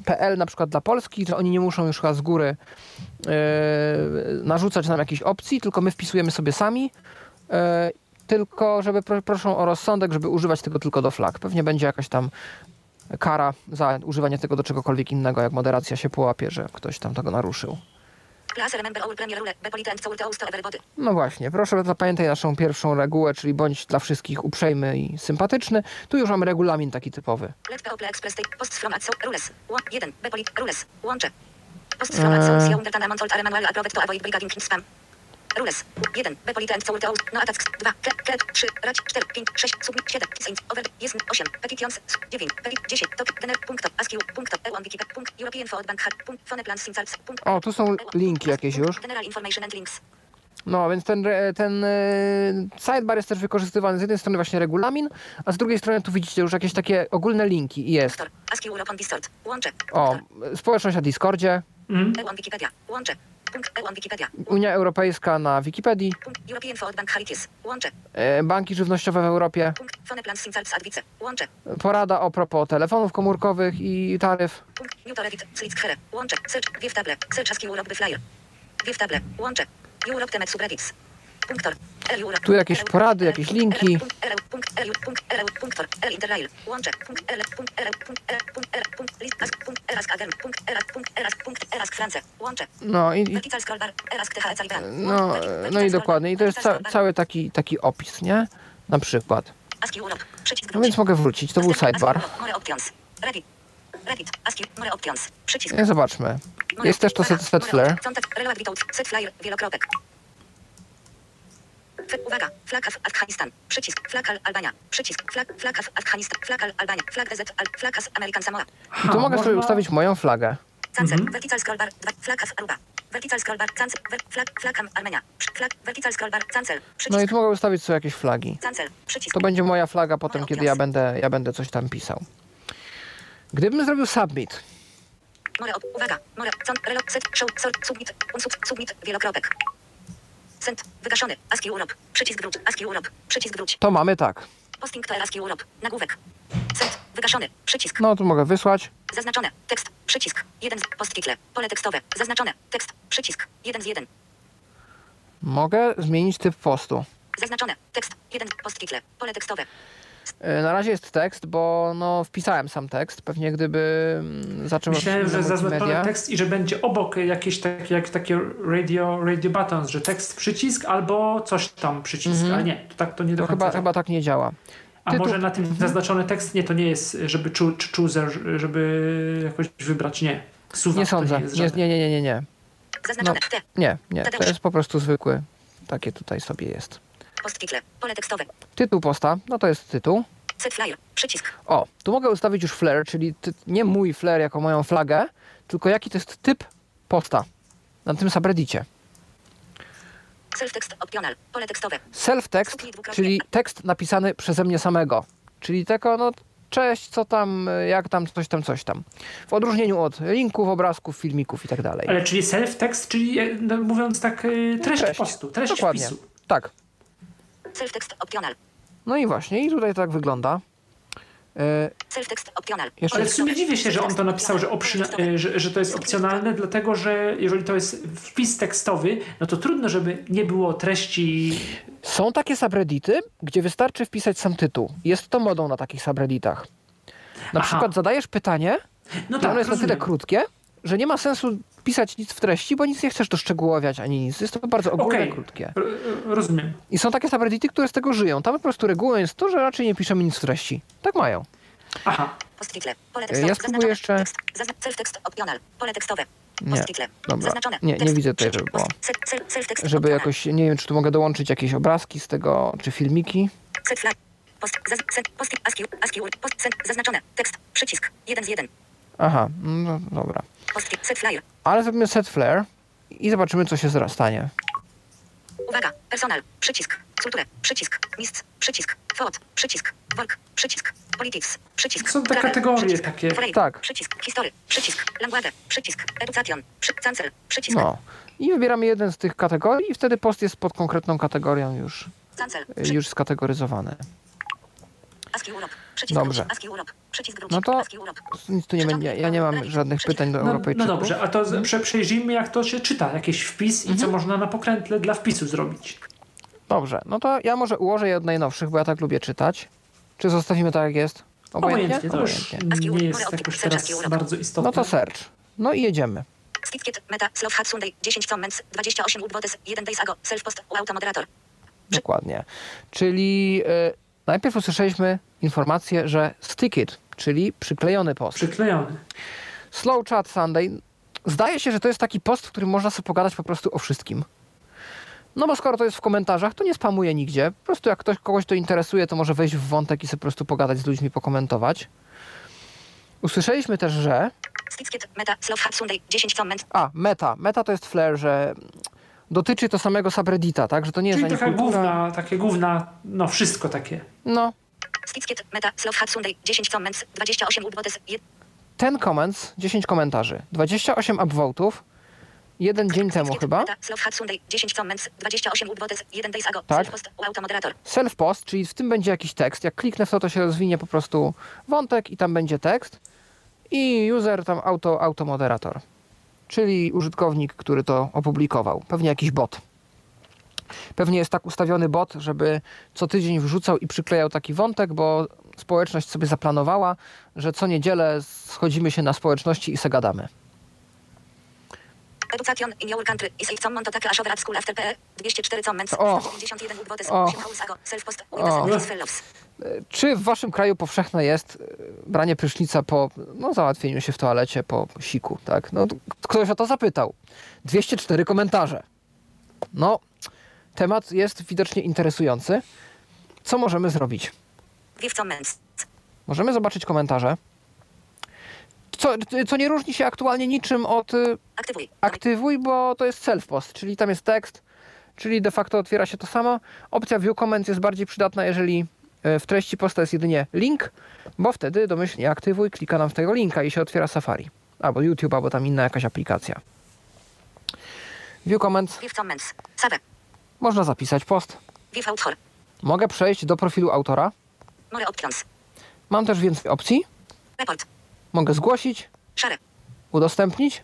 PL na przykład dla Polski, że oni nie muszą już chyba z góry yy, narzucać nam jakichś opcji, tylko my wpisujemy sobie sami. Yy, tylko, żeby pro, proszą o rozsądek, żeby używać tego tylko do flag. Pewnie będzie jakaś tam kara za używanie tego do czegokolwiek innego, jak moderacja się połapie, że ktoś tam tego naruszył. No właśnie, proszę zapamiętaj naszą pierwszą regułę, czyli bądź dla wszystkich uprzejmy i sympatyczny. Tu już mamy regulamin taki typowy. Rules. One, 1. Be polite rules. Łącze. Post from at so sion delta namont are manual approved to avoid brigading in spam. Rules. 1. Be polite and so to host. No attacks. 2. Ke, ke, 3. Rać. 4. 5. 6. Submit. 7. Saints. Over. Jest. 8. Petitions. 9. Petit. 10. Topic. Gener. Punkto. Ask you. Punkto. EU on Wikipedia. Punkt. European Food Bank Hack. Punkt. Phone plans Simsalts. Punkt. O, tu są linki jakieś już. General information and links. No, więc ten, ten e, sidebar jest też wykorzystywany z jednej strony właśnie regulamin, a z drugiej strony tu widzicie już jakieś takie ogólne linki i jest. O, społeczność na Discordzie, Mm. Wikipedia. Łącze. Unia Europejska na Wikipedii, Punkt. European Food Bank Herities. Łącze. e, banki żywnościowe w Europie. Łącze. porada o propos telefonów komórkowych i taryf. Łącze. Search. Dwie w table. Search Ask you Europe by flyer. Dwie w table. Łącze. Europe temat subreddits. Tu jakieś porady, jakieś linki. No i, no, no i dokładnie. I to jest ca cały taki, taki opis, nie? Na przykład. No więc mogę wrócić. To był sidebar. I zobaczmy. Jest też to set, set flare. set flyer, wielokropek. Uwaga, flag Af- Afghanistan, przycisk, flag Al- Albania, przycisk, flag, flag Af- Afghanistan, flag Al- Albania, flag DZ, Al- flag As- American Samoa, I tu Ha, mogę sobie można- ustawić moją flagę. cancel, Mhm. vertical scroll bar, dwa, flag Af- Aruba, vertical scroll bar, cancel, ver, flag, flag Armenia, flag, vertical scroll bar, cancel, No i przycisk, tu mogę ustawić sobie jakieś flagi. cancel, przycisk, To będzie moja flaga potem, kiedy ja będę, ja będę coś tam pisał. Gdybym zrobił submit, more, uwaga, more, con, reload, set, show, sort, submit, unsub, submit, wielokropek. Send, wygaszony, ASCII Europe, przycisk wróć, ASCII Europe, przycisk wróć, to mamy tak. posting to ASCII Europe, nagłówek. Send, wygaszony, przycisk, No tu mogę wysłać. zaznaczone, tekst, przycisk, jeden z, posttitle, pole tekstowe, zaznaczone, tekst, przycisk, jeden z jeden, Mogę zmienić typ postu. zaznaczone, tekst, jeden, posttitle, pole tekstowe, Na razie jest tekst, bo no, wpisałem sam tekst. Pewnie gdyby mm, zaczął Myślałem, że zaznaczony tekst i że będzie obok jakieś takie, jak takie radio, radio buttons, że tekst przycisk albo coś tam przycisk, ale nie, to tak to nie do To końca. chyba, działa. chyba tak nie działa. A tytuł- może na tym zaznaczony tekst nie, to nie jest, żeby choo- chooser, żeby jakoś wybrać, nie. Suwak Nie sądzę. Nie, jest Nie, nie, nie, nie, nie, nie. zaznaczone, T, Nie, nie. To jest po prostu zwykły. Takie tutaj sobie jest. Posttitle, pole tekstowe, Tytuł posta, no to jest tytuł. set flyer, przycisk, O, tu mogę ustawić już flare, czyli ty, nie mój flare jako moją flagę, tylko jaki to jest typ posta na tym subreddicie. self-text optional, pole tekstowe, Self-text, czyli tekst napisany przeze mnie samego. Czyli tylko, no, cześć, co tam, jak tam, coś tam, coś tam. W odróżnieniu od linków, obrazków, filmików i tak dalej. Ale czyli self-text, czyli e, no, mówiąc tak, e, treść, treść. postu, treść Dokładnie. wpisu. Tak. Self-text optional, No i właśnie, i tutaj tak wygląda. E, Jeszcze- Ale w sumie dziwię się, że on to napisał, że, że, że to jest opcjonalne, dlatego że jeżeli to jest wpis tekstowy, no to trudno, żeby nie było treści. Są takie subreddity, gdzie wystarczy wpisać sam tytuł. Jest to modą na takich subredditach. Na Aha. przykład zadajesz pytanie, No i tak, ono jest na tyle rozumiem. krótkie, że nie ma sensu pisać nic w treści, bo nic nie chcesz doszczegółowiać ani nic. Jest to bardzo ogólne, Okej. krótkie. R- Rozumiem. I są takie subreddity, które z tego żyją. Tam po prostu regułą jest to, że raczej nie piszemy nic w treści. Tak mają. Aha. Ja tekstowe, spróbuję jeszcze- pole tekstowe, Nie. Dobra. zaznaczone, Nie, nie widzę tutaj, żeby było. Żeby jakoś, nie wiem, czy tu mogę dołączyć jakieś obrazki z tego, czy filmiki. set flag, post, zaz, set, post, ASCII, ASCII, post, set, zaznaczone, tekst, przycisk, jeden z jeden, Aha, no dobra. set flyer, Ale zrobimy set flare i zobaczymy, co się stanie. Uwaga, personal, przycisk, kulturę, przycisk, mistrz, przycisk, fot, przycisk, work, przycisk, politics, przycisk, Są te travel, kategorie przycisk, takie. foreign, Tak. przycisk, history, przycisk, language, przycisk, education, przy, cancel, przycisk, No. I wybieramy jeden z tych kategorii i wtedy post jest pod konkretną kategorią już, cancel, przy, już skategoryzowany. Dobrze. No to nic tu nie będzie. Ja nie mam żadnych pytań do No, no Europejczyków. dobrze, a to z- prze, przejrzyjmy, jak to się czyta, jakiś wpis i co Mhm. można na pokrętle dla wpisu zrobić. Dobrze, no to ja może ułożę je od najnowszych, bo ja tak lubię czytać. Czy zostawimy tak jak jest? Obojętnie, to już Obojętnie. nie jest jakoś teraz bardzo istotne. No to search. No i jedziemy. Skitkiet, meta, slow hat Sunday, 10 comments, 28 upvotes, 1 days ago, self-post, automoderator. Dokładnie. Czyli e, najpierw usłyszeliśmy informację, że stick it, czyli przyklejony post. Przyklejony. Slow Chat Sunday. Zdaje się, że to jest taki post, w którym można sobie pogadać po prostu o wszystkim. No bo skoro to jest w komentarzach, to nie spamuje nigdzie. Po prostu jak ktoś, kogoś to interesuje, to może wejść w wątek i sobie po prostu pogadać z ludźmi, pokomentować. Usłyszeliśmy też, że... Meta, slow hat Sunday, 10 comments, A, meta. Meta to jest flair, że dotyczy to samego subreddita, tak? Że to nie jest Czyli ani taka kultura... główna, takie główna, no wszystko takie. No, Skitkiet, meta, slow hat Sunday, 10 comments, 28 upvotes, 1 ten comments, 10 komentarzy, 28 upvotów, jeden dzień temu chyba. Meta, slow hat Sunday, 10 comments, 28 upvotes, 1 days ago, Tak. Self-post, czyli w tym będzie jakiś tekst. Jak kliknę w to, to się rozwinie po prostu wątek i tam będzie tekst. I user tam auto, automoderator, czyli użytkownik, który to opublikował. Pewnie jakiś bot. Pewnie jest tak ustawiony bot, żeby co tydzień wrzucał i przyklejał taki wątek, bo społeczność sobie zaplanowała, że co niedzielę schodzimy się na społeczności i se gadamy. Education in your country is it someone to take a shower at school after PE, 204 comments, O. 191 upvotes, O. 8 hours ago, self-post, with fellows. Czy w waszym kraju powszechne jest e, branie prysznica po no, załatwieniu się w toalecie, po siku, tak? No, ktoś o to zapytał. 204 komentarze. No, temat jest widocznie interesujący. Co możemy zrobić? Możemy zobaczyć komentarze. Co, co nie różni się aktualnie niczym od y, Aktywuj. aktywuj, bo to jest self-post, czyli tam jest tekst, czyli de facto otwiera się to samo. Opcja view comments jest bardziej przydatna, jeżeli e, w treści posta jest jedynie link, bo wtedy domyślnie aktywuj, klika nam w tego linka i się otwiera Safari. Albo YouTube, albo tam inna jakaś aplikacja. View comments. Give comments. Save. Można zapisać post. Give author. Mogę przejść do profilu autora. More options. Mam też więcej opcji. Report. Mogę zgłosić, Share. udostępnić,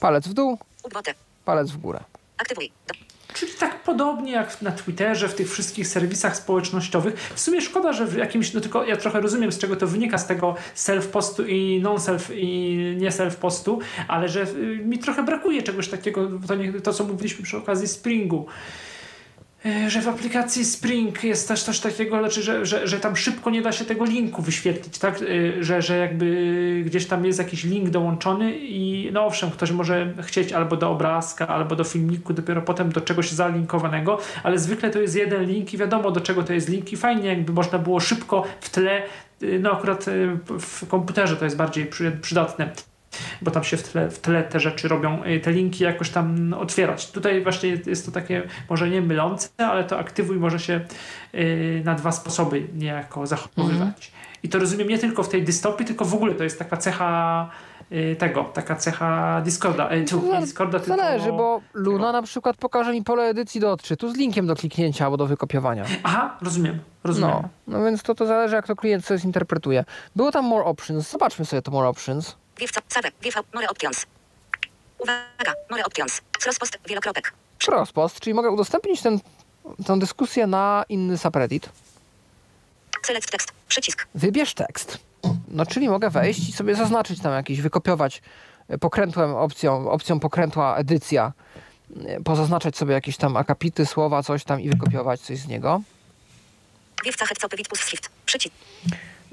palec w dół, Upvote. palec w górę. Aktywuj. Do. Czyli tak podobnie jak na Twitterze, w tych wszystkich serwisach społecznościowych. W sumie szkoda, że w jakimś, no tylko ja trochę rozumiem, z czego to wynika, z tego self-postu i non-self i nie self-postu, ale że y, mi trochę brakuje czegoś takiego, to, nie, to co mówiliśmy przy okazji Springu. Y, Że w aplikacji Spring jest też coś takiego, znaczy, że, że, że tam szybko nie da się tego linku wyświetlić, tak? Y, Że, że jakby gdzieś tam jest jakiś link dołączony i no owszem, ktoś może chcieć albo do obrazka, albo do filmiku, dopiero potem do czegoś zalinkowanego, ale zwykle to jest jeden link i wiadomo do czego to jest link i fajnie jakby można było szybko w tle, y, no akurat w komputerze to jest bardziej przy- przydatne bo tam się w tle, w tle te rzeczy robią, y, te linki jakoś tam otwierać. Tutaj właśnie jest- to takie może nie mylące, ale to aktywuj może się y, na dwa sposoby niejako zachowywać. I to rozumiem nie tylko w tej dystopii, tylko w ogóle to jest taka cecha y, tego, taka cecha Discorda. Y, tu, Discorda tylko... Zależy, bo Luna na przykład pokaże mi pole edycji do odczytu z linkiem do kliknięcia albo do wykopiowania. Aha, rozumiem, rozumiem. No, no więc to, to zależy, jak to klient sobie zinterpretuje. Było tam more options. Zobaczmy sobie to more options. Co. Save. Out. More options. Uwaga. More options. Crosspost. Wielokropek. Crosspost, czyli mogę udostępnić ten, tę dyskusję na inny subreddit. Select text. Przycisk. Wybierz tekst. No, czyli mogę wejść i sobie zaznaczyć tam jakiś, wykopiować e, pokrętłem opcją, opcją pokrętła edycja, e, pozaznaczać sobie jakieś tam akapity, słowa, coś tam i wykopiować coś z niego. Co with push shift. Przycisk.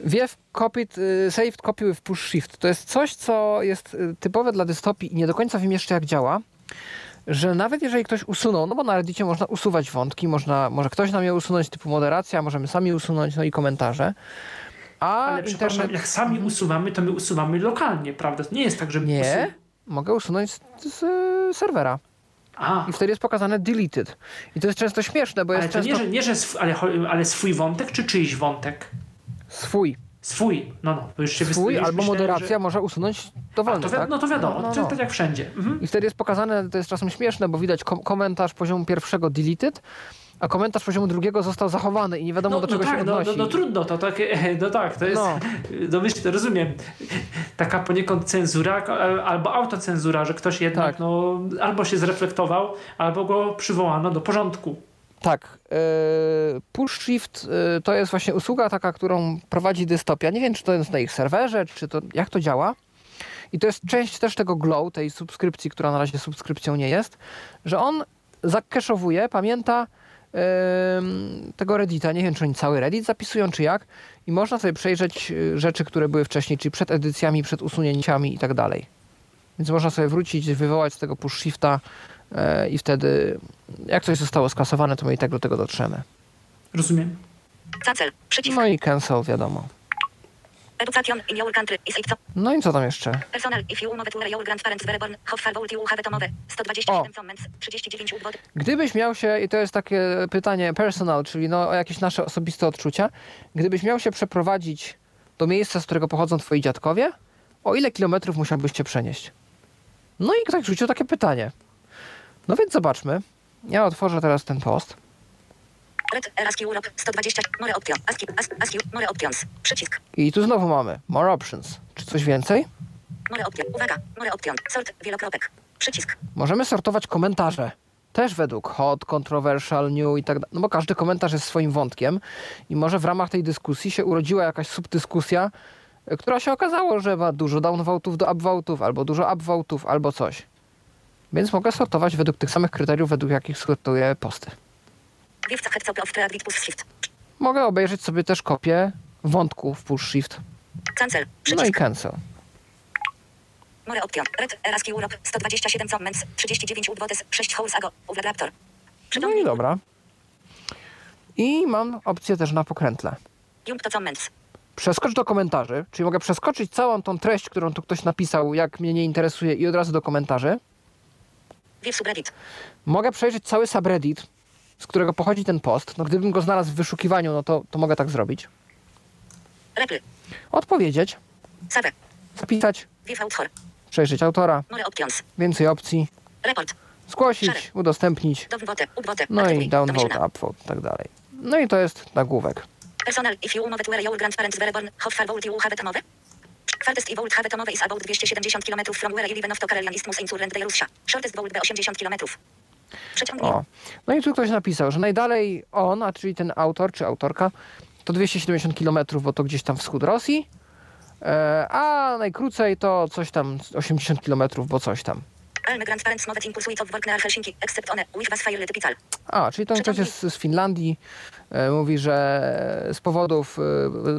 Wiew copied, saved copy with push shift. To jest coś, co jest y, typowe dla dystopii i nie do końca wiem jeszcze jak działa, że nawet jeżeli ktoś usunął, no bo na Reddicie można usuwać wątki, można, może ktoś nam je usunąć typu moderacja, możemy sami usunąć, no i komentarze. A Ale przepraszam, internet... jak sami usuwamy, to my usuwamy lokalnie, prawda? Nie jest tak, że my Nie, usu- mogę usunąć z, z y, serwera. A, I wtedy jest pokazane deleted. I to jest często śmieszne, bo ale jest to często nie, że, nie, że sw- ale, ale swój wątek, czy czyjś wątek? Swój. Swój, no no, to już się Swój już albo myślałem, moderacja Że... może usunąć A, dowolny, to wi- tak? No to wiadomo, No, no, to no. tak jak wszędzie. Mhm. I wtedy jest pokazane, to jest czasem śmieszne, bo widać kom- komentarz poziomu pierwszego deleted, a komentarz poziomu drugiego został zachowany i nie wiadomo No, do no czego tak, się no, odnosi. no, no trudno, to tak, no tak, to jest, No. no. myślę, rozumiem, taka poniekąd cenzura a- albo autocenzura, że ktoś jednak Tak. no, albo się zreflektował, albo go przywołano do porządku. Tak. Yy, push Shift yy, to jest właśnie usługa taka, którą prowadzi Dystopia. Nie wiem, czy to jest na ich serwerze, czy to jak to działa. I to jest część też tego Glow, tej subskrypcji, która na razie subskrypcją nie jest, że on zakeszowuje, pamięta yy, tego Reddita. Nie wiem, czy oni cały Reddit zapisują, czy jak. I można sobie przejrzeć yy, rzeczy, które były wcześniej, czyli przed edycjami, przed usunięciami i tak dalej. Więc można sobie wrócić, wywołać z tego push shifta e, i wtedy jak coś zostało skasowane, to my i tak do tego dotrzemy. Rozumiem. Cancel. Przycisk. No i cancel, wiadomo. Education in your country is it No i co tam jeszcze? Personal if you move to your grandparents were born. How far would you have to move? 127 comments. 39 udwod. Gdybyś miał się, i to jest takie pytanie personal, czyli no, o jakieś nasze osobiste odczucia, gdybyś miał się przeprowadzić do miejsca, z którego pochodzą twoi dziadkowie, o ile kilometrów musiałbyś się przenieść? No i ktoś rzucił takie pytanie. No więc zobaczmy. Ja otworzę teraz ten post. Red ASCII Europe 120. More option. ASCII. As- ASCII. More options. Przycisk. I tu znowu mamy more options. Czy coś więcej? More option. Uwaga. More option. Sort. Wielokropek. Przycisk. Możemy sortować komentarze. Też według hot, controversial, new i tak dalej. No bo każdy komentarz jest swoim wątkiem i może w ramach tej dyskusji się urodziła jakaś subdyskusja, y, która się okazało, że ma dużo downvotów do upvotów, albo dużo upvotów, albo coś. Więc mogę sortować według tych samych kryteriów, według jakich sortuję posty. Mogę obejrzeć sobie też kopię wątku w push shift. Cancel. No i cancel. More option. Red ASCII Europe 127 comments. 39 udwodes. 6 holes ago. No i dobra. I mam opcję też na pokrętle. Jump to comments. Przeskocz do komentarzy, czyli mogę przeskoczyć całą tą treść, którą tu ktoś napisał, jak mnie nie interesuje i od razu do komentarzy. Mogę przejrzeć cały subreddit, z którego pochodzi ten post. No gdybym go znalazł w wyszukiwaniu, no to, to mogę tak zrobić. Reply. Odpowiedzieć, Save. zapisać, przejrzeć autora, więcej opcji, Report. zgłosić, udostępnić, no i Domyślna. upvote i tak dalej. No i to jest nagłówek. Personal if you move to where your grandparents were born. How far would you have to move? Farthest i to move is about 270 km from where I live of Karelian Isthmus in Surrend Russia. Shortest be 80 km. Przeciągnij. O. No i tu ktoś napisał, że najdalej on, a czyli ten autor czy autorka, to 270 km, bo to gdzieś tam wschód Rosji, e, a najkrócej to coś tam 80 km, bo coś tam. Of Helsinki, except one, was typical. A, czyli ten ktoś jest z Finlandii, e, mówi, że z powodów e,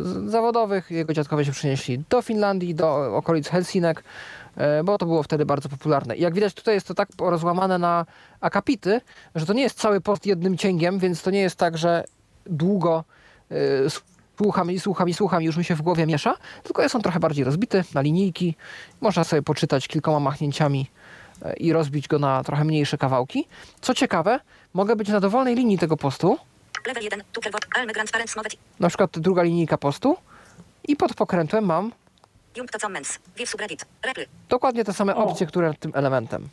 z- zawodowych jego dziadkowie się przenieśli do Finlandii, do okolic Helsinek, e, bo to było wtedy bardzo popularne. I jak widać tutaj jest to tak rozłamane na akapity, że to nie jest cały post jednym cięgiem, więc to nie jest tak, że długo słucham i słucham i słucham i już mi się w głowie miesza, tylko jest on trochę bardziej rozbity na linijki. Można sobie poczytać kilkoma machnięciami i rozbić go na trochę mniejsze kawałki. Co ciekawe, mogę być na dowolnej linii tego postu, Level 1, Tukerwort, all my grandparents moved. na przykład druga linijka postu i pod pokrętłem mam dokładnie te same O. opcje, które tym elementem.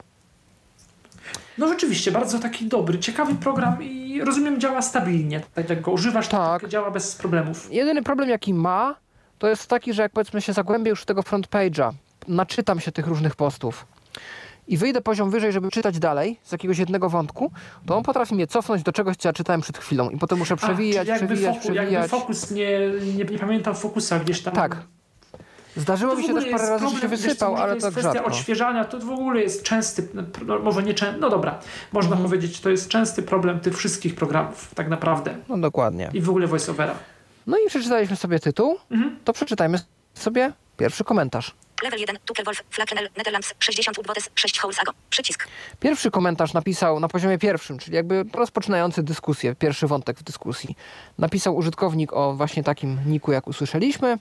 No rzeczywiście, bardzo taki dobry, ciekawy program i rozumiem działa stabilnie. Tak jak go używasz, Tak. tak działa bez problemów. Jedyny problem jaki ma, to jest taki, że jak powiedzmy się zagłębię już w tego front page'a, naczytam się tych różnych postów i wyjdę poziom wyżej, żeby czytać dalej z jakiegoś jednego wątku, to on potrafi mnie cofnąć do czegoś, co ja czytałem przed chwilą i potem muszę A, przewijać, jakby przewijać, jakby przewijać. fokus nie, nie, nie pamiętam fokusa gdzieś tam. Tak. Zdarzyło mi się też parę razy, że się problem, co, wysypał, ale to tak jest kwestia rzadko. odświeżania, to w ogóle jest częsty, no, może nie częsty, no dobra, można Mhm. powiedzieć, to jest częsty problem tych wszystkich programów, tak naprawdę. No dokładnie. I w ogóle voiceovera. No i przeczytaliśmy sobie tytuł, Mhm. to przeczytajmy sobie pierwszy komentarz. Level 1, Tukerwolf, Flakenel, Netherlands, 60 udwodes, 6 holes ago. Przycisk. Pierwszy komentarz napisał na poziomie pierwszym, czyli jakby rozpoczynający dyskusję, pierwszy wątek w dyskusji. Napisał użytkownik o właśnie takim niku, jak usłyszeliśmy.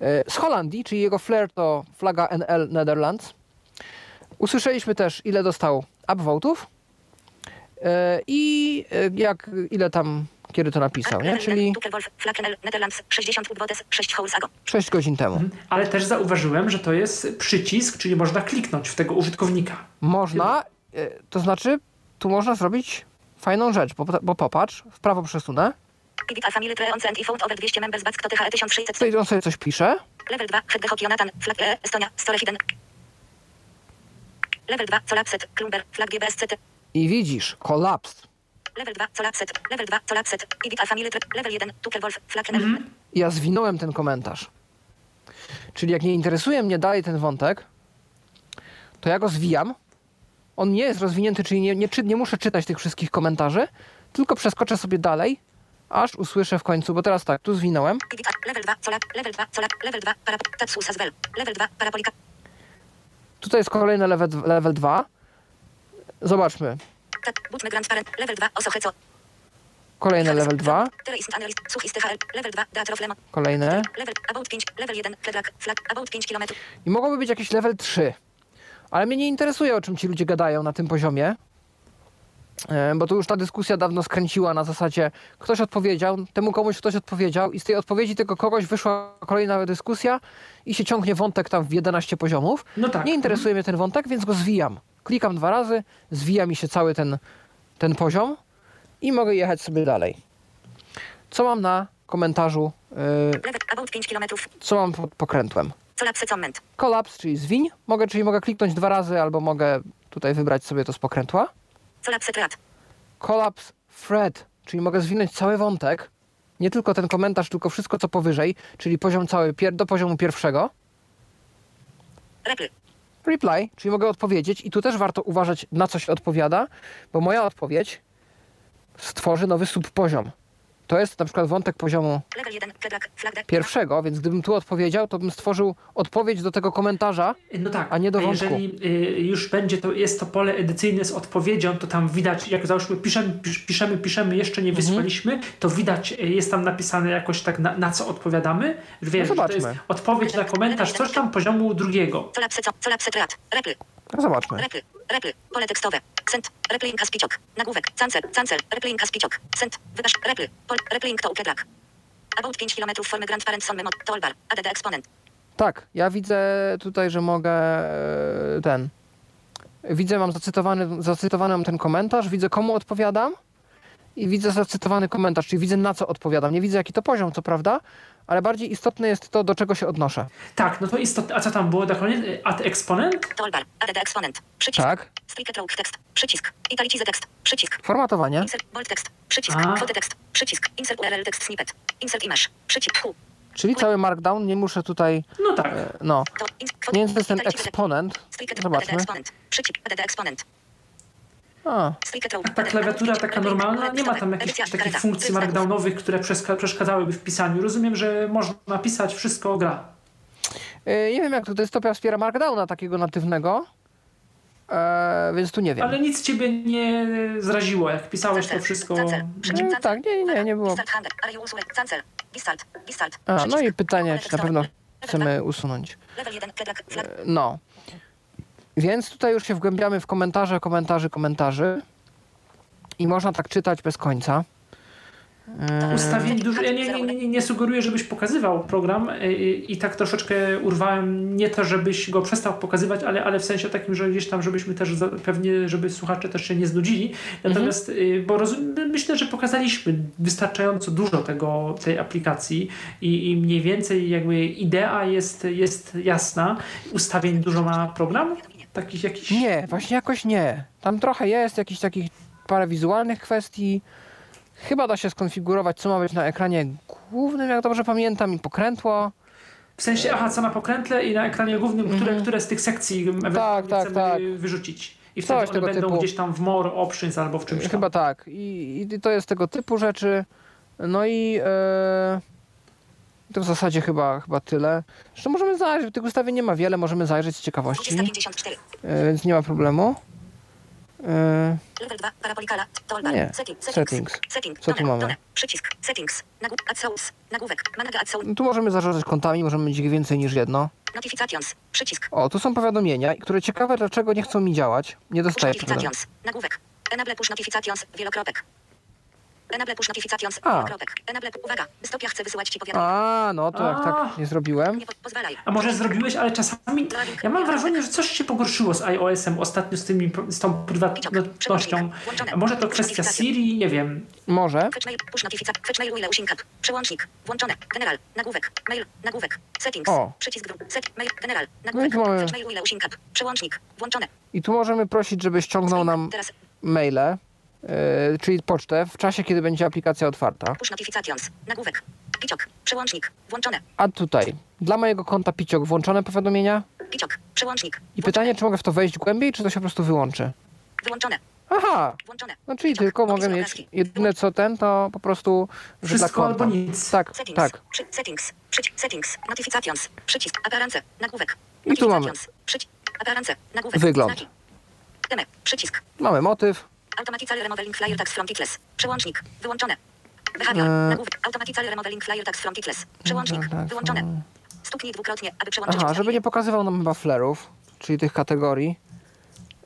E, Z Holandii, czyli jego flair to flaga NL Netherlands. Usłyszeliśmy też, ile dostał upvotów e, i e, jak, ile tam, kiedy to napisał, nie? Czyli Tukerwolf, Flakenel, Netherlands, 60 udwodes, 6 holes ago. 6 godzin temu. Ale też zauważyłem, że to jest przycisk, czyli można kliknąć w tego użytkownika. Można, e, to znaczy, tu można zrobić fajną rzecz, bo, bo popatrz, w prawo przesunę, Pivot a family tree on and i found over 200 members back to THE 1600. tutaj on sobie coś pisze, Level 2, Head Hockey Jonathan, Flag E, Estonia, Store Hidden. Level 2, Colapsed, Klumber, Flag GBSCT. I widzisz, collapsed. Level 2, Colapset. Level 2, Colapset. Edit Alpha Mile, Level 1, Tuckerwolf, Flag Mhm. ja zwinąłem ten komentarz. Czyli jak nie interesuje mnie dalej ten wątek, to ja go zwijam. On nie jest rozwinięty, czyli nie, nie, nie muszę czytać tych wszystkich komentarzy, tylko przeskoczę sobie dalej, aż usłyszę w końcu, bo teraz tak, tu zwinąłem. Level 2, Colap, Level 2, Colap, Level 2, Parap, Tatsus as well. Level 2, Parapolika. Tutaj jest kolejny level, level 2. Zobaczmy. Grand Parent. Level 2, Osocheco. Kolejny level 2. Tyle ist analyst, Such ist THL. Level 2, Teatro Flemo. Kolejny. Level, About 5, Level 1, Fedrak, Flag, About 5 km. I mogłoby być jakiś level 3. Ale mnie nie interesuje, o czym ci ludzie gadają na tym poziomie. E, Bo tu już ta dyskusja dawno skręciła na zasadzie, ktoś odpowiedział, temu komuś ktoś odpowiedział, i z tej odpowiedzi tego kogoś wyszła kolejna dyskusja i się ciągnie wątek tam w 11 poziomów. No tak. Nie interesuje mnie ten wątek, więc go zwijam. Klikam dwa razy, zwija mi się cały ten, ten poziom i mogę jechać sobie dalej. Co mam na komentarzu, Level, About 5 km. co mam pod pokrętłem? Kolaps, czyli zwiń. Mogę, czyli mogę kliknąć dwa razy, albo mogę tutaj wybrać sobie to z pokrętła. Colapse thread. Czyli mogę zwinąć cały wątek. Nie tylko ten komentarz, tylko wszystko co powyżej, czyli poziom cały do poziomu pierwszego. Reply, czyli mogę odpowiedzieć i tu też warto uważać na co się odpowiada, bo moja odpowiedź stworzy nowy subpoziom. To jest na przykład wątek poziomu Level 1, Fedrak, Flag, D. pierwszego, więc gdybym tu odpowiedział, to bym stworzył odpowiedź do tego komentarza. No tak, A nie do wątku. jeżeli y, już będzie to, jest to pole edycyjne z odpowiedzią, to tam widać, jak załóżmy piszemy, pisz, piszemy, piszemy, jeszcze Mhm. nie wysłaliśmy, to widać, y, jest tam napisane jakoś tak na, na co odpowiadamy. Wiesz, że to jest zobaczmy. odpowiedź na komentarz, coś tam poziomu drugiego. No zobaczmy. Reply. Reply. Pole tekstowe. Send. Replying as piciok. Nagłówek. Cancel. Cancel. Replying as piciok. Send. Wykaż. Reply. Pol. Replying to upredrak. About 5 km formy Grand Parent Son Memo. Toolbar. ADD Exponent. Tak, ja widzę tutaj, że mogę e, ten. Widzę, mam zacytowany, zacytowany mam ten komentarz, widzę komu odpowiadam i widzę zacytowany komentarz, czyli widzę na co odpowiadam. Nie widzę jaki to poziom, co prawda, ale bardziej istotne jest to, do czego się odnoszę. Tak, no to istotne. A co tam było na koniec? Y, Ad exponent? Toolbar. ADD Exponent. Przycisk. Tak, Splicket row tekst. Przycisk. Italicize tekst. Przycisk. formatowanie. Insert bold tekst. Przycisk. Kwotę tekst. Przycisk. Insert URL tekst snippet. Insert image. Przycisk. Czyli cały markdown, nie muszę tutaj, No tak. e, no. Nie jest ten eksponent. ADD Zobaczmy. Przycisk. ADD Exponent. A ta klawiatura taka normalna, nie ma tam jakichś takich funkcji markdownowych, które przeszkadzałyby w pisaniu. Rozumiem, że można napisać, wszystko gra. e, nie wiem jak to, to wspiera markdowna takiego natywnego, e, więc tu nie wiem. Ale nic ciebie nie zraziło, jak pisałeś to wszystko. E, tak, nie, nie, nie było. A, no i pytanie, czy na pewno chcemy usunąć. dwa. Level 1. Fedrak. Flag. No. Więc tutaj już się wgłębiamy w komentarze, komentarzy, komentarzy. I można tak czytać bez końca. Ustawień dużo. Ja nie, nie, nie, nie sugeruję, żebyś pokazywał program y, i tak troszeczkę urwałem nie to, żebyś go przestał pokazywać, ale, ale w sensie takim, że gdzieś tam, żebyśmy też za- pewnie, żeby słuchacze też się nie znudzili. Natomiast, y, bo rozum, myślę, że pokazaliśmy wystarczająco dużo tego, tej aplikacji i, i mniej więcej jakby idea jest, jest jasna. Ustawień dużo ma program? Takich jakichś? Nie, właśnie jakoś nie. Tam trochę jest jakichś takich parę wizualnych kwestii. Chyba da się skonfigurować, co ma być na ekranie głównym, jak dobrze pamiętam, i pokrętło. W sensie, aha, co na pokrętle i na ekranie głównym, które, które z tych sekcji ewentualnie Mhm. tak, chcemy tak. wyrzucić. I Coś wtedy one tego będą typu. gdzieś tam w more options albo w czymś tam. Chyba tak. I, I to jest tego typu rzeczy. No i to w zasadzie chyba, chyba tyle. Zresztą możemy zajrzeć, tych ustawień nie ma wiele, możemy zajrzeć z ciekawości, 254. e, więc nie ma problemu. E, Level 2. Parapolikala. Nie. Setting. Settings. Setting. Co tu mamy? Done. Przycisk. Settings. Source. Nagłówek. Managa tu możemy zarządzać kontami, możemy mieć ich więcej niż jedno. Notifications. Przycisk. O, tu są powiadomienia, które ciekawe dlaczego nie chcą mi działać. Nie dostaję notifications. Nagłówek. Enable push notifications. Wielokropek. Enable push notifications. A. Enable. Uwaga. Stopia chce wysyłać ci powiadomienia. A, no to jak A. tak nie zrobiłem. Nie po, pozwalaj. A może zrobiłeś, ale czasami. Ja mam wrażenie, że coś się pogorszyło z iOS-em ostatnio z, tymi, z tą prywatnością. A może to kwestia Siri, nie wiem. Może. Push notifications. Fetch mail. Wheel Usinkap. Przełącznik. Włączone. General. Nagłówek. Mail. Nagłówek. Settings. O. Przycisk. Set. Mail. General. No i Nagłówek. tu mamy- Fetch mail. Wheel Usinkap. Przełącznik. Włączone. I tu możemy prosić, żeby ściągnął nam maile. E, czyli pocztę, w czasie, kiedy będzie aplikacja otwarta. Push notifications. Nagłówek. Piciok. Przełącznik. Włączone. A tutaj, dla mojego konta Piciok włączone powiadomienia Piciok. Przełącznik. i pytanie, czy mogę w to wejść głębiej, czy to się po prostu wyłączy? Wyłączone. Aha, Włączone. no czyli Piciok. tylko mogę Opis mieć, obrazki. jedyne co ten, to po prostu, dla Wszystko konta. albo nic. Tak, Settings. tak. Przy, settings. Przycisk. Settings. Notifications. Przycisk. Appearance. Nagłówek. I tu mamy. Przycisk. Appearance. Nagłówek. Wygląd. Znaki. Przycisk. Mamy motyw, Automatically remodeling flyer tags from Tickless. Przełącznik. Wyłączone. Behavior. Eee. Nagłówek. Automatically remodeling flyer tags from Tickless. Przełącznik. Tak, tak, Wyłączone. no. Stuknij dwukrotnie, aby przełączyć Aha, żeby nie pokazywał nam chyba flerów, czyli tych kategorii.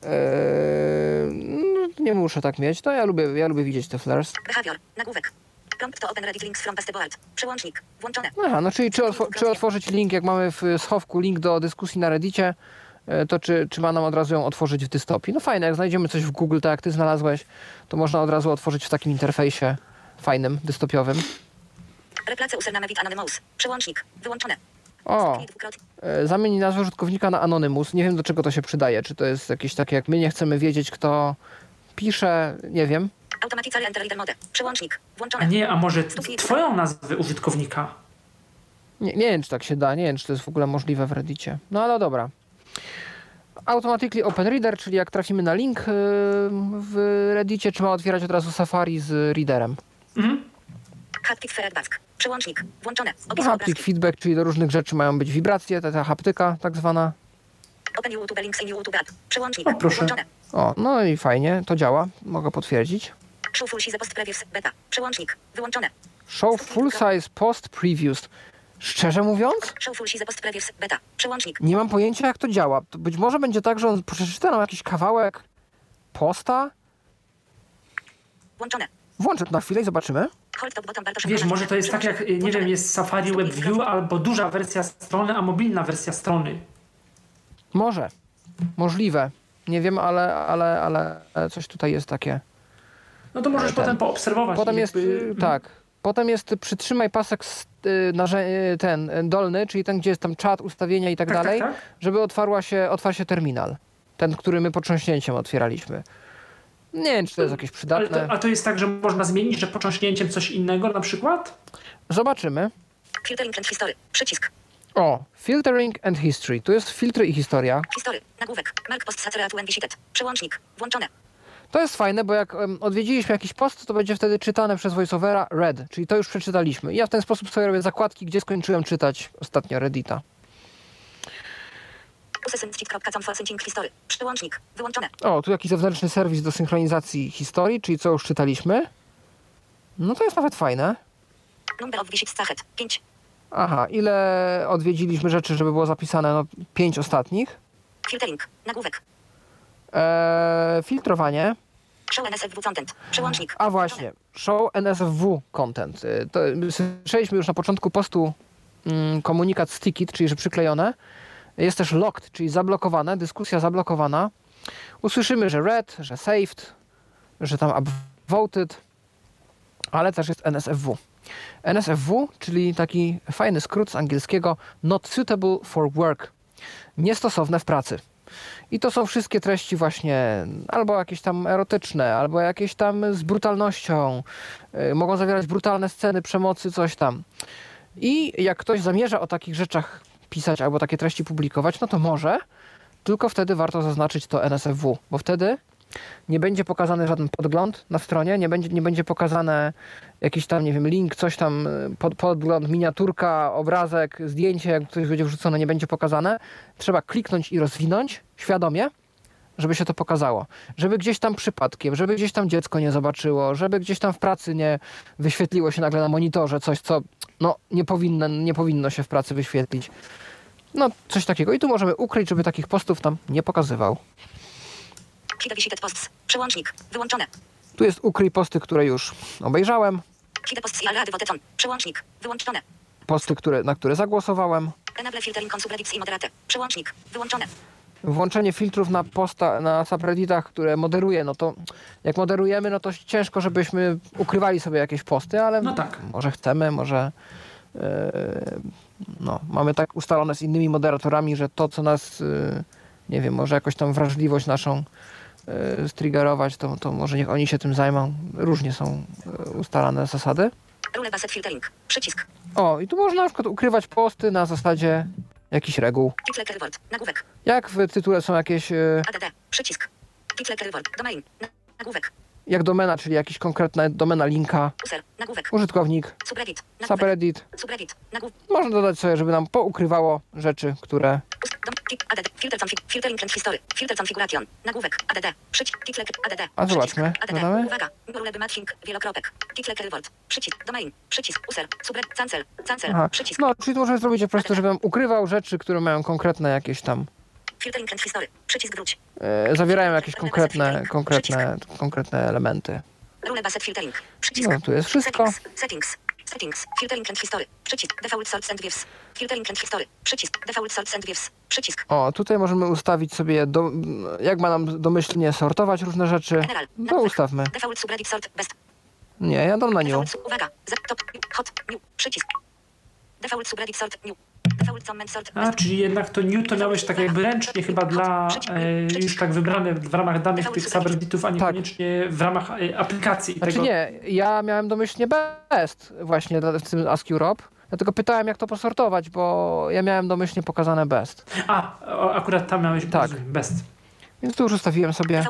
Eee, no, nie muszę tak mieć, to ja lubię, ja lubię widzieć te flares. Behavior. Nagłówek. Prompt to open Reddit links from pasteboard. Przełącznik. Włączone. Aha, no czyli czy, otwo- czy otworzyć link, jak mamy w schowku link do dyskusji na Reddicie, to czy, czy ma nam od razu ją otworzyć w dystopii? No fajne, jak znajdziemy coś w Google, tak jak ty znalazłeś, to można od razu otworzyć w takim interfejsie fajnym, dystopiowym. Replace username anonymous. Przełącznik. Wyłączone. O, e, zamień nazwę użytkownika na Anonymous. Nie wiem, do czego to się przydaje. Czy to jest jakieś takie, jak my nie chcemy wiedzieć, kto pisze, nie wiem. Automatically enter reader mode. Przełącznik. A Włączone. nie, a może twoją nazwę użytkownika? Nie, nie wiem, czy tak się da, nie wiem, czy to jest w ogóle możliwe w Reddicie. No ale dobra. Automatically Open Reader, czyli jak trafimy na link yy, w Reddicie, czy ma otwierać od razu Safari z readerem. Mhm. Haptic feedback. Przełącznik. Włączone. Opis Haptic feedback, czyli do różnych rzeczy mają być wibracje, ta, ta haptyka tak zwana. Open YouTube links in YouTube app. Przełącznik. O, proszę. Włączone. O, no i fajnie, to działa, mogę potwierdzić. Show full size post previews. Beta. Przełącznik. Wyłączone. Show full size post previews. Szczerze mówiąc, nie mam pojęcia jak to działa. To być może będzie tak, że on przeczyta nam jakiś kawałek posta. Włączone. Włączę to na chwilę i zobaczymy. Wiesz, może to jest tak jak, y, nie wiem, jest Safari Web View albo duża wersja strony, a mobilna wersja strony. Może. Możliwe. Nie wiem, ale, ale, ale coś tutaj jest takie. No to możesz Ten. potem poobserwować. Potem jest, jakby- tak. Potem jest przytrzymaj pasek y, ten y, dolny, czyli ten, gdzie jest tam czat, ustawienia i tak, Tak, tak, dalej, tak. żeby otwarła się, otwarł się terminal. Ten, który my potrząśnięciem otwieraliśmy. Nie wiem, czy to jest jakieś Ale przydatne. to, a to jest tak, że można zmienić, że począśnięciem coś innego na przykład? Zobaczymy. Filtering and history. Przycisk. O, filtering and history. Tu jest filtry i historia. History. Nagłówek. Mark post saturated when visited. Przełącznik. Włączone. To jest fajne, bo jak odwiedziliśmy jakiś post, to będzie wtedy czytane przez voiceovera read, czyli to już przeczytaliśmy. I ja w ten sposób sobie robię zakładki, gdzie skończyłem czytać ostatnio Reddita. Wyłączone. O, tu jakiś zewnętrzny serwis do synchronizacji historii, czyli co już czytaliśmy. No to jest nawet fajne. Number of visits Sachet. 5. Aha, ile odwiedziliśmy rzeczy, żeby było zapisane? No, pięć ostatnich. Filtering. Nagłówek. Eee, filtrowanie. Show NSFW content. Przełącznik. A właśnie, show NSFW content. Y, To, słyszeliśmy już na początku postu mm, komunikat stickit, czyli że przyklejone. Jest też locked, czyli zablokowane, dyskusja zablokowana. Usłyszymy, że read, że saved, że tam upvoted, ale też jest NSFW. NSFW, czyli taki fajny skrót z angielskiego not suitable for work, niestosowne w pracy. I to są wszystkie treści właśnie albo jakieś tam erotyczne, albo jakieś tam z brutalnością. Y, mogą zawierać brutalne sceny przemocy, coś tam. I jak ktoś zamierza o takich rzeczach pisać albo takie treści publikować, no to może, tylko wtedy warto zaznaczyć to NSFW, bo wtedy nie będzie pokazany żaden podgląd na stronie, nie będzie, nie będzie pokazane jakiś tam, nie wiem, link, coś tam, y, pod, podgląd, miniaturka, obrazek, zdjęcie, jak coś będzie wrzucone, nie będzie pokazane. Trzeba kliknąć i rozwinąć świadomie, żeby się to pokazało. Żeby gdzieś tam przypadkiem, żeby gdzieś tam dziecko nie zobaczyło, żeby gdzieś tam w pracy nie wyświetliło się nagle na monitorze coś, co no, nie, powinno, nie powinno się w pracy wyświetlić. No, coś takiego. I tu możemy ukryć, żeby takich postów tam nie pokazywał. Przełącznik. Wyłączone. Tu jest ukryj posty, które już obejrzałem, Przełącznik. Wyłączone. posty, które, na które zagłosowałem. Enable filtering on subreddits i moderate. Przełącznik. Wyłączone. Włączenie filtrów na posta, na subredditach, które moderuję, no to jak moderujemy, no to ciężko, żebyśmy ukrywali sobie jakieś posty, ale No tak. może chcemy, może e, no, mamy tak ustalone z innymi moderatorami, że to, co nas, e, nie wiem, może jakoś tam wrażliwość naszą striggerować, to, to może niech oni się tym zajmą. Różnie są y, ustalane zasady. Rule based filtering. Przycisk. O, i tu można na przykład ukrywać posty na zasadzie jakichś reguł. Title Word. Nagłówek. Jak w tytule są jakieś, y, ADD. Przycisk. Title Word. Domain. Na- Nagłówek. Jak domena, czyli jakaś konkretna domena linka, użytkownik, Subreddit. Można dodać sobie, żeby nam poukrywało rzeczy, które... ADD. Filter history. Filter configuration. Nagłówek. ADD. Przycisk. Title ADD. A zobaczmy, ADD. dodamy? Uwaga. Matching. Wielokropek. Title. Przycisk. Domain. Przycisk. User. Subreddit. Cancel. Cancel. Aha. Przycisk. No, czyli to możemy zrobić po prostu, żebym ukrywał rzeczy, które mają konkretne jakieś tam... E, zawierają jakieś konkretne, konkretne, konkretne elementy. Rule based filtering. Przycisk. No, tu jest wszystko. Settings. Settings. Settings. Filtering and history. Przycisk. Default and views. Filtering and history. Przycisk. Default and views. Przycisk. O, tutaj możemy ustawić sobie, do, jak ma nam domyślnie sortować różne rzeczy. General. To Nagłówek. ustawmy. Default subreddit sort best. Nie, ja dam na su- uwaga. Top, hot, new. Przycisk. Default subreddit sort new. A, czyli jednak to new to miałeś tak jakby ręcznie chyba dla e, już tak wybrane w ramach danych tych subredditów, a niekoniecznie w ramach e, aplikacji. Znaczy tego. nie, ja miałem domyślnie best właśnie dla- w tym Ask Europe. Dlatego pytałem, jak to posortować, bo ja miałem domyślnie pokazane best. A, akurat tam miałeś Tak. best. Więc tu już ustawiłem sobie.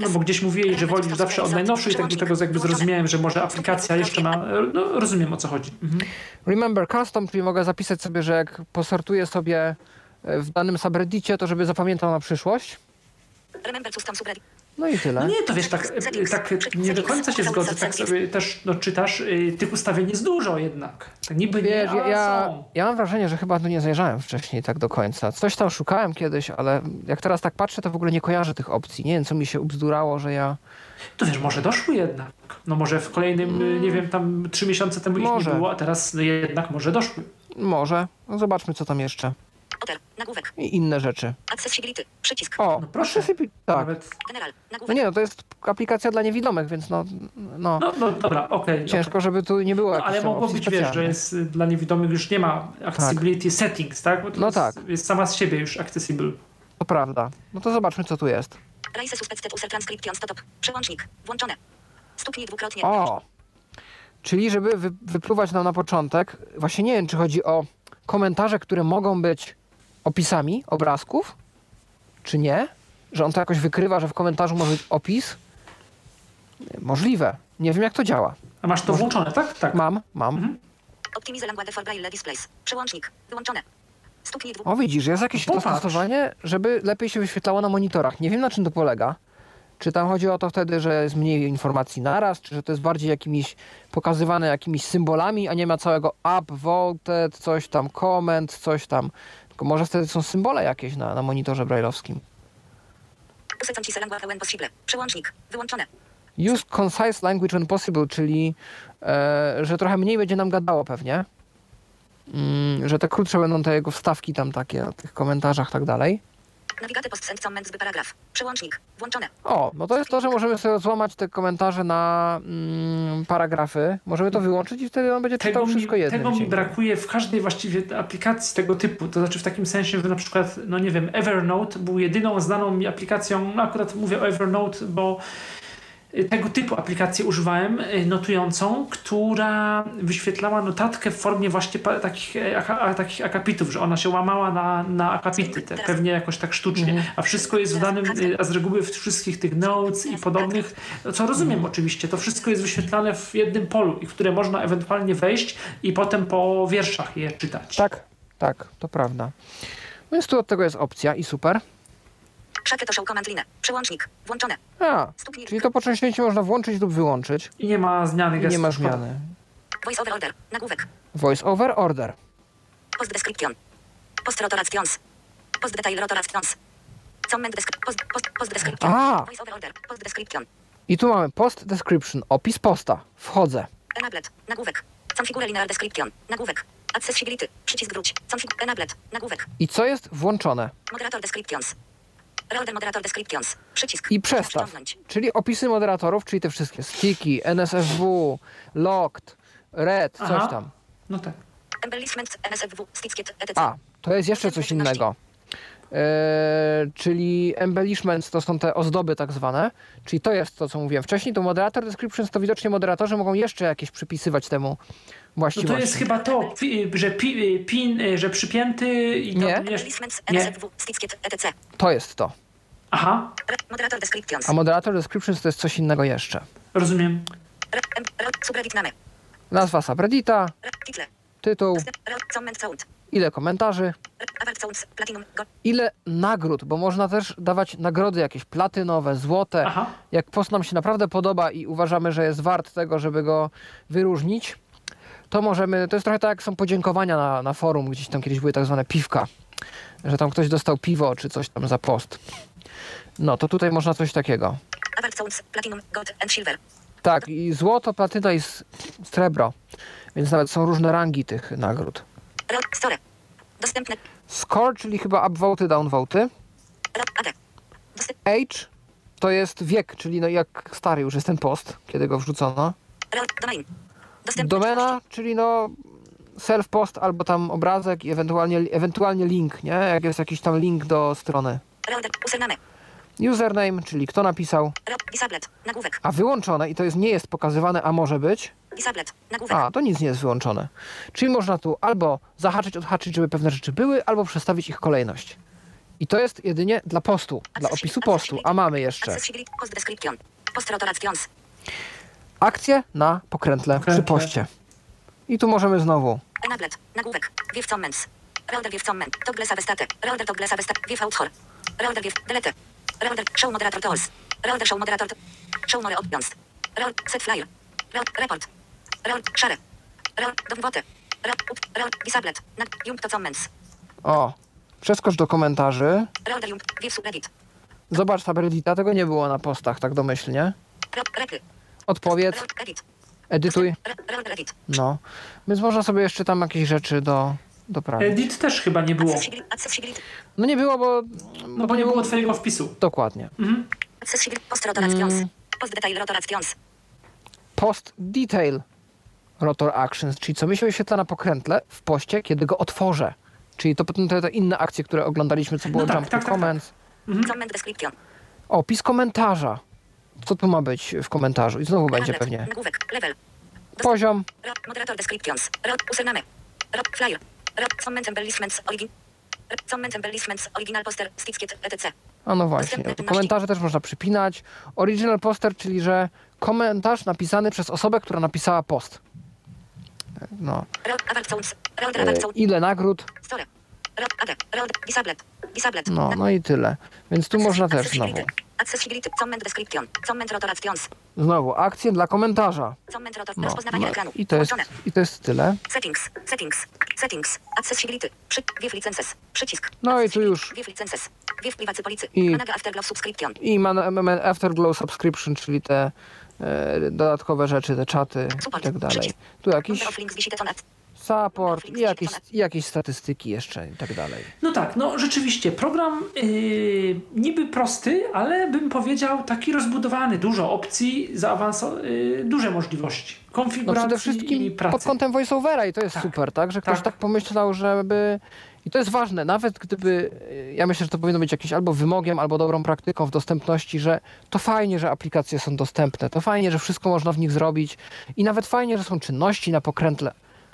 No bo gdzieś mówiłeś, że wolisz zawsze od najnowszej i tak do tego jakby zrozumiałem, że może aplikacja jeszcze ma... No rozumiem o co chodzi. Mhm. Remember custom, czyli mogę zapisać sobie, że jak posortuję sobie e, w danym subreddicie, to żeby zapamiętał na przyszłość. Remember custom subreddit. No i tyle. No nie, to wiesz, tak, tak nie do końca się zgodzę, tak sobie też no, czytasz, y, tych ustawień jest dużo jednak. Tak niby nie, Wiesz, ja, ale ja, są. ja mam wrażenie, że chyba tu nie zajrzałem wcześniej tak do końca. Coś tam szukałem kiedyś, ale jak teraz tak patrzę, to w ogóle nie kojarzę tych opcji. Nie wiem, co mi się ubzdurało, że ja... To wiesz, może doszły jednak. No może w kolejnym, y, nie wiem, tam trzy miesiące temu ich Może. nie było, a teraz no, jednak może doszły. Może. No zobaczmy, co tam jeszcze. Nagłówek. I inne rzeczy. Accessibility. Przycisk. O, No proszę. accessibility- Tak. Nawet, General. No Nagłówek. nie, no to jest aplikacja dla niewidomych, więc no, no, no, no dobra, okej. ciężko, żeby tu nie było No, ale mogło być, wiesz, że jest y, dla niewidomych już nie ma accessibility settings, tak? Bo to No jest, tak. jest sama z siebie już accessible. To prawda. No to zobaczmy, co tu jest. Raise suspected user transcription stop. Przełącznik. Włączone. Stuknij dwukrotnie. O! Czyli żeby wy, wypluwać nam na początek, właśnie nie wiem, czy chodzi o komentarze, które mogą być opisami obrazków, czy nie? Że on to jakoś wykrywa, że w komentarzu może być opis? Możliwe. Nie wiem, jak to działa. A masz to włączone, tak? Tak. Mam, mam. Mhm. Optimize language for braille displays. Przełącznik. Wyłączone. Stuknij dwu... O, widzisz, jest jakieś Popatrz. dostosowanie, żeby lepiej się wyświetlało na monitorach. Nie wiem, na czym to polega. Czy tam chodzi o to wtedy, że jest mniej informacji naraz, czy że to jest bardziej jakimiś pokazywane jakimiś symbolami, a nie ma całego up, voted, coś tam, comment, coś tam. Tylko może wtedy są symbole jakieś na, na monitorze possible. Przełącznik. Wyłączone. Use concise language when possible, czyli e, że trochę mniej będzie nam gadało pewnie. Mm, że te krótsze będą te jego wstawki tam takie na tych komentarzach tak dalej. Navigate post send comment zby paragraf. Przełącznik. Włączone. O, no to jest to, że możemy sobie złamać te komentarze na mm, paragrafy. Możemy to wyłączyć i wtedy on będzie czytał Tego mi, wszystko jednym tego mi brakuje w każdej właściwie aplikacji tego typu. To znaczy w takim sensie, że na przykład, no nie wiem, Evernote był jedyną znaną mi aplikacją, no akurat mówię o Evernote, bo tego typu aplikację używałem, y, notującą, która wyświetlała notatkę w formie właśnie takich, e, a- takich akapitów, że ona się łamała na, na akapity, te, pewnie jakoś tak sztucznie, Mhm. a wszystko jest w danym, y, a z reguły w wszystkich tych notes i podobnych, no co rozumiem oczywiście, to wszystko jest wyświetlane w jednym polu i które można ewentualnie wejść i potem po wierszach je czytać. Tak, tak, to prawda. No więc tu od tego jest opcja i super. Szakie to show command line. Przełącznik. Włączone. A, Stuknij... czyli to po części można włączyć lub wyłączyć. I nie ma zmiany I gestów. nie ma zmiany. Voice over order. Nagłówek. Voice over order. Post description. Post rotorations. Post detail rotorations. Comment description. Post, post, post description. A! Voice over order. Post description. I tu mamy post description, opis posta. Wchodzę. Enabled. Nagłówek. Configure linear description. Nagłówek. Accessibility. Przycisk wróć. Config. Enabled. Nagłówek. I co jest włączone? Moderator descriptions. Reorder moderator descriptions. Przycisk. I przestaw. Czyli opisy moderatorów, czyli te wszystkie sticky, NSFW, locked, red, coś Aha. tam. No tak. Embellishment. NSFW. Sticket. etc. A, to jest jeszcze coś innego. E, czyli embellishments to są te ozdoby tak zwane, czyli to jest to, co mówiłem wcześniej, to moderator descriptions to widocznie moderatorzy mogą jeszcze jakieś przypisywać temu No właściwości. to jest chyba to, pi, że pi, pin, że przypięty i Nie. nie. Etc. To jest to. Aha, Moderator descriptions. A moderator descriptions to jest coś innego jeszcze. rozumiem. Nazwa subreddita, tytuł, ile komentarzy, ile nagród, bo można też dawać nagrody jakieś platynowe, złote. Aha. Jak post nam się naprawdę podoba i uważamy, że jest wart tego, żeby go wyróżnić, to możemy, to jest trochę tak jak są podziękowania na, na forum, gdzieś tam kiedyś były tak zwane piwka, że tam ktoś dostał piwo czy coś tam za post. No to tutaj można coś takiego. Award sounds. Platinum. Gold and silver. Tak, i złoto, platyna i srebro, więc nawet są różne rangi tych nagród. Re- Store. Dostępne. Score, czyli chyba upvoty, downvoty. Age to jest wiek, czyli no jak stary już jest ten post, kiedy go wrzucono. Domain. Domena, czyli no self-post albo tam obrazek i ewentualnie, ewentualnie link, nie? Jak jest jakiś tam link do strony. Username. Czyli kto napisał, Re- Disablet. Nagłówek. a wyłączone i to jest, nie jest pokazywane, a może być. Disablet. Nagłówek. A, to nic nie jest wyłączone. Czyli można tu albo zahaczyć, odhaczyć, żeby pewne rzeczy były, albo przestawić ich kolejność. I to jest jedynie dla postu, dla opisu postu, a mamy jeszcze. Post akcję na pokrętle przy Pokrętle. poście. I tu możemy znowu Enablet. Nagłówek. Wiew comments. Reorder wiew comment. Toggle savestate. Reorder toggle savestate. Wiew author. Reorder wiew. Delete. Reorder. Show moderator tools. Reorder show moderator. Show more options. Reorder. Set flyer. Reorder. Report. Reorder. Share. Reorder. Dowwote. Reorder. Reorder. Disablet. Nag. Jump to comments. O, przeskocz do komentarzy. Reorder jump. Wiew subreddit. Zobacz subreddita, tego nie było na postach, tak domyślnie. Reorder. Reply. Odpowiedz, edytuj. No. Więc można sobie jeszcze tam jakieś rzeczy do, doprawić. Edit też chyba nie było. No nie było, bo... No bo nie było twojego wpisu. Dokładnie. Post rotorations. Post detail rotorations. Post detail rotor actions, czyli co mi się wyświetla na pokrętle w poście, kiedy go otworzę. Czyli to potem te, te inne akcje, które oglądaliśmy, co było tak, jump tak, to tak, tak. comments. Comment description. Opis komentarza. Co tu ma być w komentarzu? I znowu będzie pewnie poziom. Moderator descriptions. Username. Flyer. Ro- Comment embellishments. Origin. Ro- Comment embellishments. Original poster. Sticket. etc. A no właśnie, komentarze też można przypinać. Original poster, czyli że komentarz napisany przez osobę, która napisała post. No. E, ile nagród? No, no i tyle. Więc tu można też znowu. Znowu, akcje dla komentarza. No, no i, to jest. I to jest tyle. Settings. Settings. Settings. Accessibility. Przy... Wiew licenses. Przycisk. No i tu już Wiew licenses. Wiew privacy policy. I- afterglow subscription. i Afterglow Subscription, czyli te e, dodatkowe rzeczy, te czaty i tak dalej. Tu jakiś Support i jakieś, i jakieś statystyki jeszcze i tak dalej. No tak, no rzeczywiście, program yy, niby prosty, ale bym powiedział taki rozbudowany, dużo opcji, zaawanso- yy, duże możliwości No konfiguracji przede wszystkim i pracy. pod kątem voiceovera i to jest Tak. super, tak? Że ktoś Tak. tak. pomyślał, żeby... I to jest ważne, nawet gdyby... y, Ja myślę, że to powinno być jakimś albo wymogiem, albo dobrą praktyką w dostępności, że to fajnie, że aplikacje są dostępne, to fajnie, że wszystko można w nich zrobić i nawet fajnie, że są czynności na pokrętle,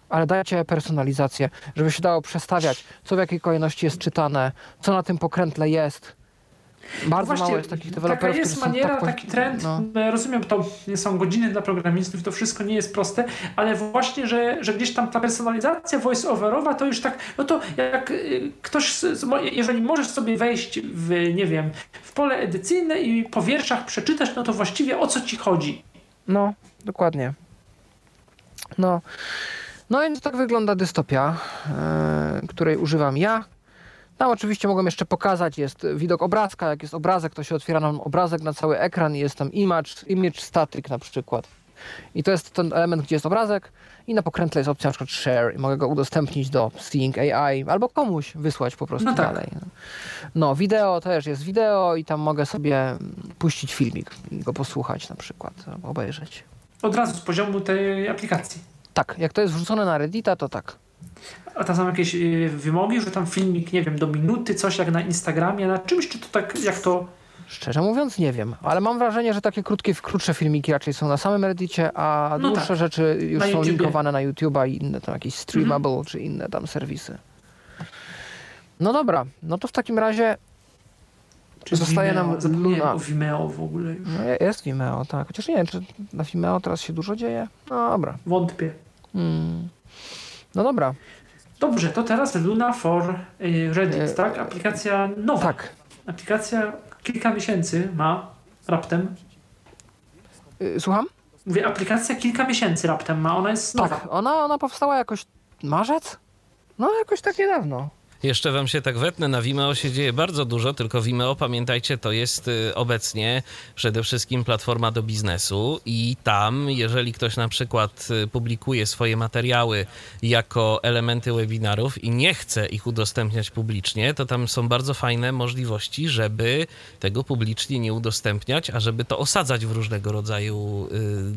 ale dajcie personalizację, żeby się dało przestawiać, co w jakiej kolejności jest czytane, co na tym pokrętle jest. Bardzo Właśnie, mało jest takich Taka deweloperów, jest którzy są maniera, tak... taki trend. No. E, Rozumiem, to nie są godziny dla programistów, to wszystko nie jest proste, ale właśnie, że, że gdzieś tam ta personalizacja voice-overowa to już tak, no to jak y, ktoś, jeżeli możesz sobie wejść w, nie wiem, w pole edycyjne i po wierszach przeczytać, no to właściwie o co ci chodzi? No, dokładnie. No, no więc tak wygląda dystopia, e, której używam ja. Tam oczywiście mogłem jeszcze pokazać, jest widok obrazka, jak jest obrazek, to się otwiera nam obrazek na cały ekran i jest tam image, image static na przykład. I to jest ten element, gdzie jest obrazek i na pokrętle jest opcja na przykład share i mogę go udostępnić do Seeing AI albo komuś wysłać po prostu No tak. dalej. No, wideo też jest wideo i tam mogę sobie puścić filmik i go posłuchać na przykład, albo obejrzeć. Od razu z poziomu tej aplikacji. Tak, jak to jest wrzucone na Reddita, to tak. A tam są jakieś y, wymogi, że tam filmik, nie wiem, do minuty, coś jak na Instagramie, na czymś, czy to tak, jak to... Szczerze mówiąc nie wiem, ale mam wrażenie, że takie krótkie, krótsze filmiki raczej są na samym Reddicie, a No dłuższe tak. rzeczy już Na są YouTubie. linkowane na YouTube'a i inne tam jakieś streamable czy inne tam serwisy. No dobra, no to w takim razie Czy Zostaje Vimeo, nam Luna. Vimeo w ogóle już. no, jest Vimeo, tak. Chociaż nie wiem, czy na Vimeo teraz się dużo dzieje. No dobra. Wątpię. Hmm. No dobra, Dobrze, to teraz Luna for y, Reddit, E, tak? Aplikacja nowa. tak. Aplikacja kilka miesięcy ma raptem. Y, Słucham? Mówię, aplikacja kilka miesięcy raptem ma, ona jest nowa. Tak, ona, ona powstała jakoś marzec? No jakoś tak niedawno. Jeszcze wam się tak wetnę, na Vimeo się dzieje bardzo dużo, tylko Vimeo, pamiętajcie, to jest y, obecnie przede wszystkim platforma do biznesu i tam, jeżeli ktoś na przykład y, publikuje swoje materiały jako elementy webinarów i nie chce ich udostępniać publicznie, to tam są bardzo fajne możliwości, żeby tego publicznie nie udostępniać, a żeby to osadzać w różnego rodzaju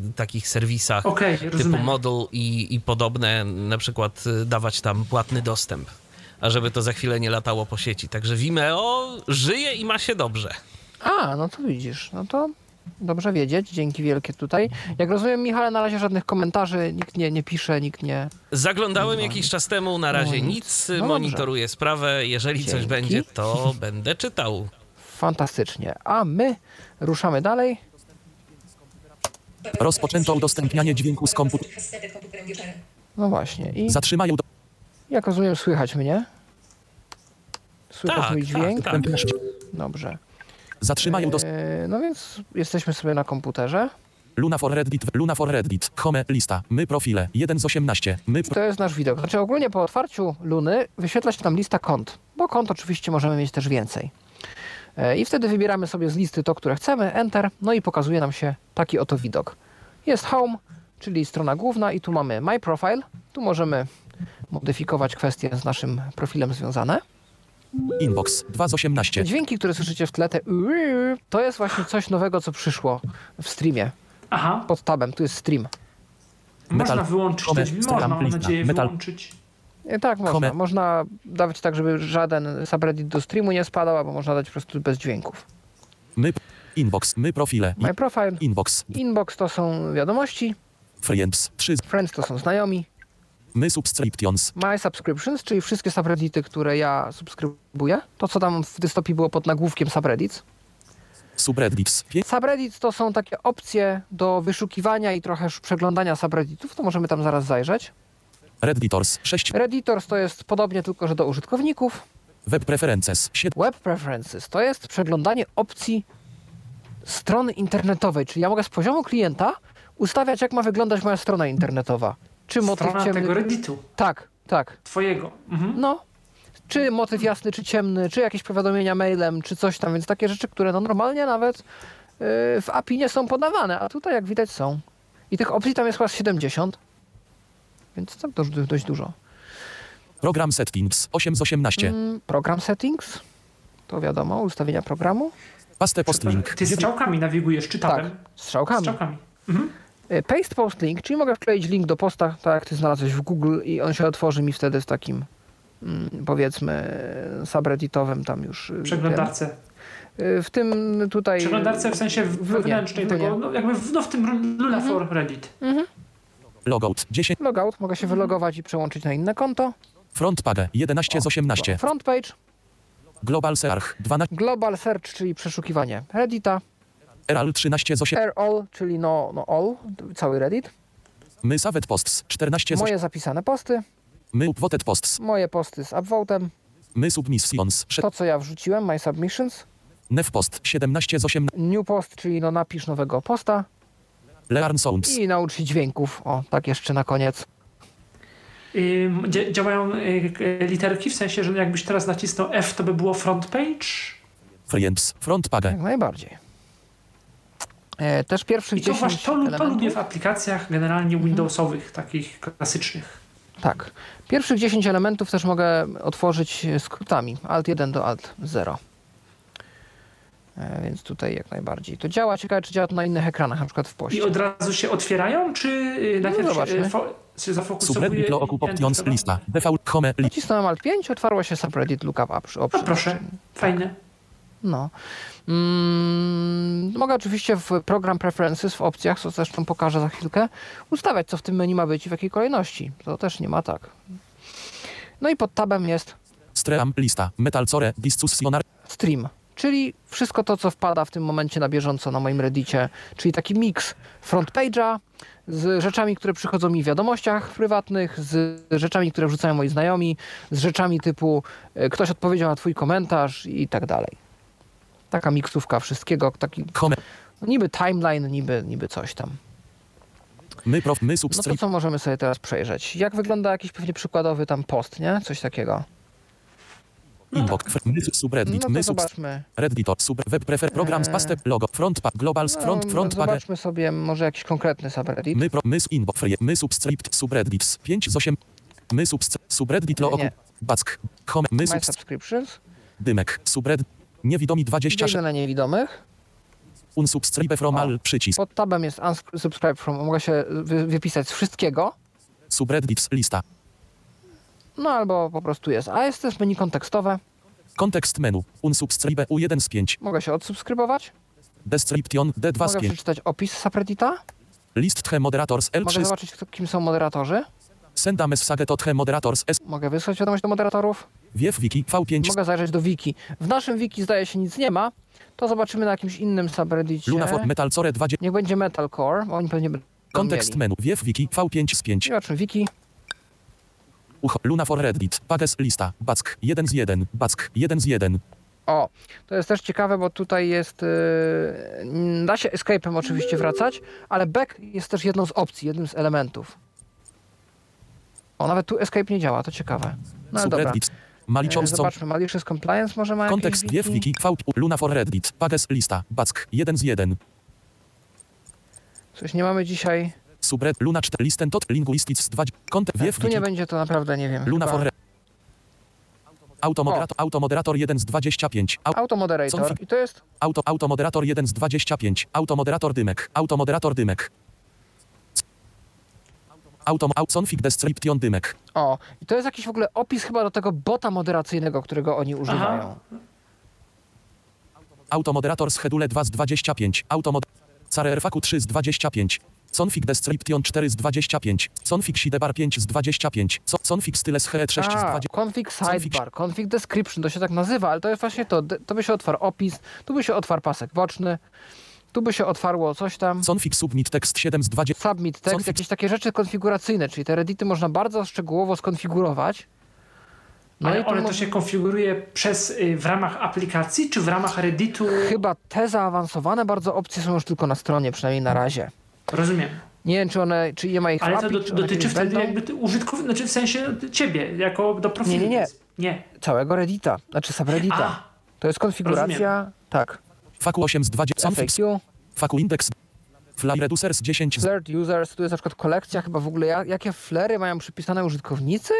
y, takich serwisach Okej, typu rozumiem. Model i, i podobne, na przykład y, dawać tam płatny dostęp, a żeby to za chwilę nie latało po sieci. Także Vimeo żyje i ma się dobrze. A, no to widzisz, no to dobrze wiedzieć, dzięki wielkie tutaj. Jak rozumiem, Michale, na razie żadnych komentarzy, nikt nie, nie pisze, nikt nie... Zaglądałem jakiś czas temu, na razie No nic, nic. No dobrze. monitoruję sprawę. Jeżeli coś Dzięki. będzie, to będę czytał. Fantastycznie. A my ruszamy dalej. Rozpoczęto udostępnianie dźwięku z komputera. No właśnie. I Zatrzymają do... jak rozumiem, słychać mnie? Słychać Tak, mój tak, dźwięk? tak. Dobrze. Zatrzymają do... E, no więc jesteśmy sobie na komputerze. Luna for Reddit, Luna for Reddit, Home, lista, my profile, 1 z 18, my pro... To jest nasz widok. Znaczy ogólnie po otwarciu Luny wyświetla się nam lista kont, bo kont oczywiście możemy mieć też więcej. E, I wtedy wybieramy sobie z listy to, które chcemy, Enter, no i pokazuje nam się taki oto widok. Jest Home, czyli strona główna i tu mamy My Profile. Tu możemy modyfikować kwestie z naszym profilem związane. Inbox, 2 z 18, Te dźwięki, które słyszycie w tle, te uuu, to jest właśnie coś nowego, co przyszło w streamie. Aha, Pod tabem, tu jest stream. można Metal- wyłączyć te Instagram, można, mam nadzieję, Metal- wyłączyć. E, Tak, można. Home. Można dawać tak, żeby żaden subreddit do streamu nie spadał, albo można dać po prostu bez dźwięków. my... Inbox, my profile, My profile, inbox, inbox to są wiadomości, friends, 3 z... friends to są znajomi, my subscriptions, my subscriptions, czyli wszystkie subreddity, które ja subskrybuję. To, co tam w dystopii było pod nagłówkiem subreddits. subreddits, 5 Subreddits to są takie opcje do wyszukiwania i trochę przeglądania subredditów, to możemy tam zaraz zajrzeć. redditors, 6 Redditors to jest podobnie tylko, że do użytkowników. web preferences, 7 Web Preferences to jest przeglądanie opcji strony internetowej, czyli ja mogę z poziomu klienta ustawiać, jak ma wyglądać moja strona internetowa. Czy motyw Strona ciemny. tego Redditu, Tak, tak. twojego. Mhm. No. Czy motyw jasny, czy ciemny, czy jakieś powiadomienia mailem, czy coś tam, więc takie rzeczy, które no normalnie nawet yy, w API nie są podawane, a tutaj jak widać są. I tych opcji tam jest chyba z 70, więc tak dość, dość dużo. program settings, 8 z 18, Mm, program settings, to wiadomo, ustawienia programu. paste post link, Ty strzałkami nawigujesz, czy Tak, tabem? strzałkami. Strzałkami. Mhm. Y, Paste post link, czyli mogę wkleić link do posta, tak jak ty znalazłeś w Google i on się otworzy mi wtedy w takim mm, powiedzmy subredditowym tam już y, Przeglądarce. tym. Y, W tym tutaj Przeglądarce w sensie wewnętrznej w tego, no jakby w, no w tym Luna Mhm. for Reddit. logout, 10, logout, mogę Mhm. się wylogować i przełączyć na inne konto. front page, 11 z 18, Front page, global search, 12, global search, czyli przeszukiwanie Reddita, eral 13 z 8, air all, czyli no, no all, cały Reddit, my saved posts, 14 z 8, moje zapisane posty, my upvoted posts, moje posty z upvotem, my submissions, to co ja wrzuciłem, my submissions, Nev post 17 z 8, new post, czyli no napisz nowego posta, learn sounds, I naucz się dźwięków. O, tak jeszcze na koniec. Dzia- działają y, y, literki, w sensie, że jakbyś teraz nacisnął F, to by było front page. friends, front page, Jak najbardziej. E, też pierwszych I to 10 właśnie to, to lubię w aplikacjach generalnie Mhm. Windowsowych, takich klasycznych. Tak. Pierwszych 10 elementów też mogę otworzyć skrótami. Alt 1 do Alt 0. E, więc tutaj jak najbardziej to działa. Ciekawe, czy działa to na innych ekranach, na przykład w I poście. od razu się otwierają, czy y, najpierw się, zobaczmy. fo- się zafokusowuje. Subreddit i options lista. Default home. Nacisnąłem Alt 5, otwarło się subreddit lookup option. No proszę, fajne. No. Mm, mogę oczywiście w program preferences w opcjach, co zresztą pokażę za chwilkę, ustawiać co w tym menu ma być i w jakiej kolejności. To też nie ma tak. No i pod tabem jest Stream lista. Metalcore discussionar. stream, czyli wszystko to, co wpada w tym momencie na bieżąco na moim reddicie, czyli taki miks front page'a z rzeczami, które przychodzą mi w wiadomościach prywatnych, z rzeczami, które wrzucają moi znajomi, z rzeczami typu e, ktoś odpowiedział na twój komentarz i tak dalej. Taka miksówka wszystkiego, taki no niby timeline, niby, niby coś tam. My prof. My No to co możemy sobie teraz przejrzeć? Jak wygląda jakiś pewnie przykładowy tam post, nie? Coś takiego. Inbox. My subreddit. No My zobaczmy. Redditor. Sub. Web prefer. Program Eee. pastep. Logo. Front pa. Global. Front. No, Front page. zobaczmy sobie może jakiś konkretny subreddit. My pro. My inbox. My subscript. Subreddits. 5 z 8. My subs. Subreddit lo Nie, nie. okup. Back. Home. My My subs. subscriptions. Dymek. Subred. Niewidomi 26. Wejdę na niewidomych. Unsubscribe from O. all. Przycisk. Pod tabem jest unsubscribe from. Mogę się wy, wypisać z wszystkiego. Subreddits. Lista. No albo po prostu jest. A jest też menu kontekstowe. Kontekst menu. Unsubscribe U1 z 5. Mogę się odsubskrybować. Description D2 z Mogę 5. przeczytać opis subreddita. List the moderators Mogę L3. zobaczyć, kto, kim są moderatorzy. Senda message to the moderators S. Mogę wysłać wiadomość do moderatorów. Wiew wiki V5. Mogę zajrzeć do wiki. W naszym wiki zdaje się nic nie ma. To zobaczymy na jakimś innym subreddicie. Luna for Metalcore 20. Niech będzie Metalcore, bo oni pewnie będą Kontekst mieli. menu. Wiew wiki V5 z 5. Zobaczmy wiki. Uch. Luna for Reddit. Pages lista. Back 1 z 1. Back 1 z 1. O, to jest też ciekawe, bo tutaj jest. Yy, da się escape'em oczywiście wracać, ale back jest też jedną z opcji, jednym z elementów. O, nawet tu escape nie działa, to ciekawe. No ale dobra. E, Malicious co? Zobaczmy, Malicious Compliance może ma Kontekst wiew wiki V. Luna for Reddit. Pages lista. Back 1 z 1. Coś nie mamy dzisiaj. Subred. Luna 4. Listen tot. Linguistics 2. Kontekst wiew Tu nie wiki. będzie to naprawdę, nie wiem. Luna chyba. for Reddit. Automoderator, automoderator 1 z 25. Au, Automoderator. I to jest. auto, automoderator 1 z 25. Automoderator dymek. Automoderator dymek. Autom, au, config description dymek. O, i to jest jakiś w ogóle opis chyba do tego bota moderacyjnego, którego oni używają. Automoderator schedule 2 z 25. Automod... Carerfaku 3 z 25. Config description 4 z 25. Config sidebar 5 z 25. Co- Config styles he 6 z A, 20. config sidebar, config description, to się tak nazywa, ale to jest właśnie to. To by się otwarł opis, tu by się otwarł pasek boczny, tu by się otwarło coś tam. Config submit text 7 z 20. Submit text, Config- jakieś takie rzeczy konfiguracyjne, czyli te reddity można bardzo szczegółowo skonfigurować. No Ale i one to się konfiguruje przez, y, w ramach aplikacji, czy w ramach Redditu? chyba te zaawansowane bardzo opcje są już tylko na stronie, przynajmniej na razie. Rozumiem. Nie wiem, czy one, czy nie ma ich w Ale to API, dotyczy wtedy będą. jakby użytkownika, znaczy w sensie ciebie, jako do profilu. Nie, nie, nie. Nie. Całego reddita, znaczy subreddita. A, To jest konfiguracja, tak, Faku 8 z 20. Config FAQ, faku index. Fly reducers 10 z flirt users, tu jest na przykład kolekcja chyba w ogóle, ja- jakie flery mają przypisane użytkownicy?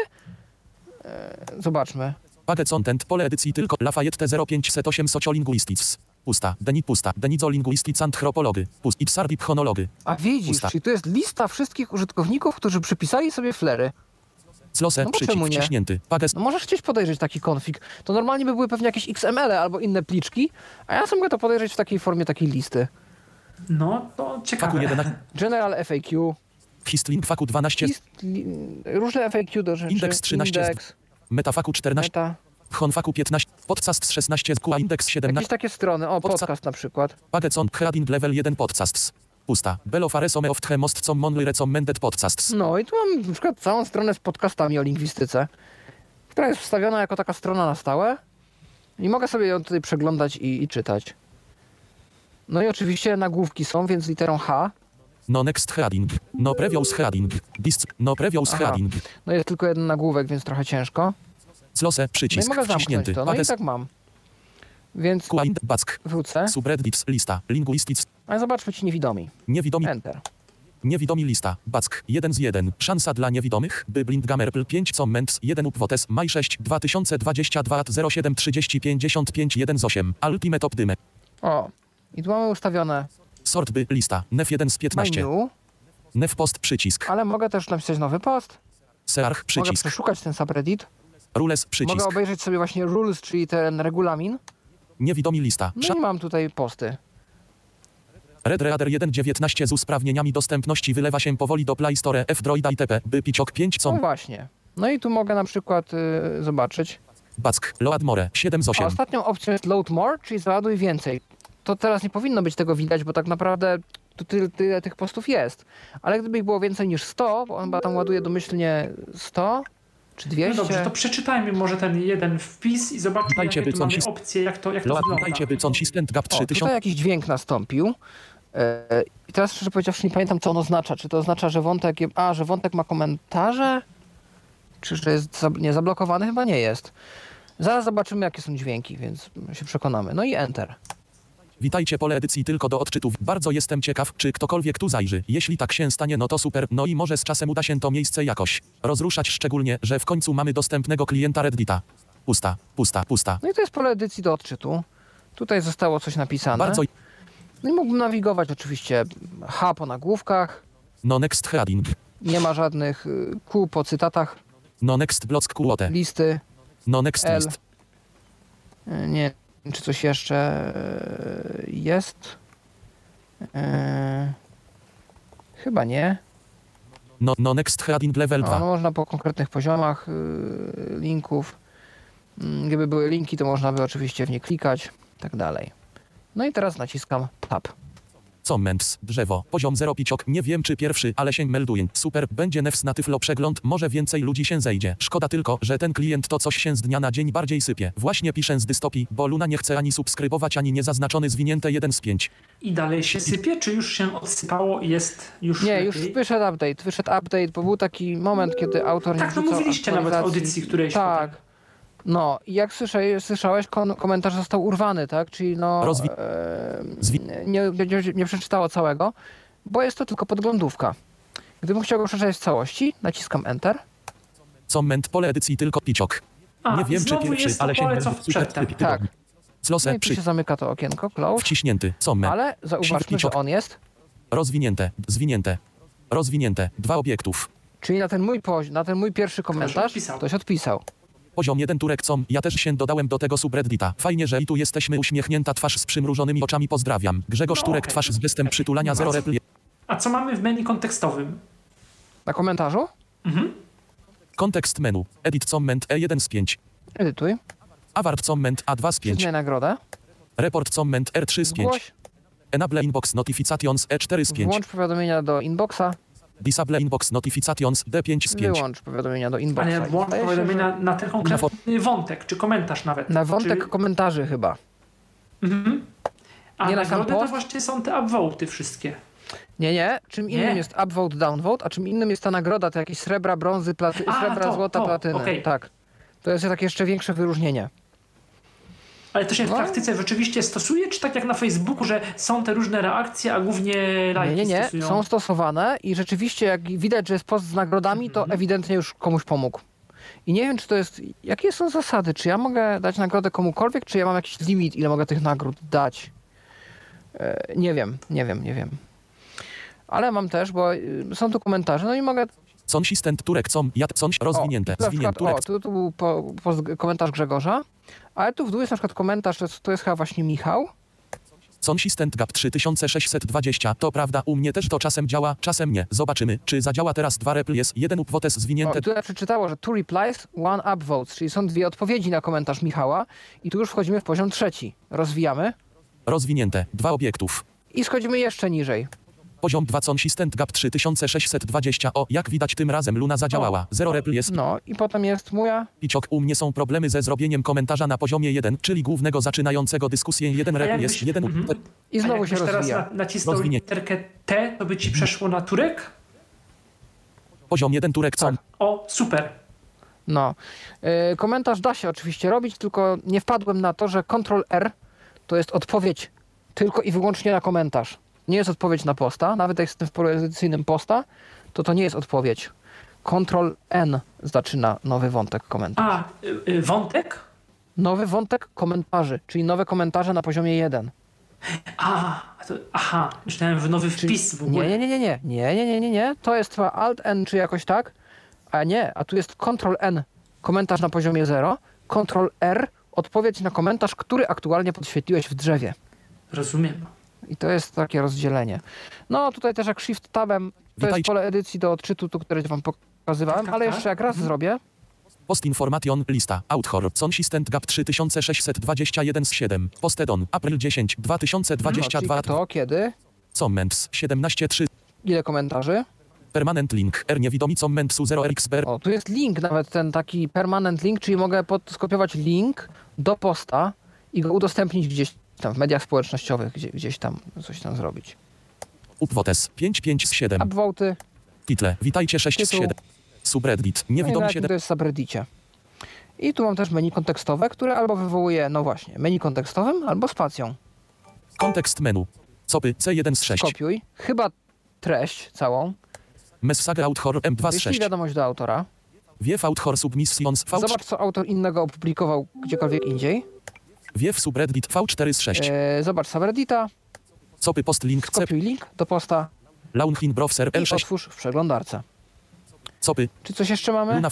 E, zobaczmy. Paget content, pole edycji tylko Lafayette 0508 Sociolinguistics. Pusta. Denit pusta. Denizolinguistics anthropology. Pust. Ipsardip chronology. A widzisz, Pusta. czyli tu jest lista wszystkich użytkowników, którzy przypisali sobie flery. Close. No przycisk wciśnięty. Pages. No możesz chcieć podejrzeć taki konfig. To normalnie by były pewnie jakieś XML albo inne pliczki, a ja sobie mogę to podejrzeć w takiej formie takiej listy. no to ciekawe. 11. General FAQ, Histlink faku 12. list, li, różne FAQ do rzeczy. Indeks 13 z- Indeks, Metafaku 14. meta. Honfaku 15. Podcast 16. QA index 17. Jakieś takie strony, o Podca- podcast na przykład. Paget on heading level 1 podcasts. Pusta. Belo faresome of the most com monly recommended podcasts. No i tu mam na przykład całą stronę z podcastami o lingwistyce, która jest wstawiona jako taka strona na stałe i mogę sobie ją tutaj przeglądać i, i czytać. No i oczywiście nagłówki są, więc literą H. No next heading. No previous heading. Dist. No previous Aha. heading. No jest tylko jeden nagłówek, więc trochę ciężko. Close. No i Przycisk mogę wciśnięty. to. No i Pages. tak mam. Więc. Back. wrócę. Subreddits. Lista. Linguistics. Ale zobaczmy ci niewidomi. Niewidomi. Enter. Niewidomi lista. Back. 1 z 1. Szansa dla niewidomych, by Blindgamerpl 5 Comments 1 Upvotes Maj 6 2022 07 30 55 1 z 8. Ultimate Opdyme. O. I tu mamy ustawione Sort by lista. Nef 1 z 15. menu. Nev post przycisk. Ale mogę też napisać nowy post. Search Mogę przycisk. przeszukać ten subreddit. Rules przycisk. Mogę obejrzeć sobie właśnie rules, czyli ten regulamin. Niewidomi lista. No i mam tutaj posty. Red Reader 1.19 z usprawnieniami dostępności wylewa się powoli do Play Store F-Droida itp. By piciok 5 No co właśnie. No i tu mogę na przykład y, zobaczyć. Back. Load more 7 z A 8. ostatnią opcją jest load more, czyli załaduj więcej. To teraz nie powinno być tego widać, bo tak naprawdę tu tyle, tyle tych postów jest. Ale gdyby ich było więcej niż 100, bo on chyba tam ładuje domyślnie 100 czy No 200. dobrze, to przeczytajmy może ten jeden wpis i zobaczmy, Witajcie, jakie Bycon mamy opcje, jak to, jak to wygląda. dajcie System Gap O, 3000. tutaj jakiś dźwięk nastąpił. E, I teraz szczerze powiedziawszy nie pamiętam, co on oznacza. Czy to oznacza, że wątek, a, że wątek ma komentarze? Czy że jest nie zablokowany? Chyba nie jest. Zaraz zobaczymy, jakie są dźwięki, więc się przekonamy. No i Enter. Witajcie pole edycji tylko do odczytów. Bardzo jestem ciekaw, czy ktokolwiek tu zajrzy. Jeśli tak się stanie, no to super. No i może z czasem uda się to miejsce jakoś rozruszać, szczególnie, że w końcu mamy dostępnego klienta Reddita. Pusta, pusta, pusta. No i to jest pole edycji do odczytu. Tutaj zostało coś napisane. Bardzo. No i mógłbym nawigować oczywiście H po nagłówkach. No next heading. Nie ma żadnych y, Q po cytatach No next block quote. listy. No next L. list. Y, Nie czy coś jeszcze y, jest. Y, Chyba nie. No, no next heading level No, 2. no można po konkretnych poziomach y, linków. Mm, Gdyby były linki, to można by oczywiście w nie klikać tak dalej. No i teraz naciskam Tab. Comments, drzewo, poziom 0 piciok, nie wiem czy pierwszy, ale się melduje. Super, będzie nefs na tyflo przegląd, może więcej ludzi się zejdzie. Szkoda tylko, że ten klient to coś się z dnia na dzień bardziej sypie. Właśnie piszę z dystopii, bo Luna nie chce ani subskrybować, ani niezaznaczony zwinięte 1 z 5. I dalej się sypie, czy już się odsypało i jest już Nie, lepiej? już wyszedł update. Wyszedł update, bo był taki moment, kiedy autor nie Tak, no mówiliście nawet w audycji którejś. Tak. potem. No i jak słyszę, słyszałeś, kon- komentarz został urwany, tak? Czyli no Rozwi- e, nie, nie, nie przeczytało całego, bo jest to tylko podglądówka. Gdybym chciał go przeczytać w całości, naciskam Enter. Comment, pole edycji tylko piciok. A, nie wiem czy pierwszy, ale się pole, co przedtem. Super, Tak. tygodni. No i tu się zamyka to okienko, close. wciśnięty, comment, Ale zauważmy, że on jest. rozwinięte, zwinięte, rozwinięte, dwa obiektów. Czyli na ten mój, pozi- na ten mój pierwszy komentarz odpisał. ktoś odpisał. Poziom 1 turek com, ja też się dodałem do tego subreddita. Fajnie, że i tu jesteśmy uśmiechnięta twarz z przymrużonymi oczami, pozdrawiam. Grzegorz No, Turek, okej. twarz z gestem przytulania, zero Bardzo. repli. A co mamy w menu kontekstowym? Na komentarzu? Kontekst menu, edit comment E1 z 5. Edytuj. Award comment A2 z 5. Przyznaj nagrodę. Report comment R3 z 5. Zgłoś. Enable inbox notifications E4 z 5. Włącz powiadomienia do inboxa. Disable inbox notifications D5 z 5. Wyłącz powiadomienia do inboxa. Ale włącz się, powiadomienia na ten konkretny wątek, czy komentarz nawet. Na wątek Czy... komentarzy chyba. Mhm. A nie na nagrody to właśnie są te upvoty wszystkie. Nie, nie. Czym innym Nie. jest upvote, downvote, a czym innym jest ta nagroda, to jakieś srebra, brązy, platy, A, srebra, to, złota, to, platyny. okej. Tak. To jest takie jeszcze większe wyróżnienie. Ale to się w No. praktyce rzeczywiście stosuje, czy tak jak na Facebooku, że są te różne reakcje, a głównie lajki Nie, nie, nie. Są stosowane i rzeczywiście jak widać, że jest post z nagrodami, to Mhm. ewidentnie już komuś pomógł. I nie wiem, czy to jest... Jakie są zasady? Czy ja mogę dać nagrodę komukolwiek, czy ja mam jakiś limit, ile mogę tych nagród dać? E, nie wiem, nie wiem, nie wiem. Ale mam też, bo y, są tu komentarze, no i mogę Coś assistant turek com, ja coś rozwinięte, o, zwinięte turek. o, tu, tu był po, po, komentarz Grzegorza, ale tu w dół jest na przykład komentarz, to jest, to chyba właśnie Michał. Coś assistant gap 3620. To prawda, u mnie też to czasem działa, czasem nie. Zobaczymy, czy zadziała teraz dwa repl jest jeden upwotes O, zwinięte. i tutaj przeczytało, że two replies, one upvotes, czyli są dwie odpowiedzi na komentarz Michała i tu już wchodzimy w poziom trzeci. Rozwijamy Rozwinięte, dwa obiektów. i schodzimy jeszcze niżej. Poziom 2 Coś assistant gap 3620. O, jak widać tym razem Luna zadziałała. Zero repl jest. No i potem jest moja, Piciok, u mnie są problemy ze zrobieniem komentarza na poziomie 1, czyli głównego zaczynającego dyskusję. Jeden repl jakbyś- jest jeden mhm. i znowu się jakbyś teraz rozwija. na, nacisnął Rozwinie. literkę T, to by ci przeszło na turek? Poziom 1 turek com. Tak. O, super. No. Yy, komentarz da się oczywiście robić, tylko nie wpadłem na to, że Ctrl R to jest odpowiedź tylko i wyłącznie na komentarz. Nie jest odpowiedź na posta, nawet jak jestem w polu posta, to to nie jest odpowiedź. Ctrl N zaczyna nowy wątek komentarz. A, y, y, wątek? Nowy wątek komentarzy, czyli nowe komentarze na poziomie 1. A, to, aha, myślałem, że nowy wpis w ogóle. Nie, nie, nie, nie, nie, nie, nie, nie, nie. To jest chyba Alt N czy jakoś tak. A nie, a tu jest Ctrl N, komentarz na poziomie 0, Ctrl R, odpowiedź na komentarz, który aktualnie podświetliłeś w drzewie. Rozumiem. I to jest takie rozdzielenie. No tutaj też jak Shift Tabem, to jest pole edycji do odczytu, tu, które wam pokazywałem, Tak, ale tak. jeszcze jak raz zrobię, Post information lista. Author. Consistent gap 3621 z 7. Postedon. April 10 2022. to kiedy, Comments 17.3. ile komentarzy. Permanent link. R niewidomi commentsu 0 rxber. O, tu jest link, nawet ten taki permanent link, czyli mogę pod, skopiować link do posta i go udostępnić gdzieś tam w mediach społecznościowych, gdzie, gdzieś tam coś tam zrobić. Upvotes 55 z 7. Upvoty, Title. Witajcie 6 z Tytuł. 7. Subreddit. no Niewidomi jakim 7. to jest subreddicie. I tu mam też menu kontekstowe, które albo wywołuje, no właśnie, menu kontekstowym, albo spacją. Kontekst menu. Copy C1 z 6. Kopiuj, chyba treść całą, Message author M2 z wyślij 6. wiadomość do autora, Wiew author submissions V3. zobacz, co autor innego opublikował gdziekolwiek indziej, Wiew subreddit V4 z 6. e, zobacz subreddita, Copy post link kopiuj link do posta Launhin browser i L6. otwórz w przeglądarce. Copy. Czy coś jeszcze mamy?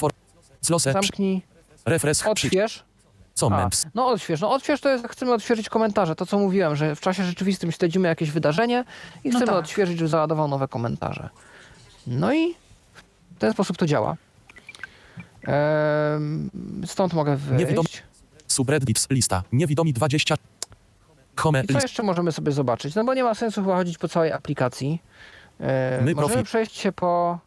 Zlose. Zamknij, Refresh. Odśwież. A, Comments. no odśwież. No odśwież to jest, chcemy odświeżyć komentarze. To co mówiłem, że w czasie rzeczywistym śledzimy jakieś wydarzenie i No chcemy tak. odświeżyć, żeby załadował nowe komentarze. No i w ten sposób to działa. Ehm, stąd mogę Niewidom- wyjść. Subreddits. Lista. Niewidomi 20. Home. I co jeszcze możemy sobie zobaczyć? No bo nie ma sensu chyba chodzić po całej aplikacji. E, My możemy profil. przejść się po...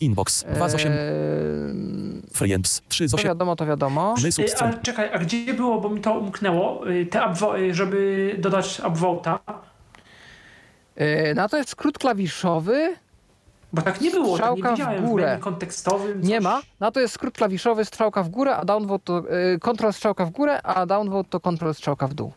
Inbox. 2 z 8. ehm, Friends. 3 z to 8. wiadomo, to wiadomo. My subscen. Ale czekaj, a gdzie było, bo mi to umknęło, y, te upvo- y, żeby dodać upvote'a? E, na to jest skrót klawiszowy. Bo tak nie było, tak nie Strzałka w widziałem w górę. menu kontekstowym. Nie coś. ma. Na to jest skrót klawiszowy strzałka w górę, a downvote to y, kontrol strzałka w górę, a downvote to kontrol strzałka w dół.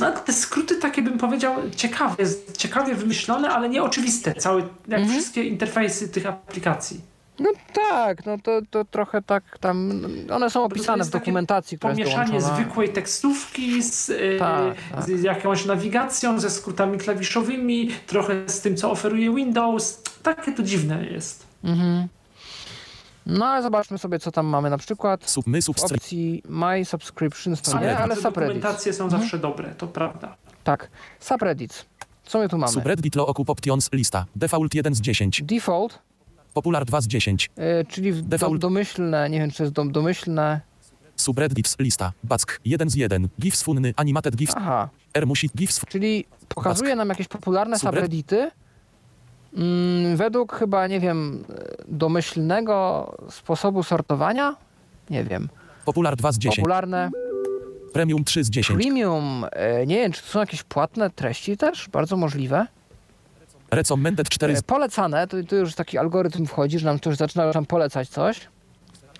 No te skróty takie bym powiedział ciekawie, ciekawie wymyślone, ale nieoczywiste. Całe, jak Mhm. wszystkie interfejsy tych aplikacji. No tak, no to, to trochę tak tam, one są opisane w dokumentacji, która jest Pomieszanie zwykłej tekstówki z, y, Tak, tak. z jakąś nawigacją, ze skrótami klawiszowymi, trochę z tym, co oferuje Windows. Takie to dziwne jest. Mhm. No ale zobaczmy sobie, co tam mamy na przykład. Sub, my W subscen. opcji My Subscriptions to nie, Subreddit. ale subreddits. dokumentacje są Mhm. zawsze dobre, to prawda. Tak, subreddits. Co my tu mamy? Subreddit lo okup options. Lista. Default 1 z 10. Default, Popular 2 z 10. y, czyli w do, Default. domyślne, nie wiem czy jest dom, domyślne. Subreddits. Lista. Back. 1 z 1. GIFs funny. Animated GIFs. Aha, R musi. GIFs. Czyli pokazuje nam jakieś popularne Subred- subreddity mm, według chyba, nie wiem, e, domyślnego sposobu sortowania. Nie wiem. Popular 2 z 10. Popularne. Premium 3 z 10. Premium. e, Nie wiem, czy to są jakieś płatne treści też? Bardzo możliwe. Recommended 4 z E, Polecane, to, to już taki algorytm wchodzi, że nam już zaczyna nam polecać coś.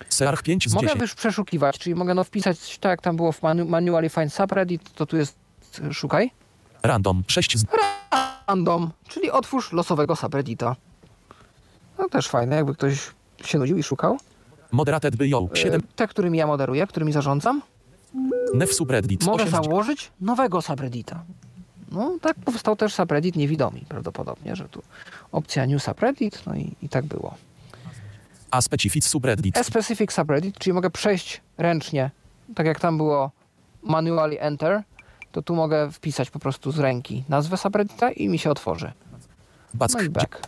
Search 5 z Mogę 10. już przeszukiwać, czyli mogę no wpisać tak jak tam było w manu manually find subreddit, to tu jest e, szukaj. Random 6 z Random, czyli otwórz losowego subreddita. No też fajne, jakby ktoś się nudził i szukał. Moderated yo. 7. E, Te, którymi ja moderuję, którymi zarządzam, Nef subreddit. mogę 8 z założyć nowego subreddita. No tak powstał też subreddit niewidomi prawdopodobnie, że tu opcja new subreddit, no i, i tak było. A specific subreddit. A-specific subreddit, czyli mogę przejść ręcznie, tak jak tam było manually enter, to tu mogę wpisać po prostu z ręki nazwę subreddita i mi się otworzy. Back. No i back.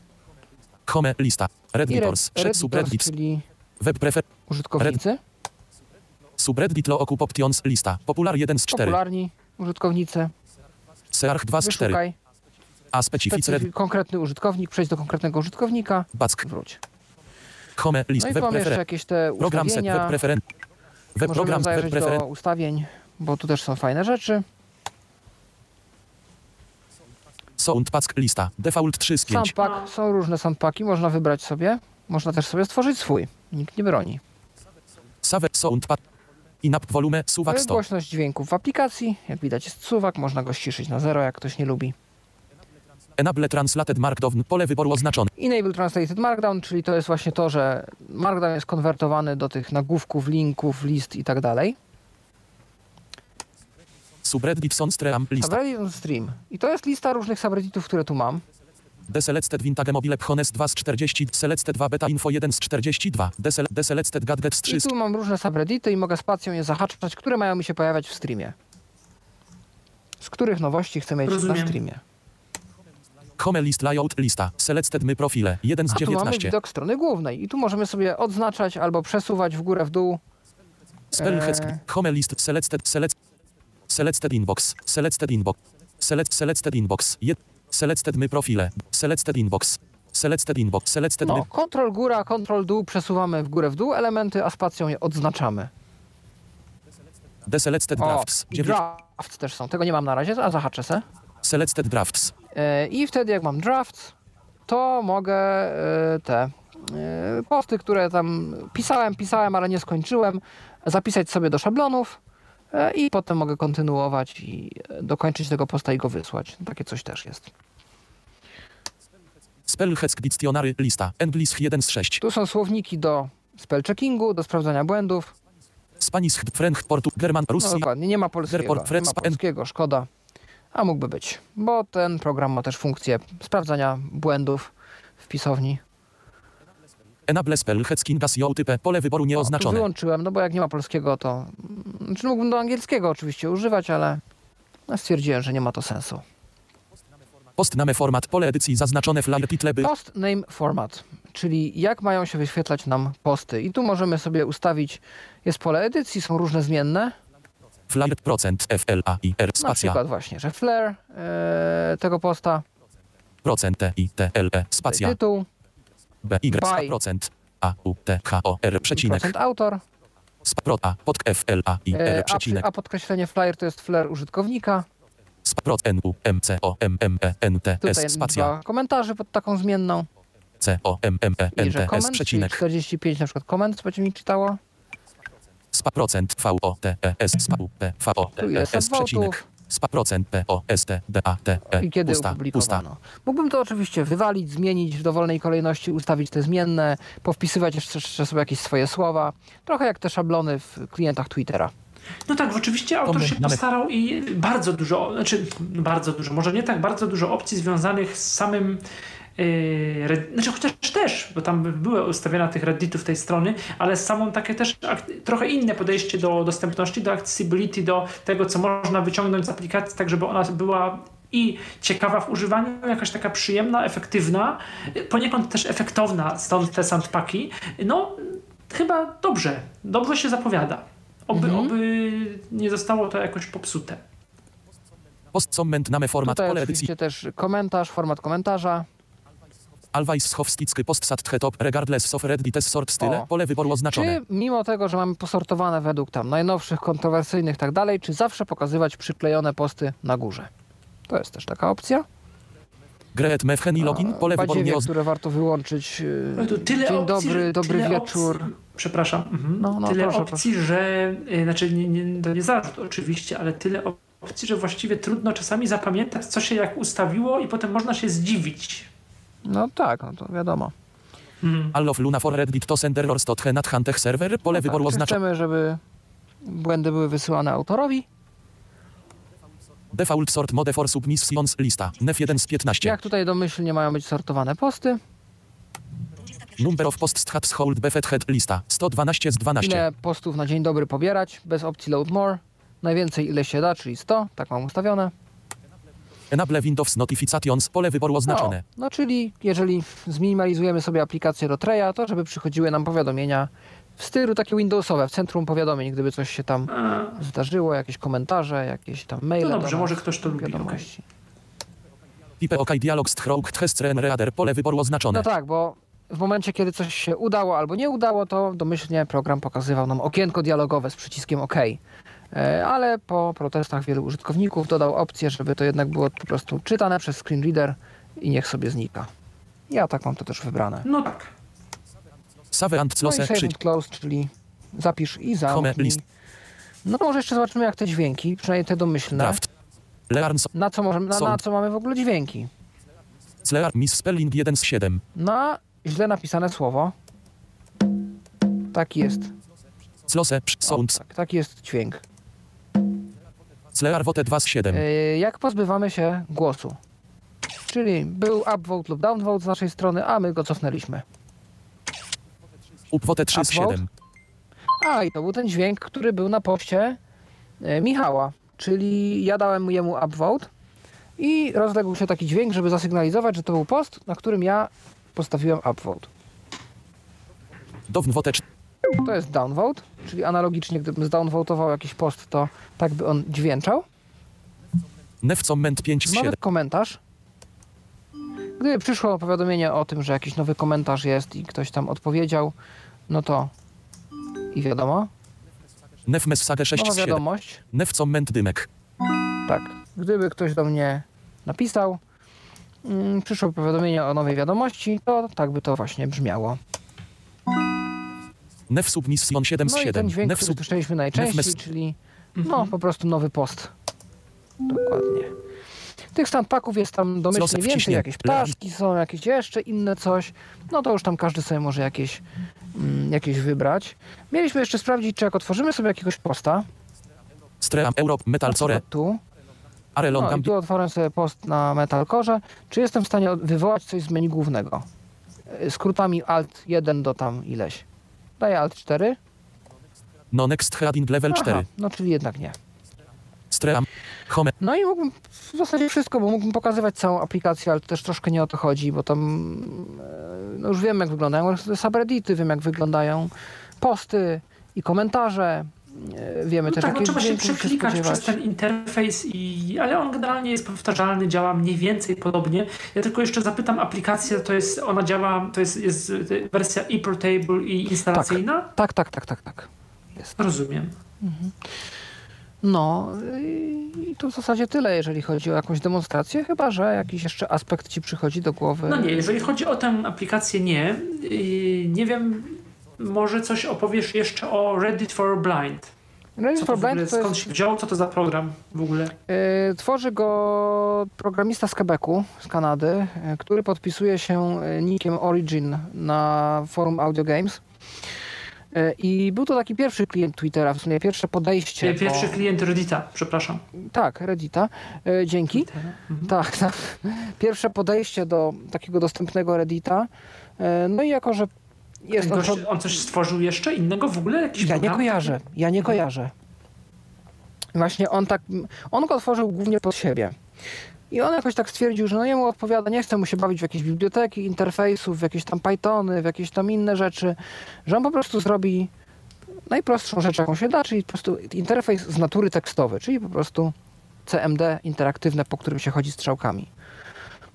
Home. Lista. Redditors. red- subreddits. czyli Web prefer. użytkownicy, Subreddit lo okup options. Lista. Popular 1 z 4. popularni użytkownicy, Search 2 z 4. wyszukaj, A specific red. specyfi- konkretny użytkownik, przejdź do konkretnego użytkownika, Back. wróć. Home. List. No i web mamy jeszcze jakieś te Program set. Web preferen. Web program web preferen. do ustawień, bo tu też są fajne rzeczy. Soundpack. Lista. Default 3 z 5. Soundpack, są różne soundpacki, można wybrać sobie, można też sobie stworzyć swój, nikt nie broni. Save. Soundpack. Inap volume. Suwak 100. Głośność dźwięków w aplikacji, jak widać jest suwak, można go ściszyć na zero, jak ktoś nie lubi. Enable translated markdown. Pole wyboru oznaczone. Enable Translated Markdown, czyli to jest właśnie to, że Markdown jest konwertowany do tych nagłówków, linków, list i tak dalej. Subreddit Sonstream lista. Subreddit stream. I to jest lista różnych subredditów, które tu mam. Deselected Vintage Mobile Hones 2 z 40, Selected 2 Beta Info 1 z 42, Desel- Deselected Gadgets 3 I tu mam różne subreddity i mogę spacją je zahaczać, które mają mi się pojawiać w streamie. Z których nowości chcę mieć Rozumiem. na streamie. Home List Layout lista. Selected My Profile 1 z A tu mamy 19. widok strony głównej i tu możemy sobie odznaczać albo przesuwać w górę, w dół. Spellhead Eee. Home List Selected Select Selected Inbox Selected Inbox Select Selected Inbox Jed- Selected My Profile. Selected Inbox. Selected Inbox. Selected No, My kontrol góra, kontrol dół, przesuwamy w górę, w dół. Elementy, a spacją je odznaczamy. Deselected O, Drafts. I 9 drafts też są. Tego nie mam na razie, a zahaczę se. Selected Drafts. E, I wtedy jak mam draft, to mogę e, te e, posty, które tam pisałem, pisałem, ale nie skończyłem, zapisać sobie do szablonów i potem mogę kontynuować i e, dokończyć tego posta i go wysłać. Takie coś też jest. Spellhead Dictionary lista English 1 z 6 Tu są słowniki do spell checkingu, do sprawdzania błędów. Spanish French Portu German No Russi dokładnie, nie ma polskiego. Nie ma polskiego, szkoda. A mógłby być, bo ten program ma też funkcję sprawdzania błędów w pisowni. Enable Spellhead Kingas type pole wyboru O, nieoznaczone wyłączyłem, no bo jak nie ma polskiego, to... Znaczy mógłbym do angielskiego oczywiście używać, ale no, stwierdziłem, że nie ma to sensu. Post name format pole edycji zaznaczone flyer title by Post name format, czyli jak mają się wyświetlać nam posty. I tu możemy sobie ustawić, jest pole edycji, są różne zmienne. flyer procent FLA i R Na spacja przykład właśnie, że flair e, tego posta, procent T I T L E spacja tytuł, B Y By. procent A U T H O R przecinek procent autor, Sp- pro A pod F L A I e, R przy, przecinek a podkreślenie flair to jest flair użytkownika. Sp- prot N U M C O M M E N T S spacja komentarzy pod taką zmienną. C O M M E N T S przecinek 45 na przykład komend będzie mi czytało. Spa procent V O T E S spa U P V O T E S przecinek. Spa procent P O S T D A T E i kiedy pusta pusta opublikowano. Mógłbym to oczywiście wywalić, zmienić w dowolnej kolejności, ustawić te zmienne, powpisywać jeszcze, jeszcze sobie jakieś swoje słowa. Trochę jak te szablony w klientach Twittera. No tak, oczywiście autor się postarał i bardzo dużo, znaczy bardzo dużo, może nie tak bardzo dużo opcji związanych z samym znaczy chociaż też, bo tam były ustawione tych redditów tej strony, ale z samą takie też trochę inne podejście do dostępności, do accessibility, do tego, co można wyciągnąć z aplikacji, tak żeby ona była i ciekawa w używaniu, jakaś taka przyjemna, efektywna, yy, poniekąd też efektowna, stąd te sandpaki. No, chyba dobrze, dobrze się zapowiada. Oby, Mhm. oby nie zostało to jakoś popsute. Post comment name format Tutaj pole edycji też komentarz, format komentarza. Always schowsticky post sat top regardless of reddit sort style O. pole wyboru oznaczone Czy mimo tego, że mamy posortowane według tam najnowszych, kontrowersyjnych i tak dalej, czy zawsze pokazywać przyklejone posty na górze? To jest też taka opcja. Great Mevheni login pole wyboru nieoznaczone które warto wyłączyć. No tu tyle Dzień opcji, dobry, tyle wieczór. Opcji, przepraszam. Mhm. No, no, tyle proszę, opcji, że y, znaczy nie, nie, to nie zarzut oczywiście, ale tyle opcji, że właściwie trudno czasami zapamiętać, co się jak ustawiło i potem można się zdziwić. No tak, no to wiadomo. Mhm. All of Luna for Reddit to sender or stot henat hantech server pole wyboru tak, czy oznaczone chcemy, żeby błędy były wysyłane autorowi. default sort mode for submissions lista nef 1 z 15 Jak tutaj domyślnie mają być sortowane posty. number of posts hats hold befet head lista 112 z 12 Ile postów na dzień dobry pobierać, bez opcji load more. Najwięcej ile się da, czyli 100, tak mam ustawione. Enable Windows notifications pole wyboru oznaczone No, no czyli jeżeli zminimalizujemy sobie aplikację do Treya, to żeby przychodziły nam powiadomienia w stylu takie Windowsowe, w centrum powiadomień, gdyby coś się tam A, zdarzyło, jakieś komentarze, jakieś tam maile. do dobrze, nas, może ktoś to lubi. pipe ok dialog stroke hestren reader pole wyboru oznaczone No tak, bo w momencie, kiedy coś się udało albo nie udało, to domyślnie program pokazywał nam okienko dialogowe z przyciskiem OK. E, Ale po protestach wielu użytkowników dodał opcję, żeby to jednak było po prostu czytane przez screen reader i niech sobie znika. Ja tak mam to też wybrane. No tak. save and No i close save przy and close, czyli zapisz i zamknij. list. No to może jeszcze zobaczymy jak te dźwięki, przynajmniej te domyślne. draft Na co, możemy, na, na co mamy w ogóle dźwięki? Slear misspelling 1 z 7 Na źle napisane słowo. Taki jest. Sound tak, taki jest dźwięk. Slearwote 2 z 7. Y, Jak pozbywamy się głosu? Czyli był upvote lub downvote z naszej strony, a my go cofnęliśmy. Upwote 3 z Upvote? 7. A, i to był ten dźwięk, który był na poście e, Michała. Czyli ja dałem mu jemu upvote i rozległ się taki dźwięk, żeby zasygnalizować, że to był post, na którym ja postawiłem upvote. Downwote 4. To jest downvote, czyli analogicznie, gdybym zdownvotował jakiś post, to tak by on dźwięczał. Nefcomment 5 z Nowy 7. komentarz. Gdyby przyszło powiadomienie o tym, że jakiś nowy komentarz jest i ktoś tam odpowiedział, no to i wiadomo, Nef message 6 nowa z 7. wiadomość. Nefcomment dymek. Tak, gdyby ktoś do mnie napisał, mm, przyszło powiadomienie o nowej wiadomości, to tak by to właśnie brzmiało. Nef submission 7 z No i ten 7. dźwięk, Nef który sub... słyszeliśmy najczęściej, Nefmes- czyli no po prostu nowy post. Dokładnie. Tych standpaków jest tam domyślnie więcej, jakieś ptaszki są, jakieś jeszcze inne coś. No to już tam każdy sobie może jakieś, mm, jakieś wybrać. Mieliśmy jeszcze sprawdzić, czy jak otworzymy sobie jakiegoś posta, Stream Europe Metal Core. tu, no i tu otworzę sobie post na Metalcore, czy jestem w stanie wywołać coś z menu głównego. Y, Skrótami Alt 1 do tam ileś. Daję Alt 4. No next heading level 4. Aha, no czyli jednak nie. Stream. Home. No i mógłbym w zasadzie wszystko, bo mógłbym pokazywać całą aplikację, ale też troszkę nie o to chodzi, bo tam e, no już wiem jak wyglądają subreddity, wiem jak wyglądają posty i komentarze. E, Wiemy No też tak, no trzeba się przeklikać przez spodziewać. ten interfejs, i, ale on generalnie jest powtarzalny, działa mniej więcej podobnie. Ja tylko jeszcze zapytam, aplikacja to jest, ona działa, to jest, jest wersja e-portable i instalacyjna? Tak, tak, tak, tak, tak. Rozumiem. No i i to w zasadzie tyle, jeżeli chodzi o jakąś demonstrację, chyba że jakiś jeszcze aspekt ci przychodzi do głowy. No nie, jeżeli chodzi o tę aplikację, nie. Nie wiem, może coś opowiesz jeszcze o Reddit for Blind. Reddit for ogóle, Blind to skąd jest, się wziął, co to za program w ogóle? y, tworzy go programista z Quebecu, z Kanady, y, który podpisuje się y, nickiem Origin na forum Audio Games. I był to taki pierwszy klient Twittera, w sumie pierwsze podejście. Pierwszy do, klient Reddita, przepraszam. Tak, Reddita. Dzięki. Mhm. Tak, tak. Pierwsze podejście do takiego dostępnego Reddita. No i jako, że jest on... gość, on coś stworzył jeszcze innego w ogóle? Jakiś Ja nie program? kojarzę, ja nie kojarzę. Właśnie on tak, on go otworzył głównie pod siebie. I on jakoś tak stwierdził, że no jemu odpowiada, nie chce mu się bawić w jakieś biblioteki, interfejsów, w jakieś tam Pythony, w jakieś tam inne rzeczy, że on po prostu zrobi najprostszą rzecz, jaką się da, czyli po prostu interfejs z natury tekstowy, czyli po prostu CMD interaktywne, po którym się chodzi strzałkami.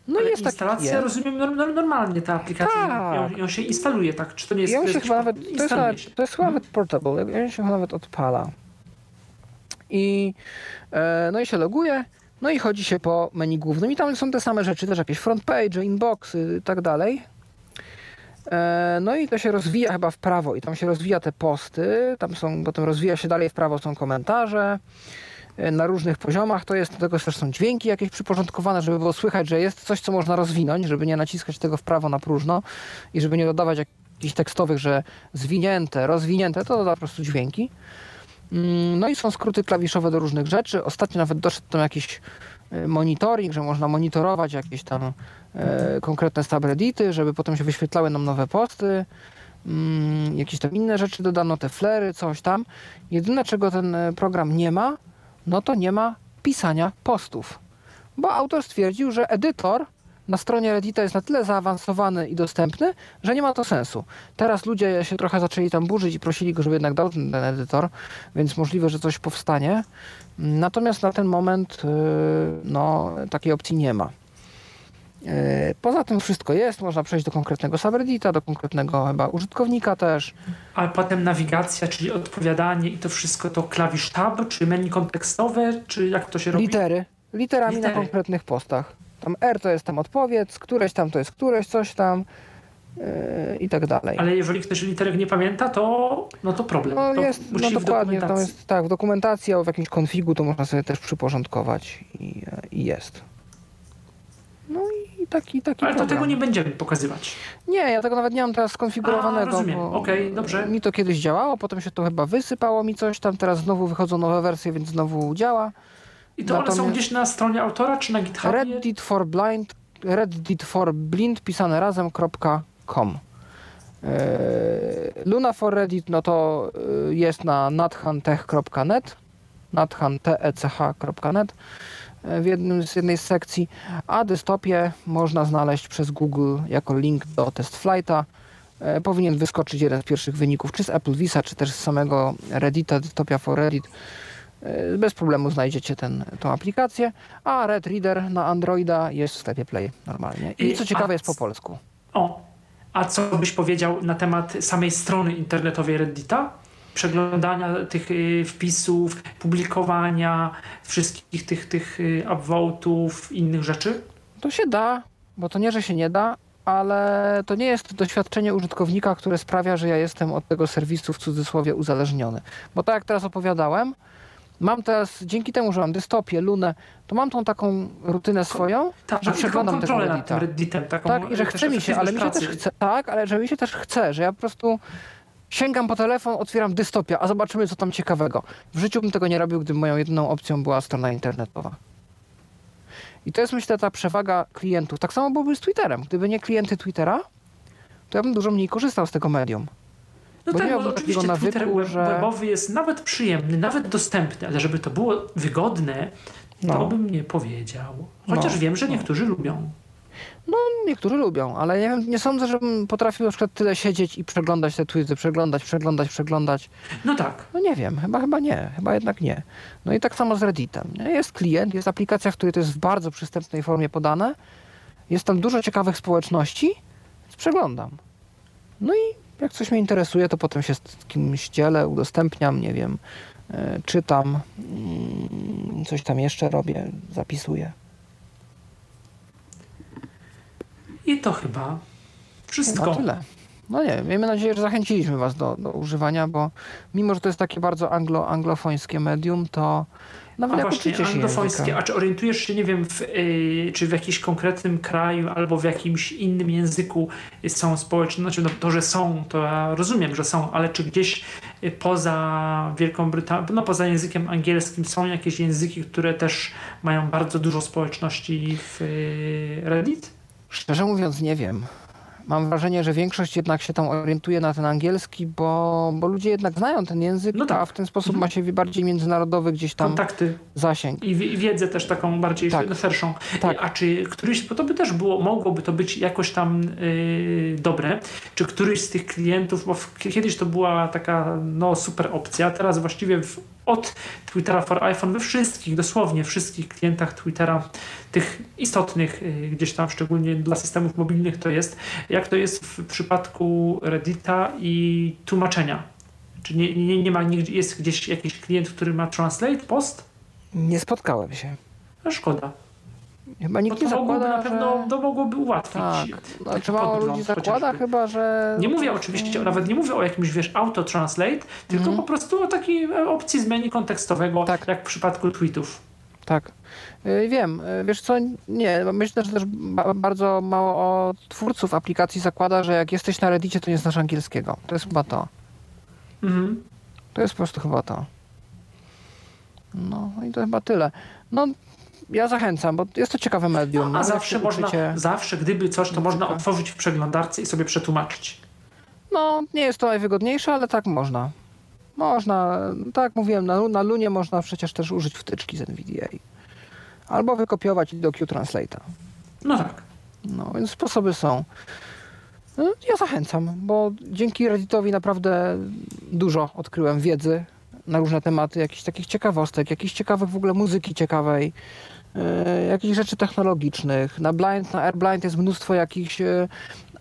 No Ale i jest taki instalacja, jest. rozumiem, norm- norm- normalnie ta aplikacja, Tak. ją, ją się instaluje, tak? Czy to nie jest... To się jest chyba nawet, to jest, nawet, się. to jest chyba nawet portable, on się nawet odpala. I, e, no i się loguje, no i chodzi się po menu głównym i tam są te same rzeczy, też jakieś front page, inboxy i tak dalej. E, no i to się rozwija chyba w prawo i tam się rozwija te posty, tam są, potem rozwija się dalej w prawo są komentarze na różnych poziomach, to jest, do tego też są dźwięki jakieś przyporządkowane, żeby było słychać, że jest coś, co można rozwinąć, żeby nie naciskać tego w prawo na próżno i żeby nie dodawać jakichś tekstowych, że zwinięte, rozwinięte, to doda po prostu dźwięki. Mm, No i są skróty klawiszowe do różnych rzeczy. Ostatnio nawet doszedł tam jakiś e, monitoring, że można monitorować jakieś tam e, konkretne subreddity, żeby potem się wyświetlały nam nowe posty. Mm, jakieś tam inne rzeczy dodano, te flery, coś tam. Jedyne, czego ten e, program nie ma, no to nie ma pisania postów. Bo autor stwierdził, że edytor na stronie Reddita jest na tyle zaawansowany i dostępny, że nie ma to sensu. Teraz ludzie się trochę zaczęli tam burzyć i prosili go, żeby jednak dał ten, edytor, więc możliwe, że coś powstanie. Natomiast na ten moment yy, no, takiej opcji nie ma. Yy, Poza tym wszystko jest, można przejść do konkretnego subreddita, do konkretnego chyba użytkownika też. Ale potem nawigacja, czyli odpowiadanie i to wszystko to klawisz tab, czy menu kontekstowe, czy jak to się robi? Litery, literami Litery. na konkretnych postach. Tam R to jest tam odpowiedz, któreś tam to jest któreś, coś tam yy, i tak dalej. Ale jeżeli ktoś literek nie pamięta, to no to problem. No to jest, no dokładnie, to jest, tak, w dokumentacji albo w jakimś konfigu to można sobie też przyporządkować i, i jest. I taki, taki Ale to program. tego nie będziemy pokazywać. Nie, ja tego nawet nie mam teraz skonfigurowanego. Okej, dobrze. Mi to kiedyś działało, potem się to chyba wysypało mi coś tam, teraz znowu wychodzą nowe wersje, więc znowu działa. I to one są Natomiast- gdzieś na stronie autora, czy na GitHubie? Reddit for blind, Reddit for blind pisane razem.com. Eee, Luna for Reddit, no to y, jest na nathantech.net, nathantech.net e, w jednym z jednej z sekcji, a dystopię można znaleźć przez Google jako link do test flighta. E, Powinien wyskoczyć jeden z pierwszych wyników, czy z Apple Visa, czy też z samego Reddita, Dystopia for Reddit. E, Bez problemu znajdziecie ten, tą aplikację, a Red Reader na Androida jest w sklepie Play normalnie. I co ciekawe jest po polsku. O, a co byś powiedział na temat samej strony internetowej Reddita? Przeglądania tych y, wpisów, publikowania wszystkich tych, tych y, upvotów, innych rzeczy? To się da, bo to nie, że się nie da, ale to nie jest doświadczenie użytkownika, które sprawia, że ja jestem od tego serwisu w cudzysłowie uzależniony. Bo tak jak teraz opowiadałem, mam teraz, dzięki temu, że mam dystopię, lunę, to mam tą taką rutynę swoją, Tak, że przeglądam tego Reddita. Redditem. Taką Tak, i że chce mi się, ale mi się też chce, tak, ale że mi się też chce, że ja po prostu sięgam po telefon, otwieram dystopia, a zobaczymy, co tam ciekawego. W życiu bym tego nie robił, gdyby moją jedyną opcją była strona internetowa. I to jest, myślę, ta przewaga klientów. Tak samo byłoby z Twitterem. Gdyby nie klienty Twittera, to ja bym dużo mniej korzystał z tego medium. No Bo tak, miałbym oczywiście takiego Twitter nawyku, web, że- webowy jest nawet przyjemny, nawet dostępny, ale żeby to było wygodne, to No. bym nie powiedział. Chociaż No, wiem, że no. niektórzy lubią. Niektórzy lubią, ale nie, wiem, nie sądzę, żebym potrafił na przykład tyle siedzieć i przeglądać te tweety, przeglądać, przeglądać, przeglądać. No tak. No nie wiem, chyba chyba nie, chyba jednak nie. No i tak samo z Redditem. Jest klient, jest aplikacja, w której to jest w bardzo przystępnej formie podane. Jest tam dużo ciekawych społeczności, więc przeglądam. No i jak coś mnie interesuje, to potem się z kimś dzielę, udostępniam, nie wiem, e, czytam, mm, coś tam jeszcze robię, zapisuję. I to chyba Chyba wszystko. tyle. No nie, miejmy nadzieję, że zachęciliśmy Was do, do używania, bo mimo, że to jest takie bardzo anglo, anglofońskie medium, to nawet A jak właśnie, się anglofońskie, języka, a czy orientujesz się, nie wiem, w, y, czy w jakimś konkretnym kraju albo w jakimś innym języku są społeczne, znaczy no, to, że są, to ja rozumiem, że są, ale czy gdzieś y, poza Wielką Brytanią, no poza językiem angielskim są jakieś języki, które też mają bardzo dużo społeczności w y, Reddit? Szczerze mówiąc, nie wiem. Mam wrażenie, że większość jednak się tam orientuje na ten angielski, bo, bo ludzie jednak znają ten język, No tak. a w ten sposób ma się bardziej międzynarodowy gdzieś tam Kontakty zasięg. i wi- wiedzę też taką bardziej Tak. szerszą. Tak. A czy któryś, bo to by też było, mogłoby to być jakoś tam yy, dobre, czy któryś z tych klientów, bo w, kiedyś to była taka no, super opcja, teraz właściwie w, od Twittera for iPhone we wszystkich, dosłownie wszystkich klientach Twittera, tych istotnych yy, gdzieś tam, szczególnie dla systemów mobilnych to jest, jak to jest w przypadku Reddita i tłumaczenia. Czy nie, nie, nie ma nigdzie, jest gdzieś jakiś klient, który ma translate, post? Nie spotkałem się. No szkoda. Chyba nikt to nie zakłada, na pewno że... to mogłoby ułatwić. Tak, znaczy mało ludzi zakłada chociażby. chyba, że... Nie mówię oczywiście, nawet nie mówię o jakimś, wiesz, auto-translate, tylko Mhm. po prostu o takiej opcji zmiany kontekstowego, Tak. jak w przypadku tweetów. Tak. Y, Wiem, Y, wiesz co, nie, myślę, że też ba- bardzo mało o twórców aplikacji zakłada, że jak jesteś na Reddicie, to nie znasz angielskiego. To jest chyba to. Mhm. To jest po prostu chyba to. No i to chyba tyle. No, ja zachęcam, bo jest to ciekawe medium. A Nawet zawsze można, zawsze gdyby coś, to można otworzyć w przeglądarce i sobie przetłumaczyć. No, nie jest to najwygodniejsze, ale tak można. Można, tak jak mówiłem, na, na Lunie można przecież też użyć wtyczki z NVDA. Albo wykopiować do Q-Translate'a. No tak. No, więc sposoby są. No, Ja zachęcam, bo dzięki Redditowi naprawdę dużo odkryłem wiedzy na różne tematy, jakichś takich ciekawostek, jakichś ciekawych w ogóle muzyki ciekawej, e, jakichś rzeczy technologicznych. Na Blind, na AirBlind jest mnóstwo jakichś e,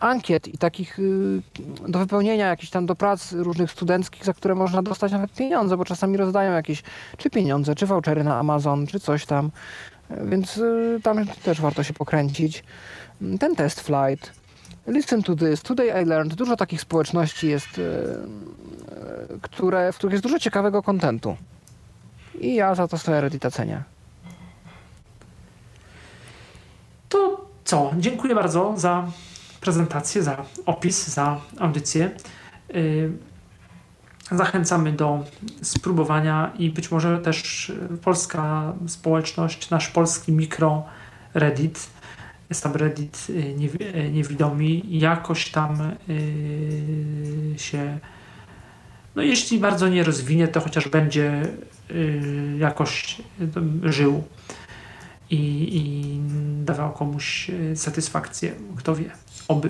ankiet i takich y, do wypełnienia, jakichś tam do prac różnych studenckich, za które można dostać nawet pieniądze, bo czasami rozdają jakieś czy pieniądze, czy vouchery na Amazon, czy coś tam. Więc y, tam też warto się pokręcić. Ten test flight, listen to this, today I learned, dużo takich społeczności jest, y, y, które, w których jest dużo ciekawego kontentu. I ja za to sobie Reddita cenię. To co? Dziękuję bardzo za prezentację, za opis, za audycję. Zachęcamy do spróbowania i być może też polska społeczność, nasz polski mikro Reddit, subreddit y, y, niewidomi jakoś tam y, się no jeśli bardzo nie rozwinie, to chociaż będzie jakoś żył i, i dawał komuś satysfakcję, kto wie, oby.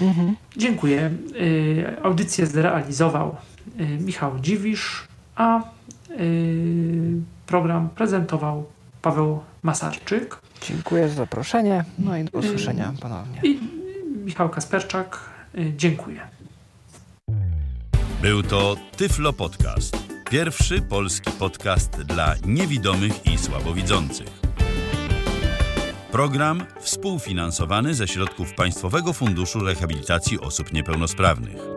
Mhm. Dziękuję. Audycję zrealizował Michał Dziwisz, a y, program prezentował Paweł Masarczyk Dziękuję za zaproszenie. No i do usłyszenia ponownie. i Michał Kasperczak. Y, Dziękuję. Był to Tyflo Podcast. Pierwszy polski podcast dla niewidomych i słabowidzących. Program współfinansowany ze środków Państwowego Funduszu Rehabilitacji Osób Niepełnosprawnych.